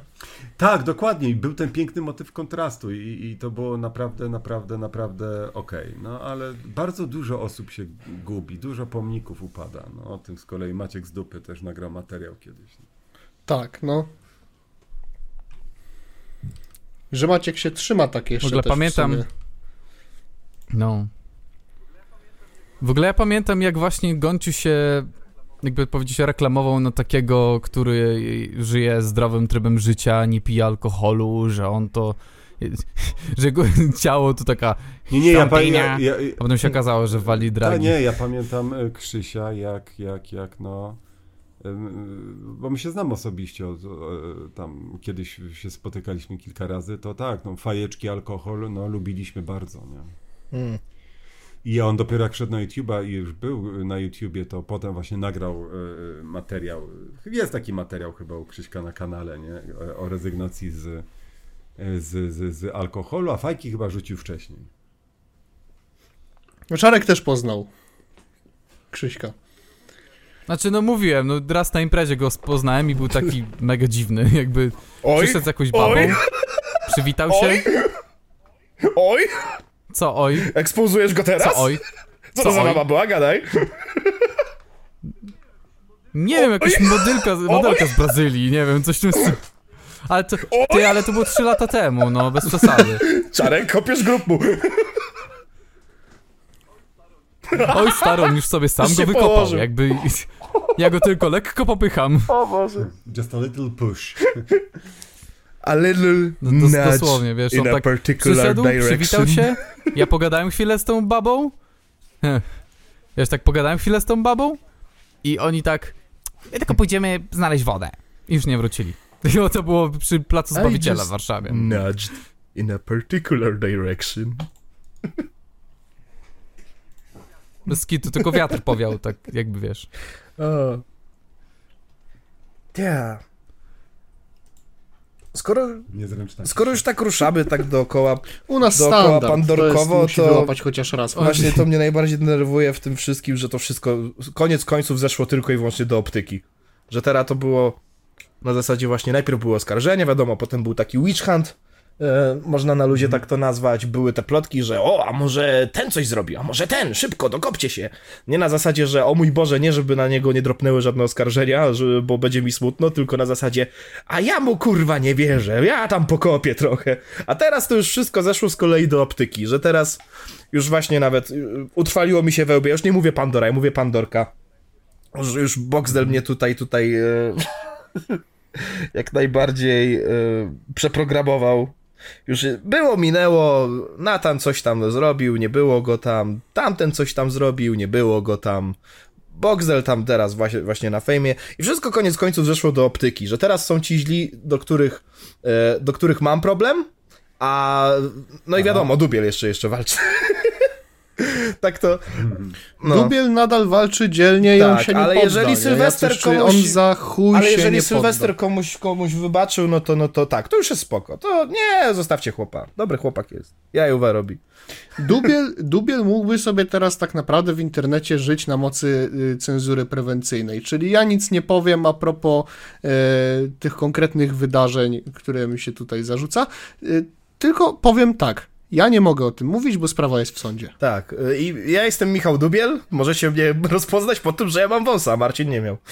Tak, dokładnie, i był ten piękny motyw kontrastu i, i to było naprawdę, naprawdę, naprawdę okej, no ale bardzo dużo osób się gubi, dużo pomników upada, no o tym z kolei Maciek z Dupy też nagrał materiał kiedyś. Tak, no. Że Maciek się trzyma tak jeszcze W ogóle też pamiętam- sumie. No. W ogóle ja pamiętam, jak właśnie Gonciu się, jakby powiedzieć, reklamował na takiego, który żyje zdrowym trybem życia, nie pije alkoholu, że on to. Że jego ciało to taka. Nie, nie, ja, pa, ja, ja, A potem się okazało, że wali Ta, dragi. nie, ja pamiętam e, Krzysia, jak, jak, jak no. em, Bo my się znamy osobiście, od, e, tam kiedyś się spotykaliśmy kilka razy, to tak, no fajeczki, alkohol, no lubiliśmy bardzo, nie? Mm. I on dopiero jak szedł na YouTube'a i już był na YouTubie, to potem właśnie nagrał e, materiał, jest taki materiał chyba u Krzyśka na kanale, nie? E, O rezygnacji z, e, z, z, z alkoholu, a fajki chyba rzucił wcześniej. Czarek też poznał Krzyśka. Znaczy, no mówiłem, no raz na imprezie go poznałem i był taki mega dziwny, jakby Oj, przyszedł z jakąś babą, oj. przywitał się. oj, oj, Co oj? ekspozujesz go teraz? Co oj? Co Co to za oj? baba była, gadaj. Nie wiem, jakaś modelka, modelka z Brazylii, nie wiem, coś w tym stylu. Ale to, ty, ale to było 3 lata temu, no, bez przesady. Czarek, kopiesz grób mu. Oj, stary, on już sobie sam Już go się wykopał, położył. jakby... Ja go tylko lekko popycham. O Boże. Just a little push. A little No, nudge dosłownie, wiesz, in on a tak particular Przyszedł, direction. przywitał się, ja pogadałem chwilę z tą babą. Heh. Wiesz, tak pogadałem chwilę z tą babą i oni tak, my tylko pójdziemy znaleźć wodę. I już nie wrócili. I to było przy Placu Zbawiciela w Warszawie. Nudged in a particular direction. Bez kitu, tylko wiatr powiał, tak jakby wiesz. O. Yeah. Skoro, Niezręczna. skoro już tak ruszamy tak dookoła, U nas Dookoła standard. pandorkowo, to, jest, musi to- wyłapać chociaż raz. właśnie to mnie najbardziej denerwuje w tym wszystkim, że to wszystko koniec końców zeszło tylko i wyłącznie do optyki. Że teraz to było na zasadzie właśnie najpierw było oskarżenie, wiadomo, potem był taki witch hunt, e, można na luzie tak to nazwać, były te plotki, że o, a może ten coś zrobi, a może ten, szybko, dokopcie się. Nie na zasadzie, że o mój Boże, nie żeby na niego nie dropnęły żadne oskarżenia, że, bo będzie mi smutno, tylko na zasadzie, a ja mu kurwa nie wierzę, ja tam pokopię trochę. A teraz to już wszystko zeszło z kolei do optyki, że teraz już właśnie nawet y, utrwaliło mi się we łbie, już nie mówię Pandora, ja mówię Pandorka. Już, już Boxdel mnie tutaj, tutaj e, jak najbardziej e, przeprogramował. Już było, minęło, Natan coś tam zrobił, nie było go tam, tamten coś tam zrobił, nie było go tam. Boxdel tam teraz właśnie, właśnie na fejmie i wszystko koniec końców zeszło do optyki, że teraz są ci źli, do których, e, do których mam problem, a no i wiadomo, Dubiel jeszcze jeszcze walczy. tak to. No. Dubiel nadal walczy dzielnie i on Tak, się nie ale podda, jeżeli? Sylwester Jacyś- komuś- On za chuj Ale jeżeli Sylwester komuś, komuś wybaczył, no to, no to tak, to już jest spoko. To nie, zostawcie chłopa. Dobry chłopak jest. Jajuwa robi. Dubiel, Dubiel mógłby sobie teraz tak naprawdę w internecie żyć na mocy y, cenzury prewencyjnej, czyli ja nic nie powiem a propos e, tych konkretnych wydarzeń, które mi się tutaj zarzuca, y, tylko powiem tak, ja nie mogę o tym mówić, bo sprawa jest w sądzie. Tak, y, i ja jestem Michał Dubiel. Możecie mnie rozpoznać po tym, że ja mam wąsa, a Marcin nie miał.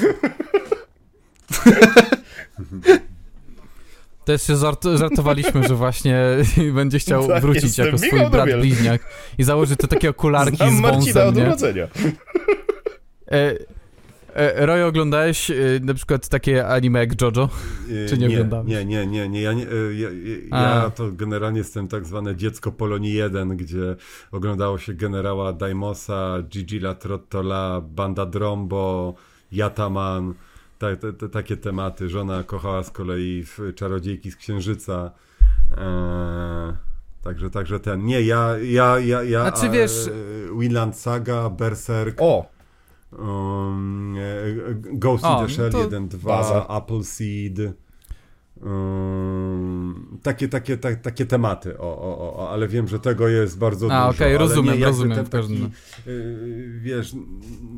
Też się żart, żartowaliśmy, że właśnie będzie chciał Tak, wrócić jako swój Michał brat Dubiel. bliźniak i założy te takie okularki Znam z Marcina wąsem, od nie? urodzenia. E, e, Roy, oglądałeś e, na przykład takie anime jak JoJo? Czy nie nie, oglądałeś? nie, nie, nie, nie. Ja, nie, e, ja, ja, A. to generalnie jestem tak zwane dziecko Polonii 1, gdzie oglądało się generała Daimosa, Gigi La Trottola, Banda Drombo, Yataman, ta, takie tematy. Żona kochała z kolei Czarodziejki z Księżyca. Eee, Także, także ten, nie, ja, ja, ja, ja Znaczy, e, wiesz- Winland Saga, Berserk, O, um, e, Ghost O, in the Shell to 1, 2, baza. Appleseed, um, takie, takie, ta, takie tematy, o, o, o, ale wiem, że tego jest bardzo A, dużo. okej, ale rozumiem, nie rozumiem ten taki, razie. y, wiesz,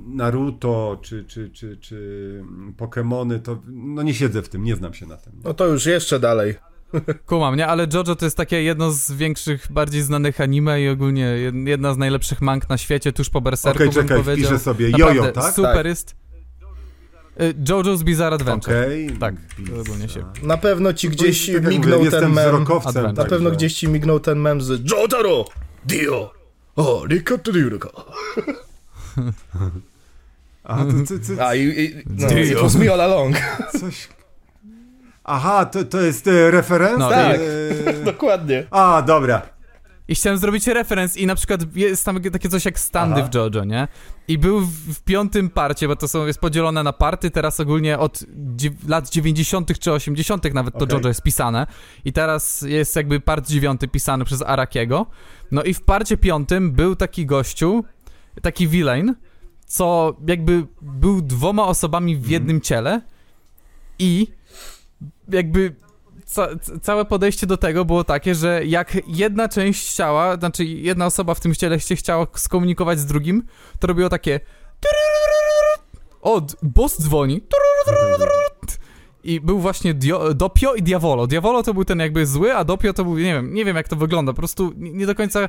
Naruto czy, czy, czy, czy Pokemony, to no nie siedzę w tym, nie znam się na tym. no to już jeszcze dalej. Kumam, nie? Ale JoJo to jest takie jedno z większych, bardziej znanych anime i ogólnie jed- jedna z najlepszych mang na świecie, tuż po Berserku, bym czekaj, powiedział. wpiszę sobie Naprawdę, Jojo, tak? super Tak. jest. Y, JoJo's Bizarre Adventure. Okej. Tak, ogólnie się. Na pewno ci gdzieś Tak mignął mówię, ten mem. Na Tak, pewno gdzieś ci mignął ten mem z Jotaro! Dio! O, Ryuka. A, to, to, to, A i, i no, Dio. it was me all along. coś... Aha, to, to jest e, referenc? No, tak. E, Dokładnie. A, dobra. I chciałem zrobić referenc i na przykład jest tam takie coś jak standy Aha. w JoJo, nie? I był w, w piątym parcie, bo to są, jest podzielone na party, teraz ogólnie od lat 90. czy 80. nawet to Okej. JoJo jest pisane. I teraz jest jakby part dziewiąty pisany przez Arakiego. No i w parcie piątym był taki gościu, taki villain, co jakby był dwoma osobami w jednym ciele i jakby ca ca- całe podejście do tego było takie, że jak jedna część ciała, znaczy jedna osoba w tym ciele się chciała skomunikować z drugim, to robiło takie o, d- boss dzwoni i był właśnie Dio, Dopio i Diavolo. Diavolo to był ten jakby zły, a Dopio to był, nie wiem, nie wiem jak to wygląda, po prostu nie, nie do końca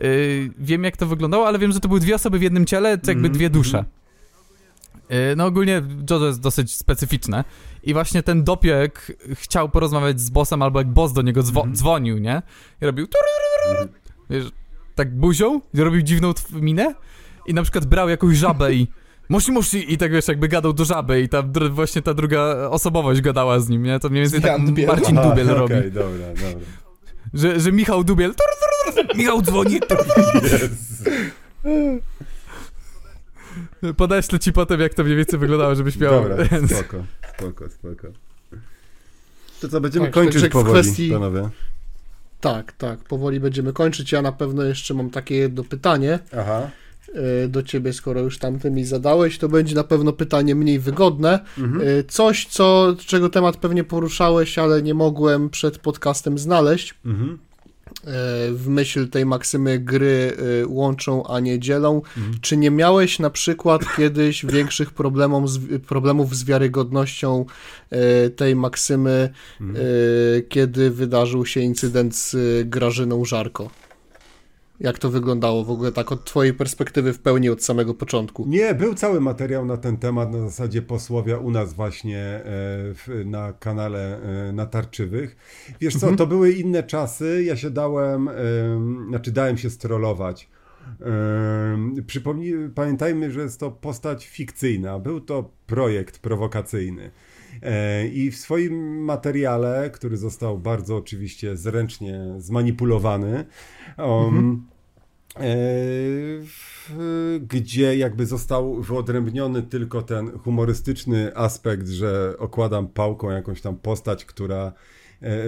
yy, wiem jak to wyglądało, ale wiem, że to były dwie osoby w jednym ciele, to jakby Mhm, dwie dusze. Yy, no ogólnie JoJo jest dosyć specyficzne i właśnie ten Dopio jak chciał porozmawiać z bossem albo jak boss do niego dzwo- Mhm. dzwonił, nie? I robił wiesz, tak buzią, i robił dziwną tw- minę i na przykład brał jakąś żabę i Moshi Moshi i tak wiesz, jakby gadał do żaby i ta dr- właśnie ta druga osobowość gadała z nim, nie? To mniej więcej tak Jan. Marcin Aha, Dubiel okej, robi. dobra, dobra. Że, że Michał Dubiel Michał dzwoni. Podeślę ci potem, jak to mniej więcej wyglądało, żebyś miał... Dobra, spoko, spoko, spoko. To co, będziemy Tak, kończyć powoli, kwestii- panowie. Tak, tak, powoli będziemy kończyć. Ja na pewno jeszcze mam takie jedno pytanie Aha. e, do ciebie, skoro już tamte mi zadałeś, to będzie na pewno pytanie mniej wygodne. Mhm. E, Coś, co, czego temat pewnie poruszałeś, ale nie mogłem przed podcastem znaleźć. Mhm. E, W myśl tej maksymy gry e, łączą, a nie dzielą. Mhm. Czy nie miałeś na przykład kiedyś większych problemów z, problemów z wiarygodnością e, tej maksymy, Mhm. kiedy wydarzył się incydent z Grażyną Żarko? Jak to wyglądało w ogóle tak od twojej perspektywy w pełni od samego początku? Nie, był cały materiał na ten temat na zasadzie posłowia u nas właśnie e, na kanale e, natarczywych. Wiesz co, to były inne czasy, ja się dałem, em, znaczy dałem się strollować. Em, Przypomnij, pamiętajmy, że jest to postać fikcyjna, był to projekt prowokacyjny. E, I w swoim materiale, który został bardzo oczywiście zręcznie zmanipulowany, um, e, w- gdzie jakby został wyodrębniony tylko ten humorystyczny aspekt, że okładam pałką jakąś tam postać, która e,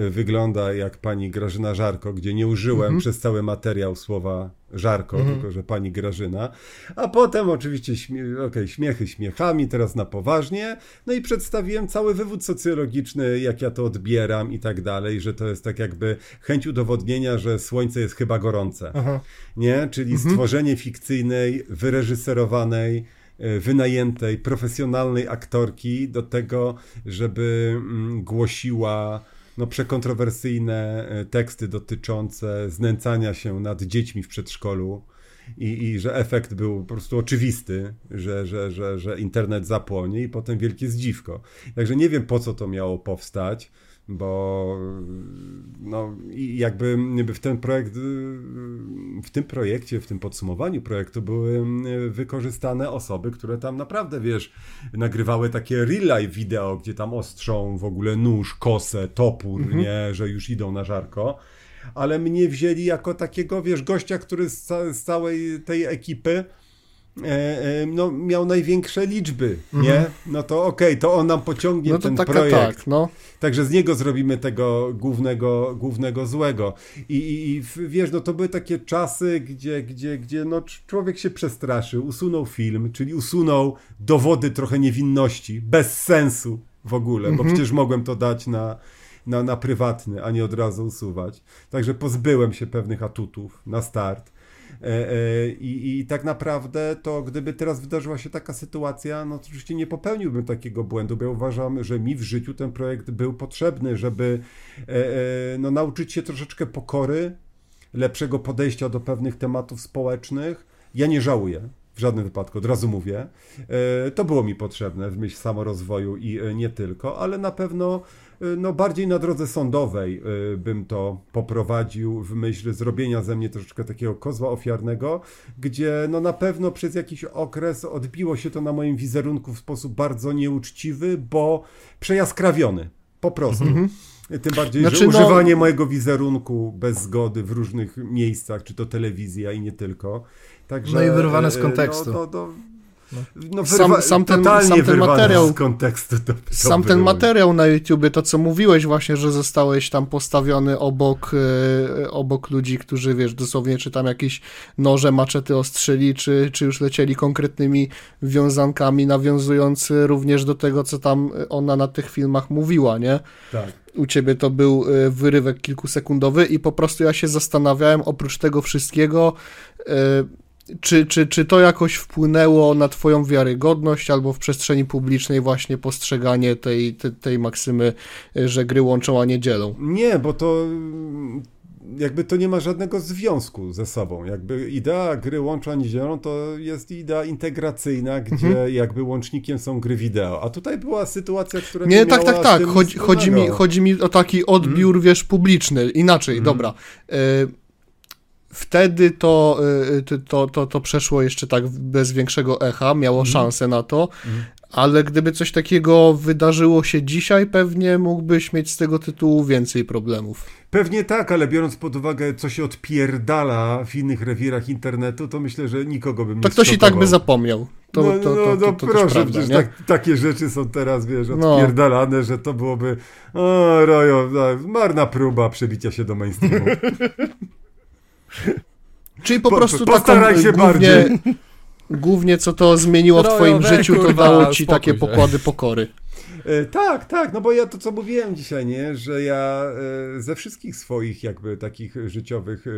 wygląda jak pani Grażyna Żarko, gdzie nie użyłem przez cały materiał słowa Żarko, tylko że pani Grażyna. A potem oczywiście śmie okej, śmiechy śmiechami, teraz na poważnie. No i przedstawiłem cały wywód socjologiczny, jak ja to odbieram i tak dalej, że to jest tak jakby chęć udowodnienia, że słońce jest chyba gorące. Aha. Nie? Czyli stworzenie fikcyjnej, wyreżyserowanej, e, wynajętej, profesjonalnej aktorki do tego, żeby mm, głosiła no, przekontrowersyjne e, teksty dotyczące znęcania się nad dziećmi w przedszkolu. I, I że efekt był po prostu oczywisty, że, że, że, że internet zapłonie i potem wielkie zdziwko. Także nie wiem po co to miało powstać, bo no i jakby w ten projekt, w tym projekcie, w tym podsumowaniu projektu były wykorzystane osoby, które tam naprawdę, wiesz, nagrywały takie real life wideo, gdzie tam ostrzą w ogóle nóż, kosę, topór, nie, że już idą na żarko. Ale mnie wzięli jako takiego, wiesz, gościa, który z, ca- z całej tej ekipy no, miał największe liczby, nie? No to okej, to on nam pociągnie Mhm. No to ten taka projekt. tak, no. Także z niego zrobimy tego głównego, głównego złego. I, i, i wiesz, no to były takie czasy, gdzie, gdzie, gdzie no, cz- człowiek się przestraszył, usunął film, czyli usunął dowody trochę niewinności, bez sensu w ogóle, bo przecież mogłem to dać na, na, na prywatny, a nie od razu usuwać. Także pozbyłem się pewnych atutów na start. E, e, I, I tak naprawdę to gdyby teraz wydarzyła się taka sytuacja, no oczywiście nie popełniłbym takiego błędu, bo ja uważam, że mi w życiu ten projekt był potrzebny, żeby e, no, nauczyć się troszeczkę pokory, lepszego podejścia do pewnych tematów społecznych. Ja nie żałuję. W żadnym wypadku, od razu mówię. To było mi potrzebne w myśl samorozwoju i nie tylko, ale na pewno no, bardziej na drodze sądowej e, bym to poprowadził w myśl zrobienia ze mnie troszeczkę takiego kozła ofiarnego, gdzie no, na pewno przez jakiś okres odbiło się to na moim wizerunku w sposób bardzo nieuczciwy, bo przejaskrawiony. Po prostu. Tym bardziej, Znaczy, że no- używanie mojego wizerunku bez zgody w różnych miejscach, czy to telewizja i nie tylko. Także, No i wyrwane z e, kontekstu. No, no, no, no Sam- wyrwa- sam ten- totalnie sam ten materiał- z kontekstu. To, to Sam ten materiał na YouTubie, to co mówiłeś właśnie, że zostałeś tam postawiony obok, e, obok ludzi, którzy wiesz, dosłownie czy tam jakieś noże, maczety ostrzeli, czy, czy już lecieli konkretnymi wiązankami, nawiązując również do tego, co tam ona na tych filmach mówiła, nie? Tak. u ciebie to był e, wyrywek kilkusekundowy i po prostu ja się zastanawiałem oprócz tego wszystkiego, e, czy, czy, czy to jakoś wpłynęło na twoją wiarygodność albo w przestrzeni publicznej właśnie postrzeganie tej, tej, tej maksymy, e, że gry łączą, a nie dzielą. Nie, bo to mm, jakby to nie ma żadnego związku ze sobą. Jakby idea gry łącza niedzielą to jest idea integracyjna, gdzie Mhm. jakby łącznikiem są gry wideo. A tutaj była sytuacja, która Nie, nie tak, tak, tak. Chodzi, chodzi, mi, chodzi mi o taki odbiór, wiesz, publiczny. Inaczej, Mhm. dobra. E, Wtedy to, e, to, to, to, to przeszło jeszcze tak bez większego echa, miało Mhm. szansę na to, ale gdyby coś takiego wydarzyło się dzisiaj, pewnie mógłbyś mieć z tego tytułu więcej problemów. Pewnie tak, ale biorąc pod uwagę, co się odpierdala w innych rewirach internetu, to myślę, że nikogo bym nie To ktoś i tak by zapomniał. To, no, to, to, no, no proszę, prawda, przecież tak, takie rzeczy są teraz, wiesz, No. odpierdalane, że to byłoby o, rojo, no, marna próba przebicia się do mainstreamu. Czyli po Po- prostu postaraj taką się głównie, bardziej. głównie co to zmieniło w twoim życiu, to dało ci spokój takie się. pokłady pokory. E, tak, tak, no bo ja to co mówiłem dzisiaj, nie, że ja e, ze wszystkich swoich jakby takich życiowych e,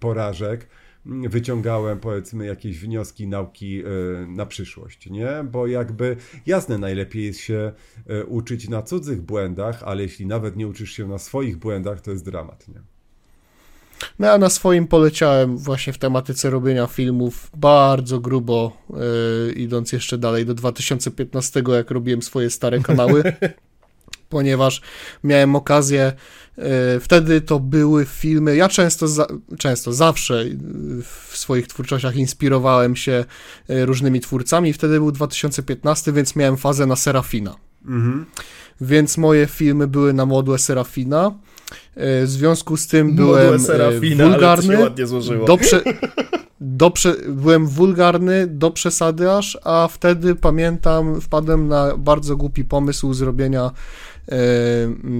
porażek wyciągałem powiedzmy jakieś wnioski, nauki e, na przyszłość, nie? Bo jakby jasne, najlepiej jest się e, uczyć na cudzych błędach, ale jeśli nawet nie uczysz się na swoich błędach, to jest dramat, nie? No ja na swoim poleciałem właśnie w tematyce robienia filmów bardzo grubo, yy, idąc jeszcze dalej do 2015, jak robiłem swoje stare kanały, ponieważ miałem okazję, yy, wtedy to były filmy, ja często, za, często, zawsze w swoich twórczościach inspirowałem się yy, różnymi twórcami, wtedy był 2015, więc miałem fazę na Serafina Mhm. więc moje filmy były na modłę Serafina. E, W związku z tym byłem Serafina, e, to wulgarny. się ładnie złożyło. Do prze... do prze... Byłem wulgarny do przesady aż, a wtedy pamiętam, wpadłem na bardzo głupi pomysł zrobienia e,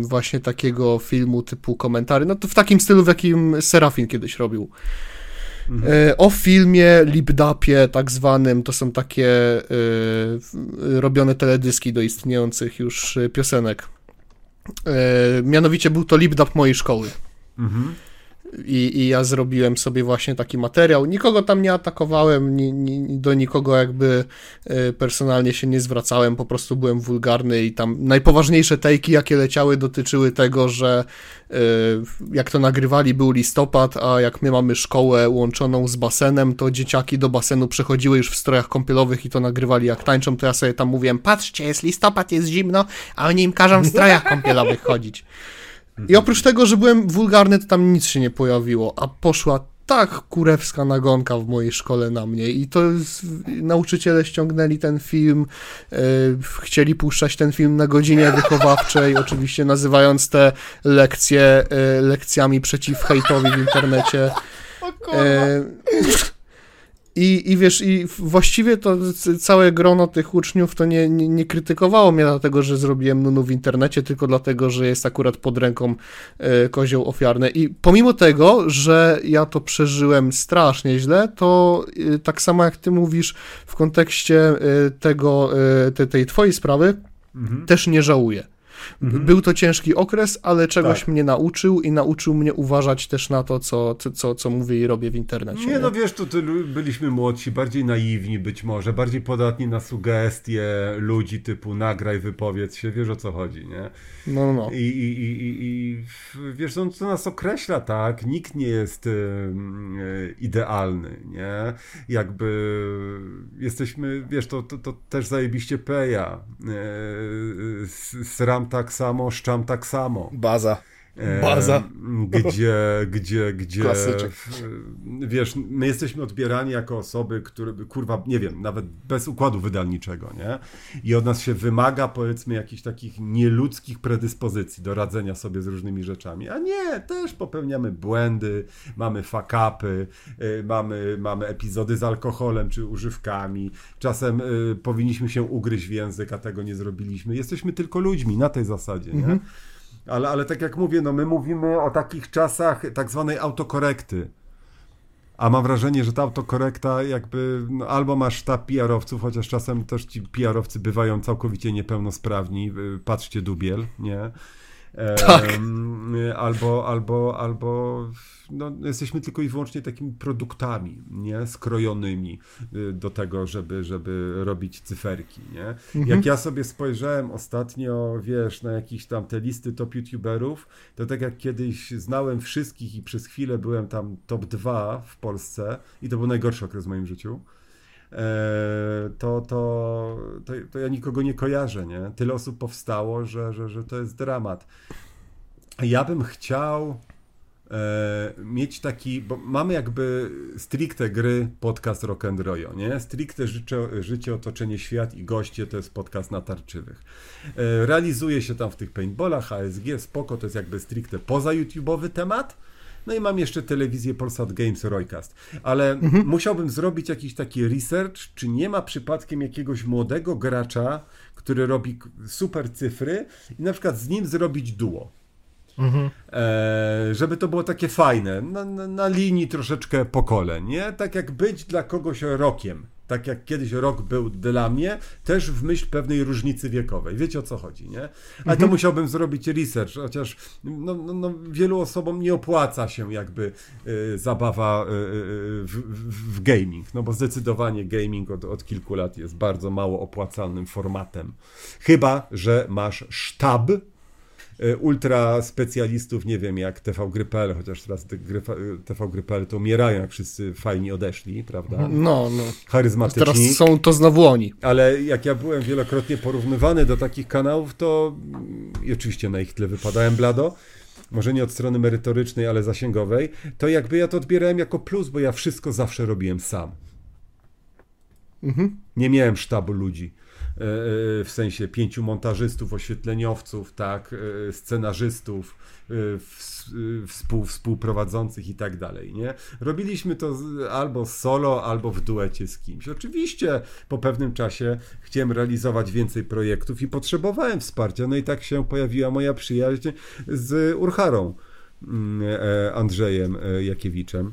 właśnie takiego filmu typu komentary. No to w takim stylu, w jakim Serafin kiedyś robił. E, O filmie Lipdapie, tak zwanym, to są takie robione teledyski do istniejących już piosenek. E, Mianowicie był to Lipdap mojej szkoły. Mhm. I, I ja zrobiłem sobie właśnie taki materiał. Nikogo tam nie atakowałem, ni, ni, do nikogo jakby e, personalnie się nie zwracałem, po prostu byłem wulgarny i tam najpoważniejsze tejki, jakie leciały, dotyczyły tego, że e, jak to nagrywali, był listopad, a jak my mamy szkołę łączoną z basenem, to dzieciaki do basenu przechodziły już w strojach kąpielowych i to nagrywali jak tańczą, to ja sobie tam mówiłem, patrzcie, jest listopad, jest zimno, a oni im każą w strojach kąpielowych chodzić. I oprócz tego, że byłem wulgarny, to tam nic się nie pojawiło, a poszła tak kurewska nagonka w mojej szkole na mnie i to jest, nauczyciele ściągnęli ten film, e, chcieli puszczać ten film na godzinie wychowawczej, oczywiście nazywając te lekcje e, lekcjami przeciw hejtowi w internecie. E, I, I wiesz, i właściwie to całe grono tych uczniów to nie, nie, nie krytykowało mnie dlatego, że zrobiłem nunu w internecie, tylko dlatego, że jest akurat pod ręką e, kozioł ofiarny. I pomimo tego, że ja to przeżyłem strasznie źle, to e, tak samo jak ty mówisz w kontekście e, tego, e, te, tej twojej sprawy, Mhm. też nie żałuję. Mhm. Był to ciężki okres, ale czegoś Tak. mnie nauczył i nauczył mnie uważać też na to, co, co- co, co mówię i robię w internecie. Nie no wiesz, to, to lu- byliśmy młodsi, bardziej naiwni być może, bardziej podatni na sugestie ludzi typu nagraj, wypowiedz się, wiesz o co chodzi, nie? No, no, no. I, i, i, i, wiesz, no, to nas określa, tak? Nikt nie jest em, e, idealny, nie? Jakby jesteśmy, wiesz, to, to, to też zajebiście peja. S- Sram tak samo, szczam tak samo. Baza. E, Baza. Gdzie, gdzie, gdzie. Klasyczek. Wiesz, my jesteśmy odbierani jako osoby, które, kurwa, nie wiem, nawet bez układu wydalniczego, nie? I od nas się wymaga, powiedzmy, jakichś takich nieludzkich predyspozycji do radzenia sobie z różnymi rzeczami. A nie, też popełniamy błędy, mamy fakapy, y, mamy, mamy epizody z alkoholem czy używkami. Czasem y, powinniśmy się ugryźć w język, a tego nie zrobiliśmy. Jesteśmy tylko ludźmi na tej zasadzie, nie? Ale, ale tak jak mówię, no my mówimy o takich czasach tak zwanej autokorekty. A mam wrażenie, że ta autokorekta jakby, no, albo masz sztab PR-owców, chociaż czasem też ci PR-owcy bywają całkowicie niepełnosprawni, y, patrzcie Dubiel, nie? Tak. Albo, albo, albo no, jesteśmy tylko i wyłącznie takimi produktami, nie? Skrojonymi y, do tego, żeby, żeby robić cyferki, nie? Jak ja sobie spojrzałem ostatnio, wiesz, na jakieś tam te listy top youtuberów, to tak jak kiedyś znałem wszystkich i przez chwilę byłem tam top 2 w Polsce i to był najgorszy okres w moim życiu, to, to, to, to ja nikogo nie kojarzę, nie? Tyle osób powstało, że, że, że to jest dramat. Ja bym chciał e, mieć taki, bo mamy jakby stricte gry podcast Rock and Royo, nie? Stricte życie, życie, otoczenie, świat i goście to jest podcast natarczywych. E, realizuje się tam w tych paintballach, ASG, spoko, to jest jakby stricte poza YouTube'owy temat. No i mam jeszcze telewizję Polsat Games Roycast. Ale musiałbym zrobić jakiś taki research, czy nie ma przypadkiem jakiegoś młodego gracza, który robi super cyfry i na przykład z nim zrobić duo. E, żeby to było takie fajne, na, na, na linii troszeczkę pokoleń, nie? Tak jak być dla kogoś rokiem. Tak jak kiedyś rok był dla mnie, też w myśl pewnej różnicy wiekowej. Wiecie o co chodzi, nie? Ale to musiałbym zrobić research, chociaż no, no, no, wielu osobom nie opłaca się jakby y, zabawa y, y, w, w, gaming, no bo zdecydowanie gaming od, od kilku lat jest bardzo mało opłacalnym formatem. Chyba, że masz sztab ultra specjalistów, nie wiem, jak TV Gry.pl, chociaż teraz te gry, TV Gry.pl to umierają, jak wszyscy fajni odeszli, prawda? No, no. Charyzmatyczni. Teraz są to znowu oni. Ale jak ja byłem wielokrotnie porównywany do takich kanałów, to mm, i oczywiście na ich tle wypadałem blado, może nie od strony merytorycznej, ale zasięgowej, to jakby ja to odbierałem jako plus, bo ja wszystko zawsze robiłem sam. Nie miałem sztabu ludzi. E, e, W sensie pięciu montażystów, oświetleniowców, tak, e, scenarzystów, ws- współ, współprowadzących i tak dalej, nie? Robiliśmy to albo solo, albo w duecie z kimś. Oczywiście po pewnym czasie chciałem realizować więcej projektów i potrzebowałem wsparcia, no i tak się pojawiła moja przyjaźń z Urharą mm, Andrzejem Jakiewiczem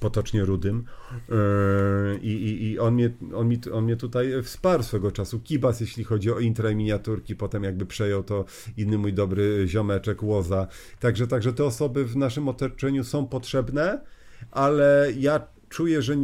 potocznie rudym Yy, i, i, i on, mnie, on, mi, on mnie tutaj wsparł swego czasu. Kibas, jeśli chodzi o intra i miniaturki, potem jakby przejął to inny mój dobry ziomeczek Łoza. Także, także te osoby w naszym otoczeniu są potrzebne, ale ja czuję, że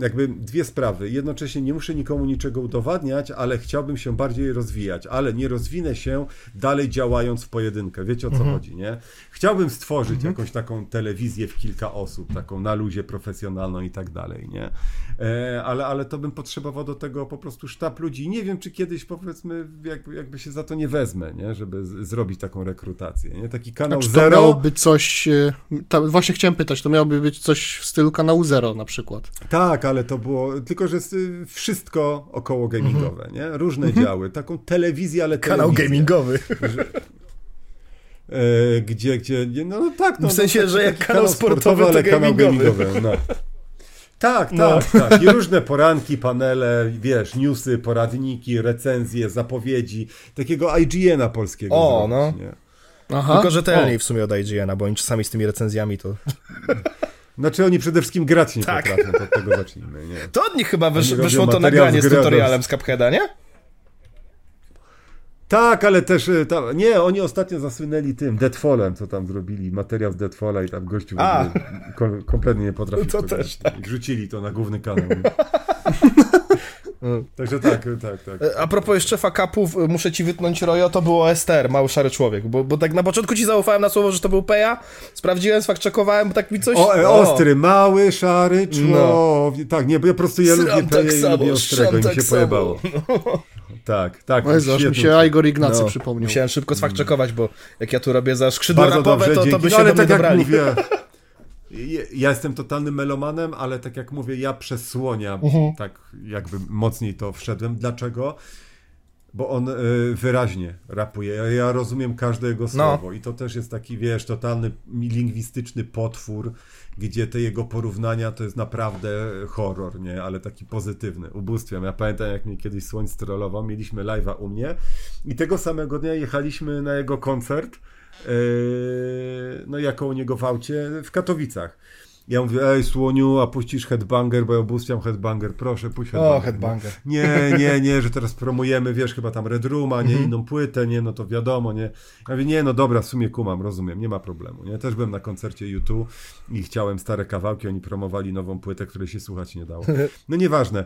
jakby dwie sprawy. Jednocześnie nie muszę nikomu niczego udowadniać, ale chciałbym się bardziej rozwijać, ale nie rozwinę się dalej działając w pojedynkę. Wiecie o co chodzi, nie? Chciałbym stworzyć jakąś taką telewizję w kilka osób, taką na luzie profesjonalną i tak dalej, nie? E, ale, ale to bym potrzebował do tego po prostu sztab ludzi. Nie wiem, czy kiedyś powiedzmy jakby, jakby się za to nie wezmę, nie? Żeby z, zrobić taką rekrutację, nie? Taki kanał Znaczy, to zero. miałoby coś. e, Ta, właśnie chciałem pytać, to miałoby być coś w stylu kanału Zero na przykład. Tak, ale to było tylko, że jest, y, wszystko około gamingowe, nie? Różne działy. Taką telewizję, ale Kanał telewizję. gamingowy. E, gdzie, gdzie, no, no tak. No, W sensie, no, że jak kanał sportowy, to ale kanał gamingowy. gamingowy. No. Tak, tak, No. tak. I różne poranki, panele, wiesz, newsy, poradniki, recenzje, zapowiedzi. Takiego IGN-a polskiego. O, zrobić, no. Nie? Aha. Tylko rzetelniej w sumie od IGN-a, bo oni czasami z tymi recenzjami to... Znaczy oni przede wszystkim grać nie Tak. potrafią, to od tego zacznijmy, nie? To od nich chyba wysz, wyszło to nagranie z z tutorialem z Cupheada, nie? Tak, ale też y, tam, nie, oni ostatnio zasłynęli tym Deadfallem, co tam zrobili, materiał z Deadfalla i tam gościu A. kom, kompletnie nie potrafił To w to też grać. I wrzucili to na główny kanał. Także tak, tak, tak. E, A propos jeszcze fakapów, y, muszę ci wytnąć Rojo, to było STR, mały szary człowiek, bo, bo tak na początku ci zaufałem na słowo, że to był Peja, sprawdziłem, sfact-checkowałem, bo tak mi coś... O, e, ostry, mały, szary człowiek. Tak, nie, bo ja po prostu ja Sram lubię tak peje i samo, lubię ostrego mi sram się tak samo. pojebało. Tak, tak. No aż mi się Igor Ignacy No, przypomniał. Musiałem szybko sfact-checkować, bo jak ja tu robię za skrzydło Bardzo rapowe, dobrze, to, to by No, się ale do mnie tak jak dobrali. mówię, ja- jestem totalnym melomanem, ale tak jak mówię, ja przez słonia Mhm. tak jakby mocniej to wszedłem. Dlaczego? Bo on y, wyraźnie rapuje. Ja, ja rozumiem każde jego słowo i to też jest taki, wiesz, totalny lingwistyczny potwór, gdzie te jego porównania to jest naprawdę horror, nie? Ale taki pozytywny. Ubóstwiam. Ja pamiętam, jak mnie kiedyś Słoń strollował, mieliśmy live'a u mnie i tego samego dnia jechaliśmy na jego koncert no jako u niego w aucie w Katowicach. Ja mówię, ej Słoniu, a puścisz headbanger, bo ja ubóstwiam headbanger, proszę, puść headbanger. O, headbanger. Nie, nie, nie, że teraz promujemy, wiesz, chyba tam Red Rooma, nie, Mhm. inną płytę, nie, no to wiadomo, nie. Ja mówię, nie, no dobra, w sumie kumam, rozumiem, nie ma problemu, nie. Też byłem na koncercie YouTube i chciałem stare kawałki, oni promowali nową płytę, której się słuchać nie dało. No nieważne.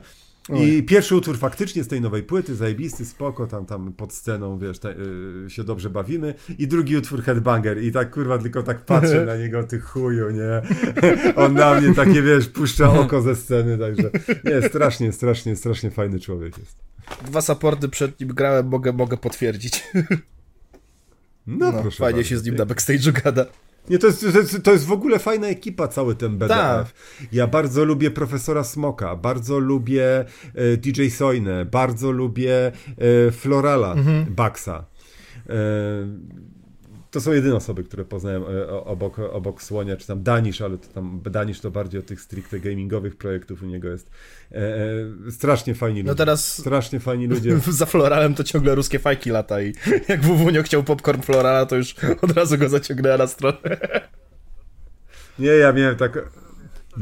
I pierwszy utwór faktycznie z tej nowej płyty, zajebisty, spoko, tam, tam pod sceną, wiesz, y, się dobrze bawimy. I drugi utwór Headbanger i tak, kurwa, tylko tak patrzę na niego, ty chuju, nie? On na mnie takie, wiesz, puszcza oko ze sceny, także nie, strasznie, strasznie, strasznie fajny człowiek jest. Dwa supporty przed nim grałem, mogę, mogę potwierdzić. No, No, proszę fajnie bardzo. się z nim na backstage'u gada. Nie, to jest, to, jest, to jest w ogóle fajna ekipa, cały ten BDF. Tak. Ja bardzo lubię profesora Smoka, bardzo lubię e, DJ Soinę, bardzo lubię e, Florala Mhm. Baxa. E, to są jedyne osoby, które poznałem e, obok, obok Słonia, czy tam Danisz, ale to tam Danisz to bardziej od tych stricte gamingowych projektów u niego jest. E, e, strasznie fajni ludzie. No teraz Strasznie fajni ludzie. za Floralem to ciągle ruskie fajki lata i jak Wuwunio chciał popcorn Florala, to już od razu go zaciągnęła na stronę. Nie, ja miałem tak...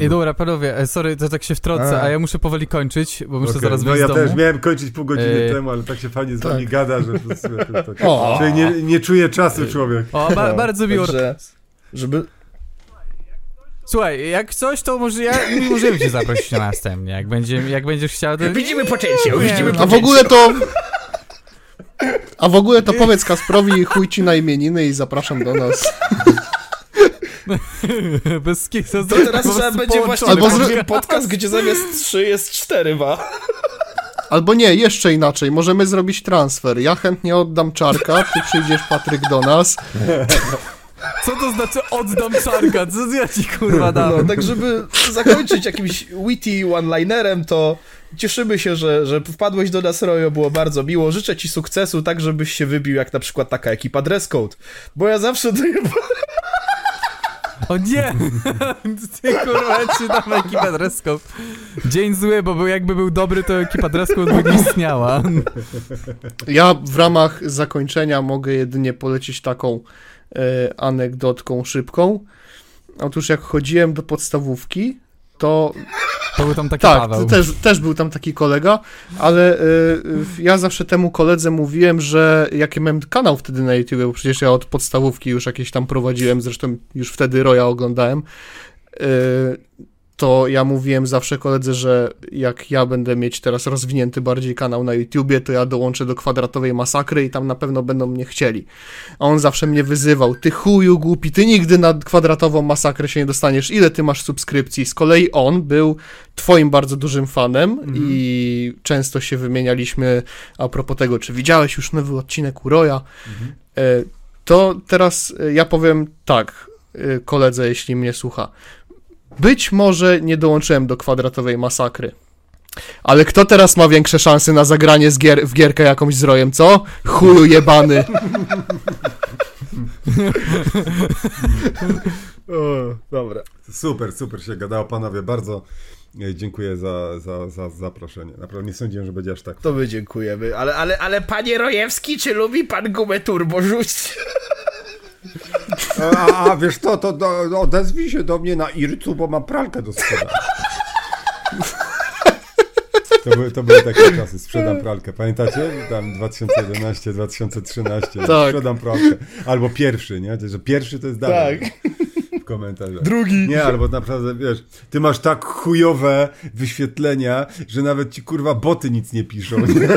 Ej, dobra, panowie, e, sorry, to tak się wtrącę, A. a ja muszę powoli kończyć, bo muszę Okej, zaraz no wyjść ja z domu. też miałem kończyć pół godziny Ej. temu, ale tak się fajnie z Tak. wami gada, że po prostu ja tak... O. Czyli nie, nie czuje czasu człowiek. O, ba No, bardzo miło. Także, żeby... Słuchaj, jak coś, to może ja, my możemy cię zaprosić na następnie, jak, będzie, jak będziesz chciał, to... Widzimy potencjał, widzimy no. A w ogóle to... A w ogóle to powiedz Kasprowi chuj ci na imieniny i zapraszam do nas. Bez kitu. To teraz trzeba będzie właśnie Albo Albo zro- podcast, gdzie zamiast 3 jest 4 ma. Albo nie, jeszcze inaczej, możemy zrobić transfer. Ja chętnie oddam czarka, ty przyjdziesz Patryk do nas. Co to znaczy oddam czarka? Co ja ci kurwa dam? No, tak żeby zakończyć jakimś witty one-linerem, to cieszymy się, że, że wpadłeś do nas, Rojo, było bardzo miło. Życzę ci sukcesu, tak żebyś się wybił jak na przykład taka ekipa Dress Code. Bo ja zawsze dojeba... O nie! Ty kurwa, ja ci dam ekipę Dresscode. Dzień zły, bo był, jakby był dobry, to ekipa Dresscode by nie istniała. Ja w ramach zakończenia mogę jedynie polecić taką e, anegdotką szybką. Otóż jak chodziłem do podstawówki, to To był tam taki tak, Paweł. też, też był tam taki kolega, ale e, w- ja zawsze temu koledze mówiłem, że jak ja miałem kanał wtedy na YouTube, bo przecież ja od podstawówki już jakieś tam prowadziłem, zresztą już wtedy Roya oglądałem, e, to ja mówiłem zawsze koledze, że jak ja będę mieć teraz rozwinięty bardziej kanał na YouTubie, to ja dołączę do kwadratowej masakry i tam na pewno będą mnie chcieli. A on zawsze mnie wyzywał, ty chuju głupi, ty nigdy na kwadratową masakrę się nie dostaniesz, ile ty masz subskrypcji? Z kolei on był twoim bardzo dużym fanem i często się wymienialiśmy a propos tego, czy widziałeś już nowy odcinek Uroja. E, To teraz e, ja powiem tak, e, koledze, jeśli mnie słucha. Być może nie dołączyłem do kwadratowej masakry, Ale kto teraz ma większe szanse na zagranie z gier, w gierkę jakąś z rojem, co? Chuju jebany. O, dobra. Super, super się gadało, panowie. Bardzo e, dziękuję za, za, za zaproszenie. Naprawdę nie sądziłem, że będzie aż tak. To my dziękujemy. Ale, ale, ale panie Rojewski, czy lubi pan gumę turbo rzucić? A, a wiesz to, to do, odezwij się do mnie na Ircu, bo mam pralkę do sprzedania. To były, to były takie czasy, sprzedam pralkę. Pamiętacie? Tam 2011, 2013, Tak. sprzedam pralkę. Albo pierwszy, nie? To, Że pierwszy to jest dalej. Tak. W komentarzach. Drugi. Nie, albo naprawdę, wiesz, ty masz tak chujowe wyświetlenia, że nawet ci kurwa boty nic nie piszą. Nie?